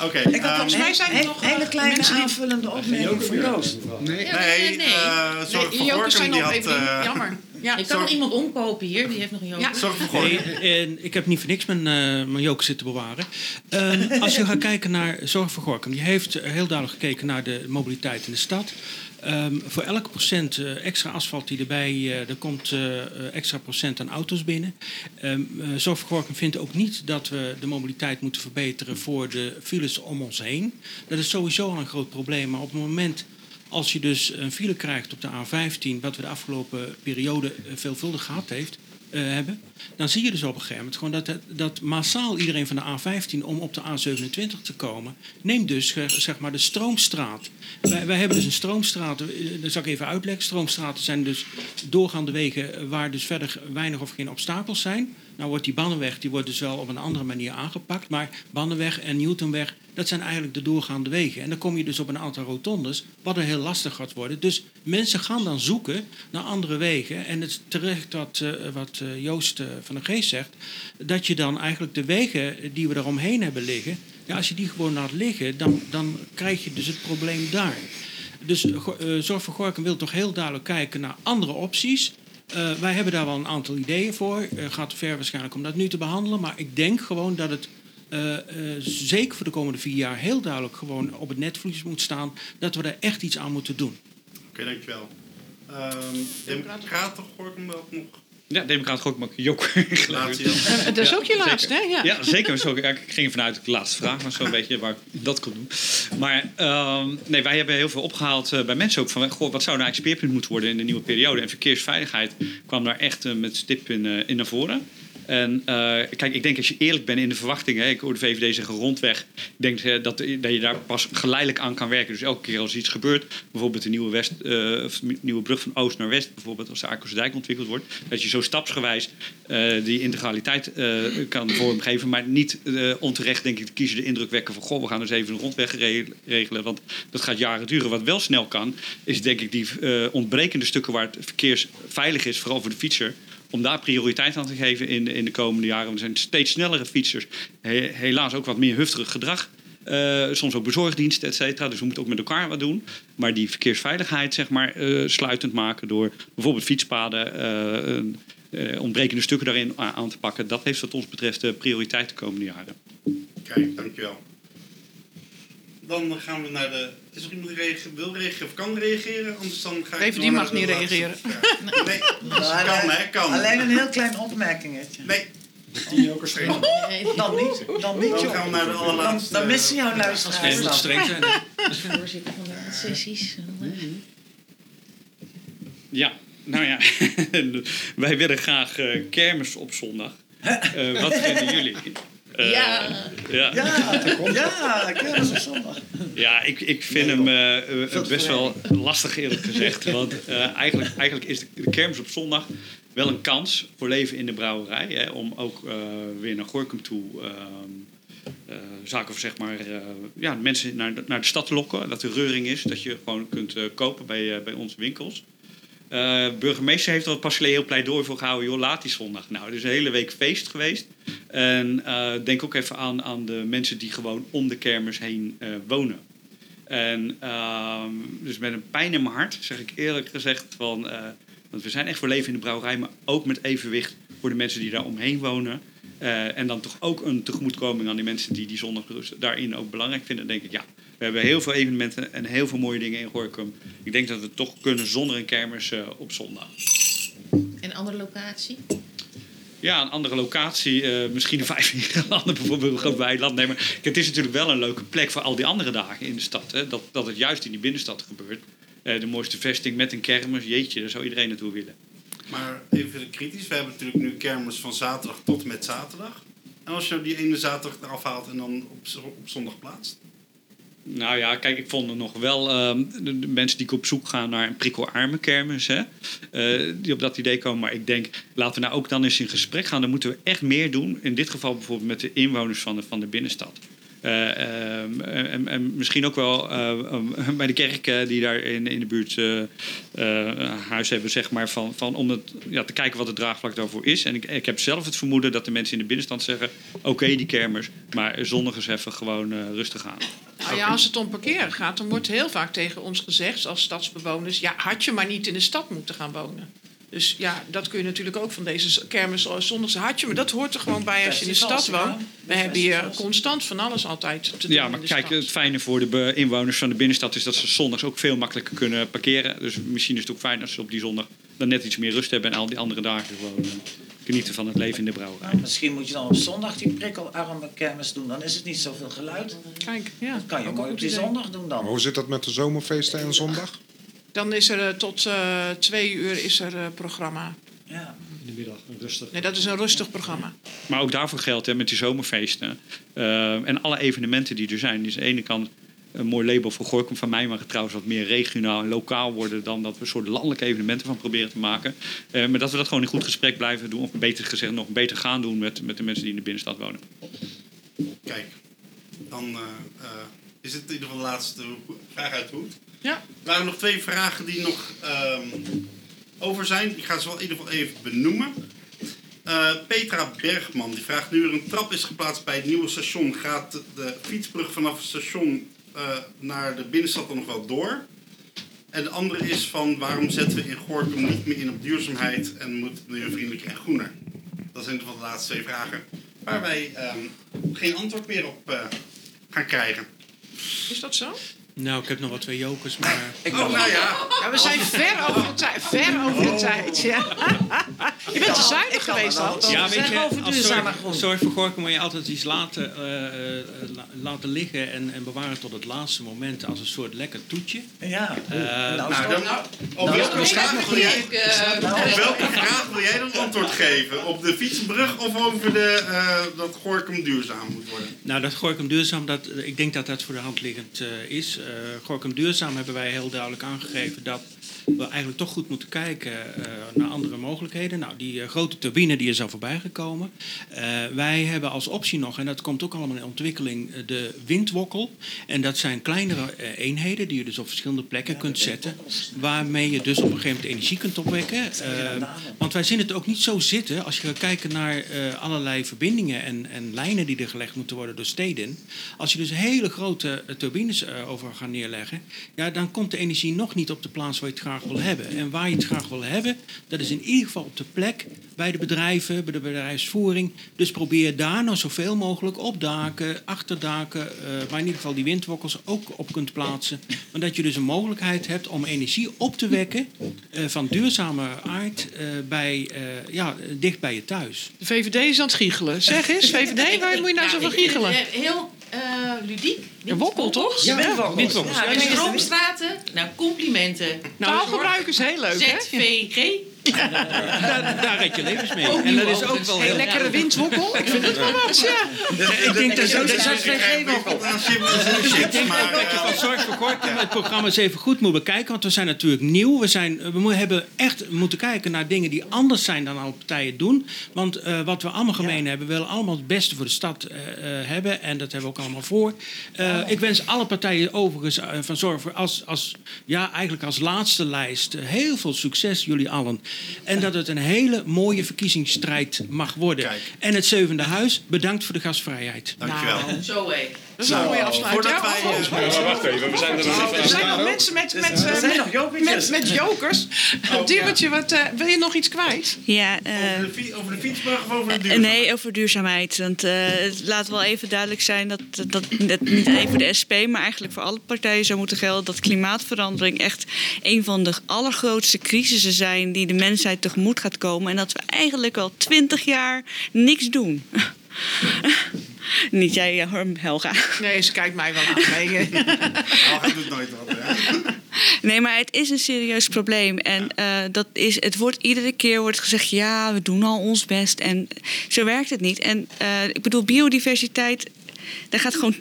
Oké, Ik had ehm, volgens mij zijn er nog hele kleine mensen die- aanvullende opmerking voor Joost. Nee. Nee, nee. eh, Zorg Nee, Gorkum zijn die had... even. eh, Jammer. Ja, Ik kan nog iemand omkopen hier, die heeft nog een joker. Ja. Zorg voor. Nee, en ik heb niet voor niks mijn, eh mijn joker zitten bewaren. Ehm, als je gaat kijken naar Zorg voor Gorkum, die heeft eh, heel duidelijk gekeken naar de mobiliteit in de stad. Ehm, voor elke procent eh, extra asfalt die erbij, eh er komt eh, extra procent aan auto's binnen. Ehm, eh, voor Gorkum vindt ook niet dat we de mobiliteit moeten verbeteren voor de files om ons heen. Dat is sowieso al een groot probleem, maar op het moment als je dus een file krijgt op de A15, wat we de afgelopen periode veelvuldig gehad heeft, eh, hebben, dan zie je dus op een gegeven moment gewoon dat, dat massaal iedereen van de A15 om op de A27 te komen, neemt dus eh, zeg maar de stroomstraat. Wij, hebben dus een stroomstraat, dat zal ik even uitleggen. Stroomstraten zijn dus doorgaande wegen waar dus verder weinig of geen obstakels zijn. Nou wordt die Bannenweg die wordt dus wel op een andere manier aangepakt. Maar Bannenweg en Newtonweg, dat zijn eigenlijk de doorgaande wegen. En dan kom je dus op een aantal rotondes, wat er heel lastig gaat worden. Dus mensen gaan dan zoeken naar andere wegen. En het is terecht wat, eh, wat eh, Joost eh, van der Geest zegt. Dat je dan eigenlijk de wegen die we eromheen hebben liggen. Ja, als je die gewoon laat liggen, dan, dan krijg je dus het probleem daar. Dus Zorg voor wil toch heel duidelijk kijken naar andere opties. Eh, wij hebben daar wel een aantal ideeën voor. Eh gaat te ver waarschijnlijk om dat nu te behandelen. Maar ik denk gewoon dat het eh, eh, zeker voor de komende vier jaar heel duidelijk gewoon op het netvlies moet staan. Dat we er echt iets aan moeten doen. Oké, dankjewel. Ehm Democraten Gorkum wel nog. Ja, Democraat Gorkum ook Jok. [laughs] Laatste, ja. Eh, dat is ook je laatste, hè? Ja. Ja, zeker. Zo, ik ging ervan uit dat ik de laatste vraag was, zo'n beetje waar ik dat kon doen. Maar ehm, nee, wij hebben heel veel opgehaald eh, bij mensen ook van, goh, wat zou nou eigenlijk speerpunt moeten worden in de nieuwe periode? En verkeersveiligheid kwam daar echt eh, met stip in, eh, in naar voren. En eh, kijk, ik denk als je eerlijk bent in de verwachtingen, ik hoor de VVD zeggen rondweg, ik denk eh, dat, dat je daar pas geleidelijk aan kan werken. Dus elke keer als iets gebeurt, bijvoorbeeld de nieuwe, West, eh, nieuwe brug van oost naar west, bijvoorbeeld als de Arkosse dijk ontwikkeld wordt, dat je zo stapsgewijs eh, die integraliteit eh, kan vormgeven, maar niet eh, onterecht denk ik de kiezer de indruk wekken van goh, we gaan dus even een rondweg re- regelen, want dat gaat jaren duren. Wat wel snel kan, is denk ik die eh, ontbrekende stukken waar het verkeersveilig is, vooral voor de fietser, om daar prioriteit aan te geven in de, in de komende jaren. Er zijn steeds snellere fietsers. He- helaas ook wat meer hufterig gedrag. Eh, soms ook bezorgdiensten, et cetera. Dus we moeten ook met elkaar wat doen. Maar die verkeersveiligheid zeg maar, eh, sluitend maken door bijvoorbeeld fietspaden... eh, ontbrekende stukken daarin aan te pakken. Dat heeft wat ons betreft de prioriteit de komende jaren. Kijk, dankjewel. Dan gaan we naar de... Is er iemand die reage- wil reageren of kan reageren? Anders dan ga ik Even die mag niet reageren. Nee, [laughs] Nou, kan hè, kan. Alleen een heel klein opmerkingetje. Nee. [laughs] Dan niet, dan niet, Dan gaan we naar de Dan, allerlaatste... dan missen jouw luisteraars. Nee, moet streng zijn. [laughs] Voorzitter van de sessies. Ja, nou ja. Wij willen graag eh, kermis op zondag. Eh, wat vinden jullie? Eh, Ja. ja. Ja, ja, kermis op zondag. Ja, ik, ik vind hem eh, eh, best wel lastig eerlijk gezegd. [laughs] Want eh, eigenlijk, eigenlijk is de, de kermis op zondag wel een kans voor leven in de brouwerij. Hè, om ook eh, weer naar Gorkum toe ehm, eh, zaken of zeg maar, eh, ja, mensen naar de, naar de stad te lokken. Dat er reuring is, dat je gewoon kunt eh, kopen bij, eh, bij onze winkels. Eh, burgemeester heeft er pas heel pleidooi voor gehouden. Joh, laat die zondag. Nou, het is een hele week feest geweest. En eh, denk ook even aan, aan de mensen die gewoon om de kermis heen eh, wonen. En ehm, dus met een pijn in mijn hart zeg ik eerlijk gezegd van... want we zijn echt voor leven in de brouwerij, maar ook met evenwicht voor de mensen die daar omheen wonen. En dan toch ook een tegemoetkoming aan die mensen die die zondagrust daarin ook belangrijk vinden. Denk ik, ja, we hebben heel veel evenementen en heel veel mooie dingen in Gorkum. Ik denk dat we het toch kunnen zonder een kermis eh, op zondag. En een andere locatie? Ja, een andere locatie, eh, misschien een vijf [laughs] landen bijvoorbeeld, een groot weiland. Nee, maar kijk, het is natuurlijk wel een leuke plek voor al die andere dagen in de stad. Hè? Dat, dat het juist in die binnenstad gebeurt. Eh, de mooiste vesting met een kermis, jeetje, daar zou iedereen naartoe willen. Maar even kritisch. We hebben natuurlijk nu kermis van zaterdag tot en met zaterdag. En als je die ene zaterdag eraf haalt en dan op, op zondag plaatst. Nou ja, kijk, ik vond er nog wel ehm, de, mensen die op zoek gaan naar een prikkelarme kermis, hè, eh, die op dat idee komen. Maar ik denk, laten we nou ook dan eens in gesprek gaan. Dan moeten we echt meer doen. In dit geval bijvoorbeeld met de inwoners van van de binnenstad. Eh, ehm, en, en misschien ook wel eh, [laughs] bij de kerk eh, die daar in, in de buurt huis hebben, zeg maar, van, van om het, ja, te kijken wat het draagvlak daarvoor is. En ik, ik heb zelf het vermoeden dat de mensen in de binnenstand zeggen: oké, die kermis, maar zondag eens even gewoon rustig aan. Nou ja, als het om parkeren gaat, dan wordt heel vaak tegen ons gezegd als stadsbewoners... ja, had je maar niet in de stad moeten gaan wonen. Dus ja, dat kun je natuurlijk ook van deze kermis zondags had je, maar dat hoort er gewoon bij als je in de stad woont. We hebben hier constant van alles altijd te doen Ja, in maar de kijk, stad. het fijne voor de inwoners van de binnenstad is dat ze zondags ook veel makkelijker kunnen parkeren. Dus misschien is het ook fijn als ze op die zondag dan net iets meer rust hebben en al die andere dagen gewoon eh, genieten van het leven in de brouwerij. Nou, misschien moet je dan op zondag die prikkelarme kermis doen. Dan is het niet zoveel geluid. Kijk, ja. Dat kan je ook mooi op die idee. zondag doen dan. Hoe zit dat met de zomerfeesten en zondag? Dan is er eh, tot eh, twee uur is er eh, programma. Ja. In de middag, rustig. Nee, dat is een rustig programma. Maar ook daarvoor geldt hè, met die zomerfeesten en alle evenementen die er zijn. Is aan de ene kant een mooi label voor Gorkum van mij, maar trouwens wat meer regionaal en lokaal worden dan dat we een soort landelijke evenementen van proberen te maken. Eh, maar dat we dat gewoon in goed gesprek blijven doen, of beter gezegd nog beter gaan doen met, met de mensen die in de binnenstad wonen. Kijk, dan eh, eh, is het in ieder geval de laatste vraag uit de hoed. Ja. Er waren nog twee vragen die nog ehm, over zijn. Ik ga ze wel in ieder geval even benoemen. Eh, Petra Bergman die vraagt: Nu er een trap is geplaatst bij het nieuwe station, gaat de, de fietsbrug vanaf het station naar de binnenstad dan nog wel door? En de andere is van waarom zetten we in Gorkum niet meer in op duurzaamheid en moet het milieuvriendelijker en groener? Dat zijn in ieder geval de laatste twee vragen waar wij ehm, geen antwoord meer op eh, gaan krijgen. Is dat zo? Nou, ik heb nog wel twee jokers, maar... [laughs] Oh, nou ja. Ja, we zijn ver over de tijd. Ver over de tijd, ja. Je bent te zuinig geweest, Hans. Ja, weet je, over als duurzame zorg, grond. zorg voor Gorkum moet je altijd iets laten, eh, eh, la- laten liggen en, en bewaren tot het laatste moment als een soort lekker toetje. Ja. Eh, Nou, dan, op Nou, welke nou, vraag nou, wil jij, nou, op welke vraag wil jij dan antwoord geven? Op de fietsenbrug of over de, eh, dat Gorkum duurzaam moet worden? Nou, dat Gorkum Duurzaam, dat, ik denk dat dat voor de hand liggend eh, is. Eh Gorkum Duurzaam hebben wij heel duidelijk aangegeven dat we eigenlijk toch goed moeten kijken eh, naar andere mogelijkheden. Nou, die eh, grote turbine die is al voorbij gekomen. Eh, wij hebben als optie nog, en dat komt ook allemaal in ontwikkeling, de windwokkel. En dat zijn kleinere eenheden die je dus op verschillende plekken kunt zetten. Waarmee je dus op een gegeven moment energie kunt opwekken. Want wij zien het ook niet zo zitten als je gaat kijken naar allerlei verbindingen en, en lijnen die er gelegd moeten worden door steden. Als je dus hele grote turbines over gaat neerleggen, ja, dan komt de energie nog niet op de plaats waar je het graag wil hebben. En waar je het graag wil hebben, dat is in ieder geval op de plek bij de bedrijven, bij de bedrijfsvoering. Dus probeer daar nou zoveel mogelijk op daken, achterdaken, eh, waar in ieder geval die windwokkels ook op kunt plaatsen. Maar dat je dus een mogelijkheid hebt om energie op te wekken eh, van duurzame aard eh, bij, eh, ja, dicht bij je thuis. De VVD is aan het giechelen. Zeg eens, VVD, waar moet je nou zo van ik vind giechelen? Heel eh, ludiek. Een wokkel, toch? Ja, windwokkels. Ja, Ja, is- stroomstraten. Nou, complimenten. Taalgebruik is heel leuk, Daar, daar red je levens mee. En dat is ook wel heel lekkere windwokkel. Ik vind het wel wat, ja. Ik denk dat dat- is geen wokkel. Aan chips en chips, Ik denk dat je van Zorg voor Gorkum het programma eens even goed moet bekijken. Want we zijn natuurlijk nieuw. We, zijn, we hebben echt moeten kijken naar dingen die anders zijn dan alle partijen doen. Want eh, wat we allemaal gemeen hebben, we willen allemaal het beste voor de stad eh, eh, hebben. En dat hebben we ook allemaal voor. Eh, Ik wens alle partijen overigens van Zorg voor als, als, ja, eigenlijk als laatste lijst heel veel succes, jullie allen. En dat het een hele mooie verkiezingsstrijd mag worden. Kijk. En het zevende huis, bedankt voor de gastvrijheid. Dankjewel. Zo hé. Dat is een mooie afsluiting. Ja, eh, wacht even, we zijn er nog Er niet zijn van. nog mensen met, met, eh, met, met, met jokers. [laughs] Diewertje, wat, eh, wil je nog iets kwijt? Ja, eh, Over de, fietsbrug of over de Eh, duurzaam? Nee, over duurzaamheid. Want eh, het laat wel even duidelijk zijn dat, dat, dat niet alleen voor de SP, maar eigenlijk voor alle partijen zou moeten gelden dat klimaatverandering echt een van de allergrootste crisissen zijn die de mensheid tegemoet gaat komen. En dat we eigenlijk al twintig jaar niks doen. [laughs] [laughs] niet jij, hoor, Helga. Nee, ze kijkt mij wel aan. Nee, eh. [laughs] Oh, hij doet nooit wat, hè? [laughs] Nee, maar het is een serieus probleem. En eh, dat is, het wordt iedere keer wordt gezegd: ja, we doen al ons best. En zo werkt het niet. En eh, ik bedoel, biodiversiteit. Daar gaat gewoon 80%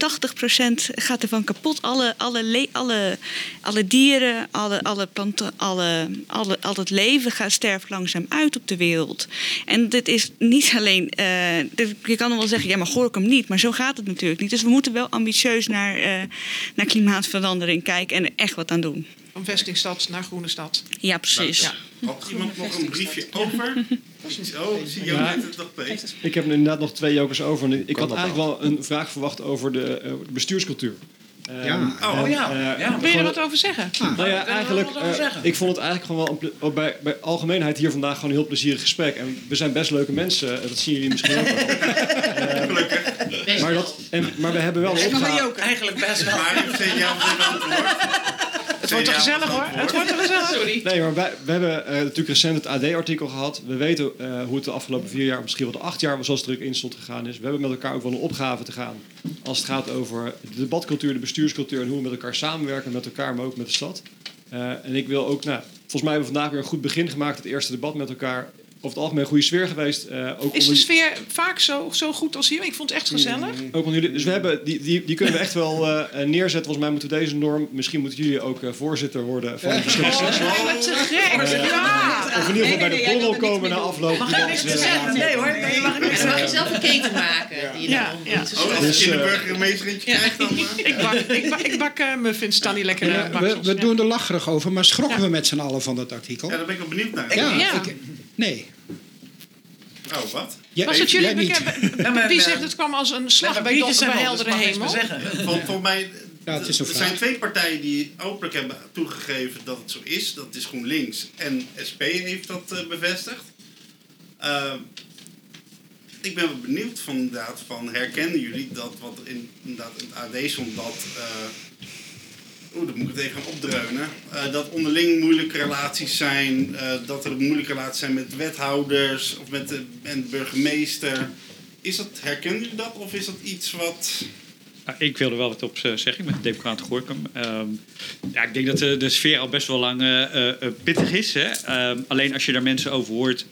gaat ervan kapot. Alle, alle, le- alle, alle dieren, alle, alle planten, alle, alle, al het leven gaat sterft langzaam uit op de wereld. En dit is niet alleen. eh, dit- je kan wel zeggen, ja, maar Gorkum niet. Maar zo gaat het natuurlijk niet. Dus we moeten wel ambitieus naar, eh, naar klimaatverandering kijken en er echt wat aan doen. Van vestingstad naar groene stad. Ja, precies. Ja. Had iemand nog een briefje over? Oh, ik zie jou Ja. net het nog bezig. Ik heb inderdaad nog twee jokers over. Ik Kan had eigenlijk wel een vraag verwacht over de eh, bestuurscultuur. Eh, Ja. Oh, en, ja. eh, Ja. Wil je er gewoon- wat over zeggen? Nou ja, eigenlijk, eh, zeggen? ik vond het eigenlijk gewoon wel ook bij, bij algemeenheid hier vandaag gewoon een heel plezierig gesprek. En we zijn best leuke mensen, eh, dat zien jullie misschien ook wel. [laughs] Eh, maar, dat, en, maar we hebben wel een opgave. Eigenlijk best wel. Maar wel een antwoord? Het wordt er gezellig hoor. Het wordt er gezellig. Sorry. Nee, maar wij, we hebben eh, natuurlijk recent het AD-artikel gehad. We weten eh, hoe het de afgelopen vier jaar, misschien wel de acht jaar, zoals het er ook in stond gegaan is. We hebben met elkaar ook wel een opgave te gaan. Als het gaat over de debatcultuur, de bestuurscultuur en hoe we met elkaar samenwerken, met elkaar, maar ook met de stad. Eh, en ik wil ook, nou, volgens mij hebben we vandaag weer een goed begin gemaakt. Het eerste debat met elkaar. Over het algemeen een goede sfeer geweest. eh, ook Is de sfeer vaak zo, zo goed als hier? Ik vond het echt gezellig. ook onder jullie. Dus we hebben, die, die, die kunnen we echt wel eh, eh, neerzetten. Volgens mij moeten we deze norm. Misschien moeten jullie ook voorzitter worden van de verschillende secties. Wat te gek. Ja. Of in ieder geval bij de borrel komen na afloop. Mag ik niks te zeggen? Nee hoor, nee, mag ik mag je zelf een keten maken. Die je Ja, dan ja. Oh, als Dus, je de eh, burgemeester eentje krijgt, dan... [laughs] Ik bak, ik bak, ik bak eh, muffins, staan die lekker Ja, in we, doen er lacherig over, maar schrokken we met z'n allen van dat artikel? Ja, daar ben ik wel benieuwd naar. Ja, Ja. ik- nee. Oh, wat? Jij- Was het jullie niet. bekend? Ja, Wie maar- zegt het kwam als een slag bij, dus heldere hemel? Volgens mij... Ja, het is er zijn twee partijen die openlijk hebben toegegeven dat het zo is. Dat is GroenLinks en SP heeft dat eh, bevestigd. Eh, ik ben wel benieuwd van, inderdaad, van herkennen jullie dat wat in, inderdaad in het AD stond, dat eh, Oeh, dan moet ik even gaan opdreunen. Eh, dat onderling moeilijke relaties zijn. eh, dat er moeilijke relaties zijn met wethouders of met de, burgemeester. Is dat, herkennen jullie dat? Of is dat iets wat... Nou, ik wilde wel wat op eh, zeggen met de Democraten Gorkum. Ehm, ja, ik denk dat de, sfeer al best wel lang pittig is. Hè? Ehm, alleen als je daar mensen over hoort,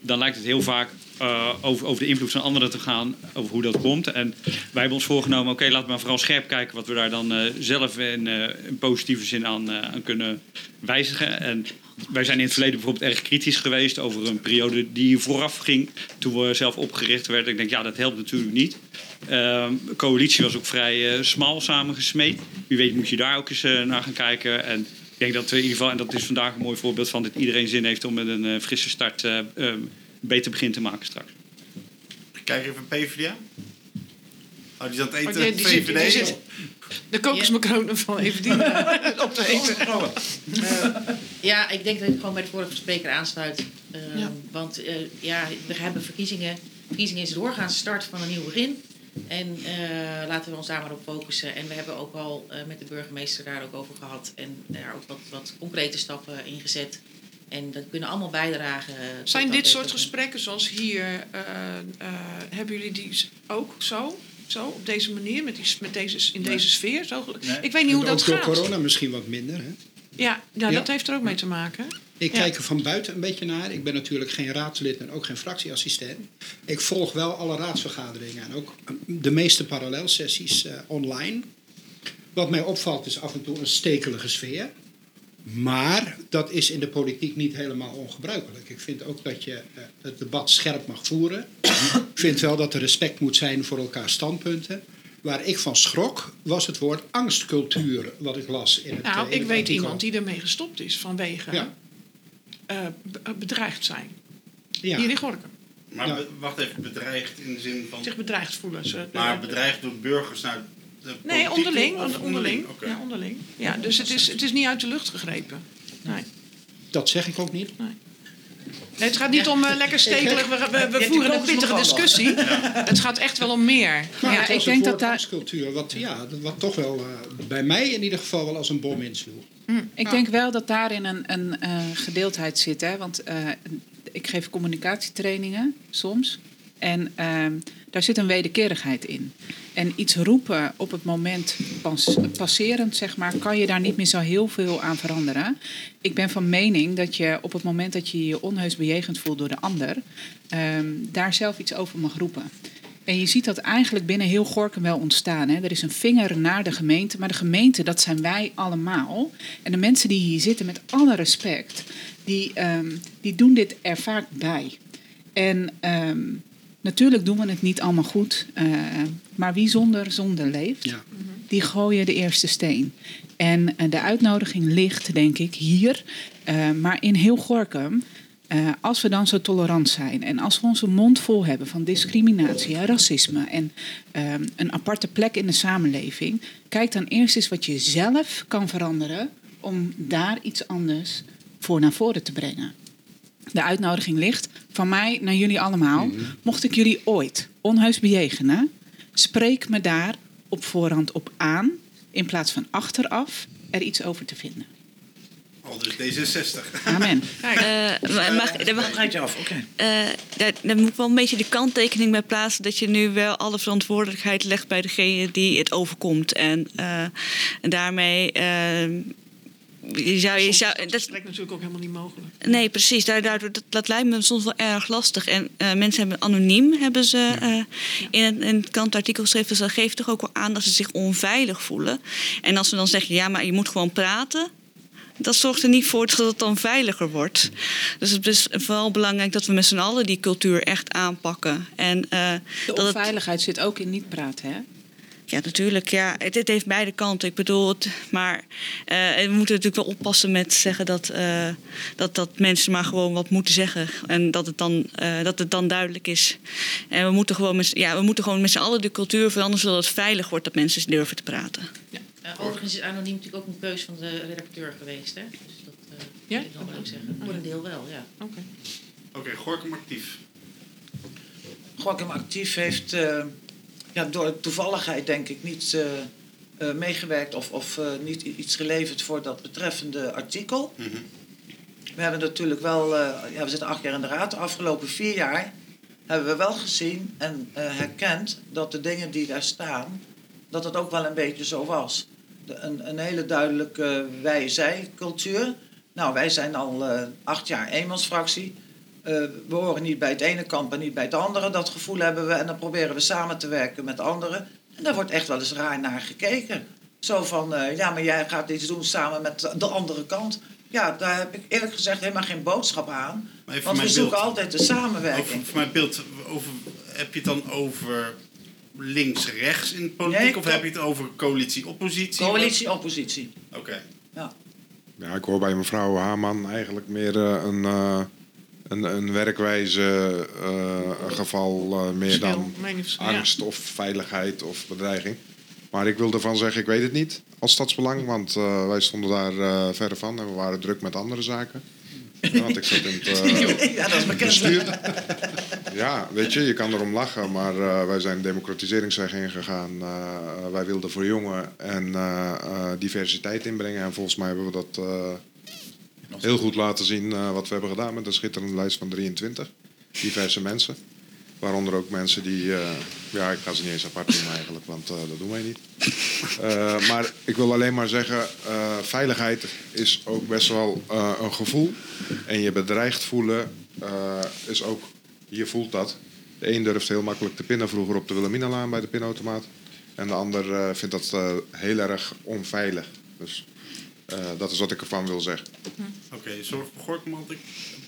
dan lijkt het heel vaak eh, over, over de invloed van anderen te gaan, over hoe dat komt. En wij hebben ons voorgenomen, oké, laten we maar vooral scherp kijken wat we daar dan eh, zelf in, eh, in positieve zin aan, kunnen wijzigen. En wij zijn in het verleden bijvoorbeeld erg kritisch geweest over een periode die vooraf ging toen we zelf opgericht werden. Ik denk, ja, dat helpt natuurlijk niet. Ehm, de coalitie was ook vrij smal samengesmeed. Wie weet moet je daar ook eens naar gaan kijken. En ik denk dat we in ieder geval, en dat is vandaag een mooi voorbeeld van, dat iedereen zin heeft om met een frisse start eh, eh, een beter begin te maken straks. Ik kijk even PvdA. Oh, die is aan het eten. Oh, die- die zit- VVD. die zit- De kokosmacronen van even die [laughs] op te eten. Eh, ja, ik denk dat ik gewoon bij de vorige spreker aansluit. Eh, Ja. Want eh, ja, we hebben verkiezingen. Verkiezingen is doorgaans start van een nieuw begin. En eh, laten we ons daar maar op focussen. En we hebben ook al eh, met de burgemeester daar ook over gehad. En daar ook wat, wat concrete stappen in gezet. En dat kunnen allemaal bijdragen. tot Zijn dit soort gesprekken zoals hier, eh, eh, hebben jullie die ook zo? Zo, op deze manier, met die, met deze, in deze sfeer? Zo? Ik weet niet hoe dat ook door gaat. corona misschien wat minder. Hè? Ja, ja, Ja. dat heeft er ook mee te maken. Ik Ja. kijk er van buiten een beetje naar. Ik ben natuurlijk geen raadslid en ook geen fractieassistent. Ik volg wel alle raadsvergaderingen en ook de meeste parallelsessies eh, online. Wat mij opvalt is af en toe een stekelige sfeer. Maar dat is in de politiek niet helemaal ongebruikelijk. Ik vind ook dat je eh, het debat scherp mag voeren. ik vind wel dat er respect moet zijn voor elkaar standpunten. Waar ik van schrok was het woord angstcultuur wat ik las in het eh, Nou, in ik het weet artikel. iemand die ermee gestopt is vanwege Ja. eh, be- bedreigd zijn. Ja. Hier in Gorkum. Maar wacht even, bedreigd in de zin van... Zich bedreigd voelen. Ze, Maar bedreigd door burgers naar de Nee, onderling. of onderling. Ja, onderling. Ja, dus het is, het is niet uit de lucht gegrepen. Nee. Dat zeg ik ook niet. Nee, het gaat niet om eh, lekker stekelig, we, we, we Ja, voeren een pittige discussie. Het gaat echt wel om meer. Maar Ja, het ik denk dat daar- wat, ja, wat toch wel eh, bij mij in ieder geval wel als een bom insloeg. Ik denk wel dat daarin een, een eh, gedeeldheid zit. Hè? Want eh, ik geef communicatietrainingen soms. En ehm, daar zit een wederkerigheid in. En iets roepen op het moment pas, passerend, zeg maar, kan je daar niet meer zo heel veel aan veranderen. Ik ben van mening dat je op het moment dat je je onheus bejegend voelt door de ander, ehm, daar zelf iets over mag roepen. En je ziet dat eigenlijk binnen heel Gorkum wel ontstaan. Hè. Er is een vinger naar de gemeente, maar de gemeente, dat zijn wij allemaal. En de mensen die hier zitten, met alle respect, die, ehm, die doen dit er vaak bij. En natuurlijk doen we het niet allemaal goed, eh, maar wie zonder zonde leeft, die gooien de eerste steen. En eh, de uitnodiging ligt, denk ik, hier, eh, maar in heel Gorkum. Als we dan zo tolerant zijn en als we onze mond vol hebben van discriminatie en racisme en een aparte plek in de samenleving, kijk dan eerst eens wat je zelf kan veranderen om daar iets anders voor naar voren te brengen. De uitnodiging ligt van mij naar jullie allemaal. Mocht ik jullie ooit onheus bejegenen, spreek me daar op voorhand op aan, in plaats van achteraf er iets over te vinden. Al dus D66. Amen. [laughs] Eh, maar- mag, daar mag- Rijd je af, oké. Eh, daar, daar moet ik wel een beetje de kanttekening bij plaatsen dat je nu wel alle verantwoordelijkheid legt bij degene die het overkomt. En, eh, en daarmee. Eh, je zou, je zou, dat, Dat is natuurlijk ook helemaal niet mogelijk. Nee, precies. Daar- Daardoor, dat, dat lijkt me soms wel erg lastig. En eh, mensen hebben anoniem hebben ze eh, in, het, in het krantartikel geschreven. Dus dat geeft toch ook wel aan dat ze zich onveilig voelen. En als we dan zeggen, ja, maar je moet gewoon praten. Dat zorgt er niet voor dat het dan veiliger wordt. Dus het is vooral belangrijk dat we met z'n allen die cultuur echt aanpakken. En, eh, De dat het- onveiligheid zit ook in niet praten, hè? Ja, natuurlijk. Ja, het, het heeft beide kanten. Ik bedoel, het, maar eh, we moeten natuurlijk wel oppassen met zeggen dat, eh, dat, dat mensen maar gewoon wat moeten zeggen. En dat het dan, eh, dat het dan duidelijk is. En we moeten gewoon met, ja, we moeten gewoon met z'n allen de cultuur veranderen zodat het veilig wordt dat mensen durven te praten. Eh, overigens is anoniem natuurlijk ook een keus van de redacteur geweest. Hè? Dus dat eh Ja? wil ik dan ook zeggen. Voor een deel wel, ja. Oké. Oké, Gorkum actief. Gorkum Actief heeft eh, ja, door toevalligheid denk ik niet eh, eh, meegewerkt of, of eh, niet iets geleverd voor dat betreffende artikel. We hebben natuurlijk wel, ja, we zitten acht jaar in de raad. De afgelopen vier jaar hebben we wel gezien en herkend dat de dingen die daar staan, dat het ook wel een beetje zo was. De, een, een hele duidelijke wij-zij-cultuur. Nou, wij zijn al acht jaar eenmansfractie. Eh, we horen niet bij het ene kamp en niet bij het andere. Dat gevoel hebben we en dan proberen we samen te werken met anderen. En daar wordt echt wel eens raar naar gekeken. Zo van, eh, ja, maar jij gaat iets doen samen met de andere kant. Ja, daar heb ik eerlijk gezegd helemaal geen boodschap aan. Want we zoeken beeld. altijd de samenwerking. Over, voor mijn beeld, over, heb je het dan over links-rechts in de politiek? Nee, of heb je het over coalitie-oppositie? Coalitie-oppositie. Oké. Ja. Ja, ik hoor bij mevrouw Haman eigenlijk meer eh, een, eh, een, een werkwijze een geval eh, meer dan ja. angst of veiligheid of bedreiging. Maar ik wil ervan zeggen, ik weet het niet als stadsbelang, want eh, wij stonden daar verre van en we waren druk met andere zaken. Ja, want ik zat in het [laughs] Ja, dat is bestuur. Ja, weet je, je kan erom lachen, maar wij zijn democratiseringsweg ingegaan. Wij wilden verjongen en eh, eh, diversiteit inbrengen. En volgens mij hebben we dat heel goed laten zien eh, wat we hebben gedaan met een schitterende lijst van 23. Diverse mensen. Waaronder ook mensen die, eh, ja, ik ga ze niet eens apart noemen eigenlijk, want eh, dat doen wij niet. Maar ik wil alleen maar zeggen, veiligheid is ook best wel een gevoel. En je bedreigd voelen is ook, je voelt dat. De een durft heel makkelijk te pinnen vroeger op de Wilhelminalaan bij de pinautomaat. En de ander vindt dat heel erg onveilig. Dus eh, dat is wat ik ervan wil zeggen. Oké, zorg voor Gorkum had ik,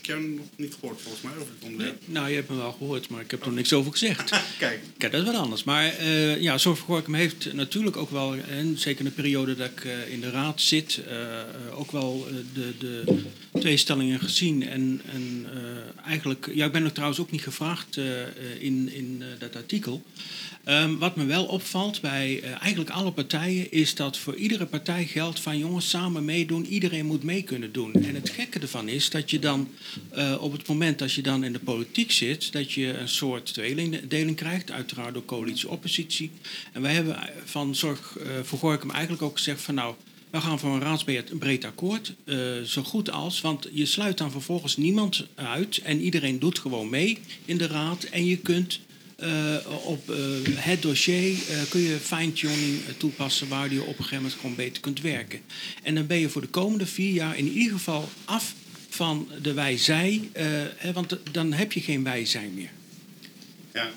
jou nog niet gehoord volgens mij over het onderwerp. Nou, je hebt me wel gehoord, maar ik heb er niks over gezegd. [laughs] Kijk. Kijk, dat is wat anders. Maar eh, ja, Zorg voor Gorkum heeft natuurlijk ook wel, en zeker in de periode dat ik eh, in de raad zit, eh, eh, ook wel eh, de, de tweestellingen gezien. En, en eh, eigenlijk, ja, ik ben er trouwens ook niet gevraagd eh, eh, in, in eh, dat artikel. Ehm, wat me wel opvalt bij eh, eigenlijk alle partijen is dat voor iedere partij geldt van jongens samen meedoen, iedereen moet mee kunnen doen. En het gekke ervan is dat je dan eh, op het moment dat je dan in de politiek zit, dat je een soort tweedeling krijgt, uiteraard door coalitie-oppositie. En wij hebben van Zorg eh, voor Gorkum eigenlijk ook gezegd van nou, we gaan voor een raadsbreed akkoord, eh, zo goed als, want je sluit dan vervolgens niemand uit en iedereen doet gewoon mee in de raad en je kunt eh, op eh, het dossier eh, kun je fine-tuning eh, toepassen waar je op een gegeven moment gewoon beter kunt werken. En dan ben je voor de komende vier jaar in ieder geval af van de wij-zij, eh, want dan heb je geen wij-zij meer. Ja.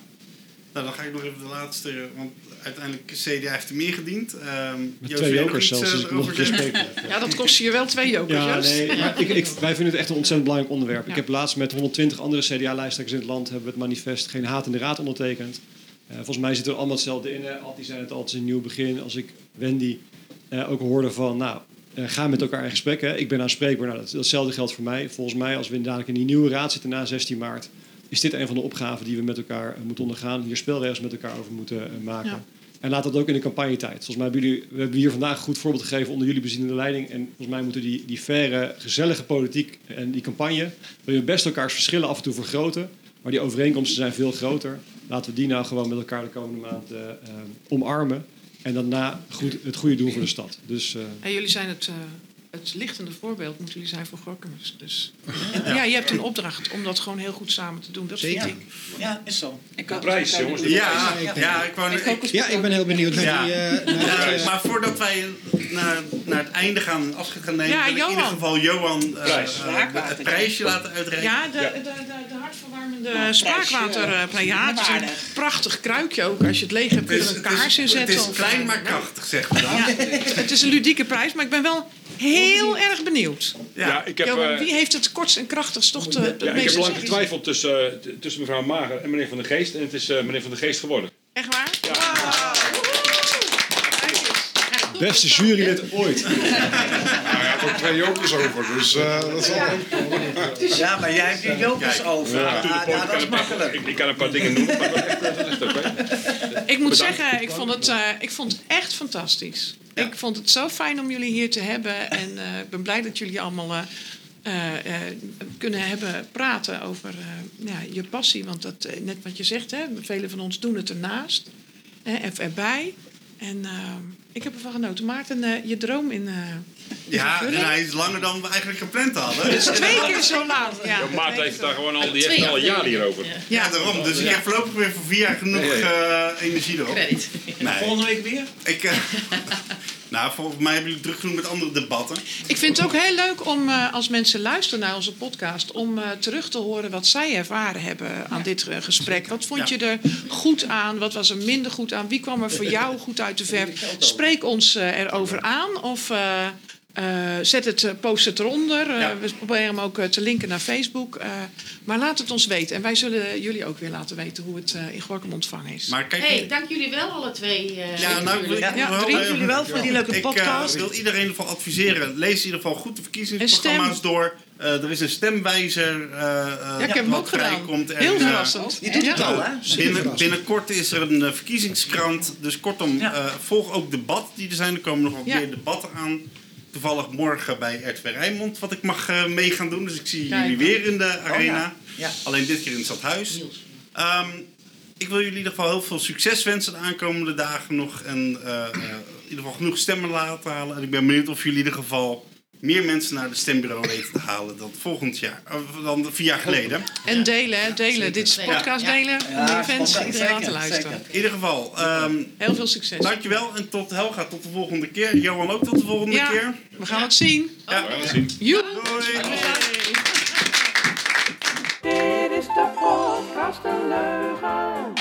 Nou, dan ga ik nog even de laatste, want uiteindelijk CDA heeft er meer gediend. Ehm Met Joost, twee jokers iets, zelfs, eh, dus ik nog een keer spreken. [laughs] Ja, dat kost je wel twee jokers. Ja, nee, maar ik, ik, wij vinden het echt een ontzettend belangrijk onderwerp. Ja. Ik heb laatst met 120 andere CDA-lijsttrekkers in het land hebben we het manifest Geen Haat in de Raad ondertekend. Eh, volgens mij zit er allemaal hetzelfde in. Hè. Altijd zijn het altijd een nieuw begin. Als ik Wendy eh, ook hoorde van, nou, eh, ga met elkaar in gesprek. Hè. Ik ben aanspreekbaar. Nou, dat, datzelfde geldt voor mij. Volgens mij, als we dadelijk in die nieuwe raad zitten na 16 maart, is dit een van de opgaven die we met elkaar eh, moeten ondergaan. Hier spelregels met elkaar over moeten eh, maken. Ja. En laat dat ook in de campagnetijd. Volgens mij hebben jullie, we hebben hier vandaag een goed voorbeeld gegeven onder jullie bezienende leiding. En volgens mij moeten die, die faire, gezellige politiek en die campagne, wil je best elkaars verschillen af en toe vergroten. Maar die overeenkomsten zijn veel groter. Laten we die nou gewoon met elkaar de komende maand eh, eh, omarmen. En daarna goed, het goede doen voor de stad. Dus eh, En jullie zijn het, het lichtende voorbeeld, moeten jullie zijn voor Gorkumers. Dus ja. je hebt een opdracht om dat gewoon heel goed samen te doen. Dat vind Zeker. ik. Ja, is zo. Ik ook. prijs, jongens. Ja, ja, ik wou Ik Ja, ik ben heel benieuwd naar Ja. die... eh, naar Ja, het, eh, maar voordat wij naar, naar het einde gaan afscheid gaan nemen, Ja, wil ik in ieder geval Johan eh, Prijs. het prijsje laten uitreiken. Ja, de, de, de, de hartverwarmende spraakwater. eh, ja, het is een prachtig kruikje ook. Als je het leeg hebt, kun je er een kaars in het zetten. is of, klein maar krachtig, zeg maar het is een ludieke prijs, maar ik ben wel heel erg benieuwd. Ja, ik heb, Johan, eh, wie heeft het kortst en krachtigst toch de, het ja, ik heb lang getwijfeld tussen, eh, tussen mevrouw Mager en meneer Van der Geest. En het is eh, meneer Van der Geest geworden. Echt waar? beste jurylid ooit. [laughs] Nou, hij had ook twee jokers over, dus eh, dat is al Ja, maar jij hebt die jokers over. Ja, ja, dat is Ik kan een paar- makkelijk. Ik, ik kan een paar dingen noemen, maar dat is- dat is oké. Ik moet zeggen, ik vond, het, eh, ik vond het echt fantastisch. Ik vond het zo fijn om jullie hier te hebben. En eh, ik ben blij dat jullie allemaal eh, kunnen hebben praten over ja, je passie. Want dat, net wat je zegt, hè, velen van ons doen het ernaast. Hè, erbij. En eh, Ik heb ervan genoten. Maarten, eh, je droom in... eh, Ja, en hij is langer dan we eigenlijk gepland hadden. Het is twee keer zo laat. Ja, Ja, Maarten heeft daar gewoon al, die Twee heeft al een jaar hierover. Ja. Ja, daarom. Dus ik heb voorlopig weer voor vier jaar genoeg eh, energie erop. Credit. Nee, Volgende week weer? ik, eh, [laughs] nou, volgens mij hebben jullie druk genoeg met andere debatten. Ik vind het ook heel leuk om, eh, als mensen luisteren naar onze podcast, om eh, terug te horen wat zij ervaren hebben aan dit eh, gesprek. Wat vond Ja. je er goed aan? Wat was er minder goed aan? Wie kwam er voor jou goed uit de verf? [laughs] Spreek ons erover aan of eh, zet het, eh, post het eronder. Eh, Ja. We proberen hem ook eh, te linken naar Facebook. Eh, maar laat het ons weten. En wij zullen jullie ook weer laten weten hoe het in Gorkum ontvangen is. Maar kijk, hey, dank jullie wel, alle twee. eh, Ja, nou, ik ik Ja, wel, dank jullie wel voor die leuke ik, podcast. wil iedereen in ieder geval adviseren. Lees in ieder geval goed de verkiezingsprogramma's door. Eh, er is een stemwijzer. eh, eh, ja, ik heb hem ook gedaan. Heel verrassend. Je doet het al, hè? Binnen, binnenkort is er een verkiezingskrant. Dus kortom, Ja. eh, volg ook debatten die er zijn. Er komen nog wat Ja. meer debatten aan. Toevallig morgen bij RTV Rijnmond, wat ik mag eh, mee gaan doen. Dus ik zie Kijk. jullie weer in de arena. ja. Ja. Alleen dit keer in het stadhuis. Ehm, ik wil jullie in ieder geval heel veel succes wensen de aankomende dagen nog. En eh, eh, in ieder geval genoeg stemmen laten halen. En ik ben benieuwd of jullie in ieder geval meer mensen naar de stembureau weten te halen dan volgend jaar. Of dan vier jaar geleden. En delen, hè, delen. Dit is Ja. podcast Ja. delen. om meer fans iedereen laten luisteren. zeker. In ieder geval, ehm, Heel veel succes. dankjewel. En tot Helga, tot de volgende keer. Johan ook tot de volgende Ja, keer. we gaan het zien. Ja. We gaan het zien. Doei. Dit is de podcast De Leugen.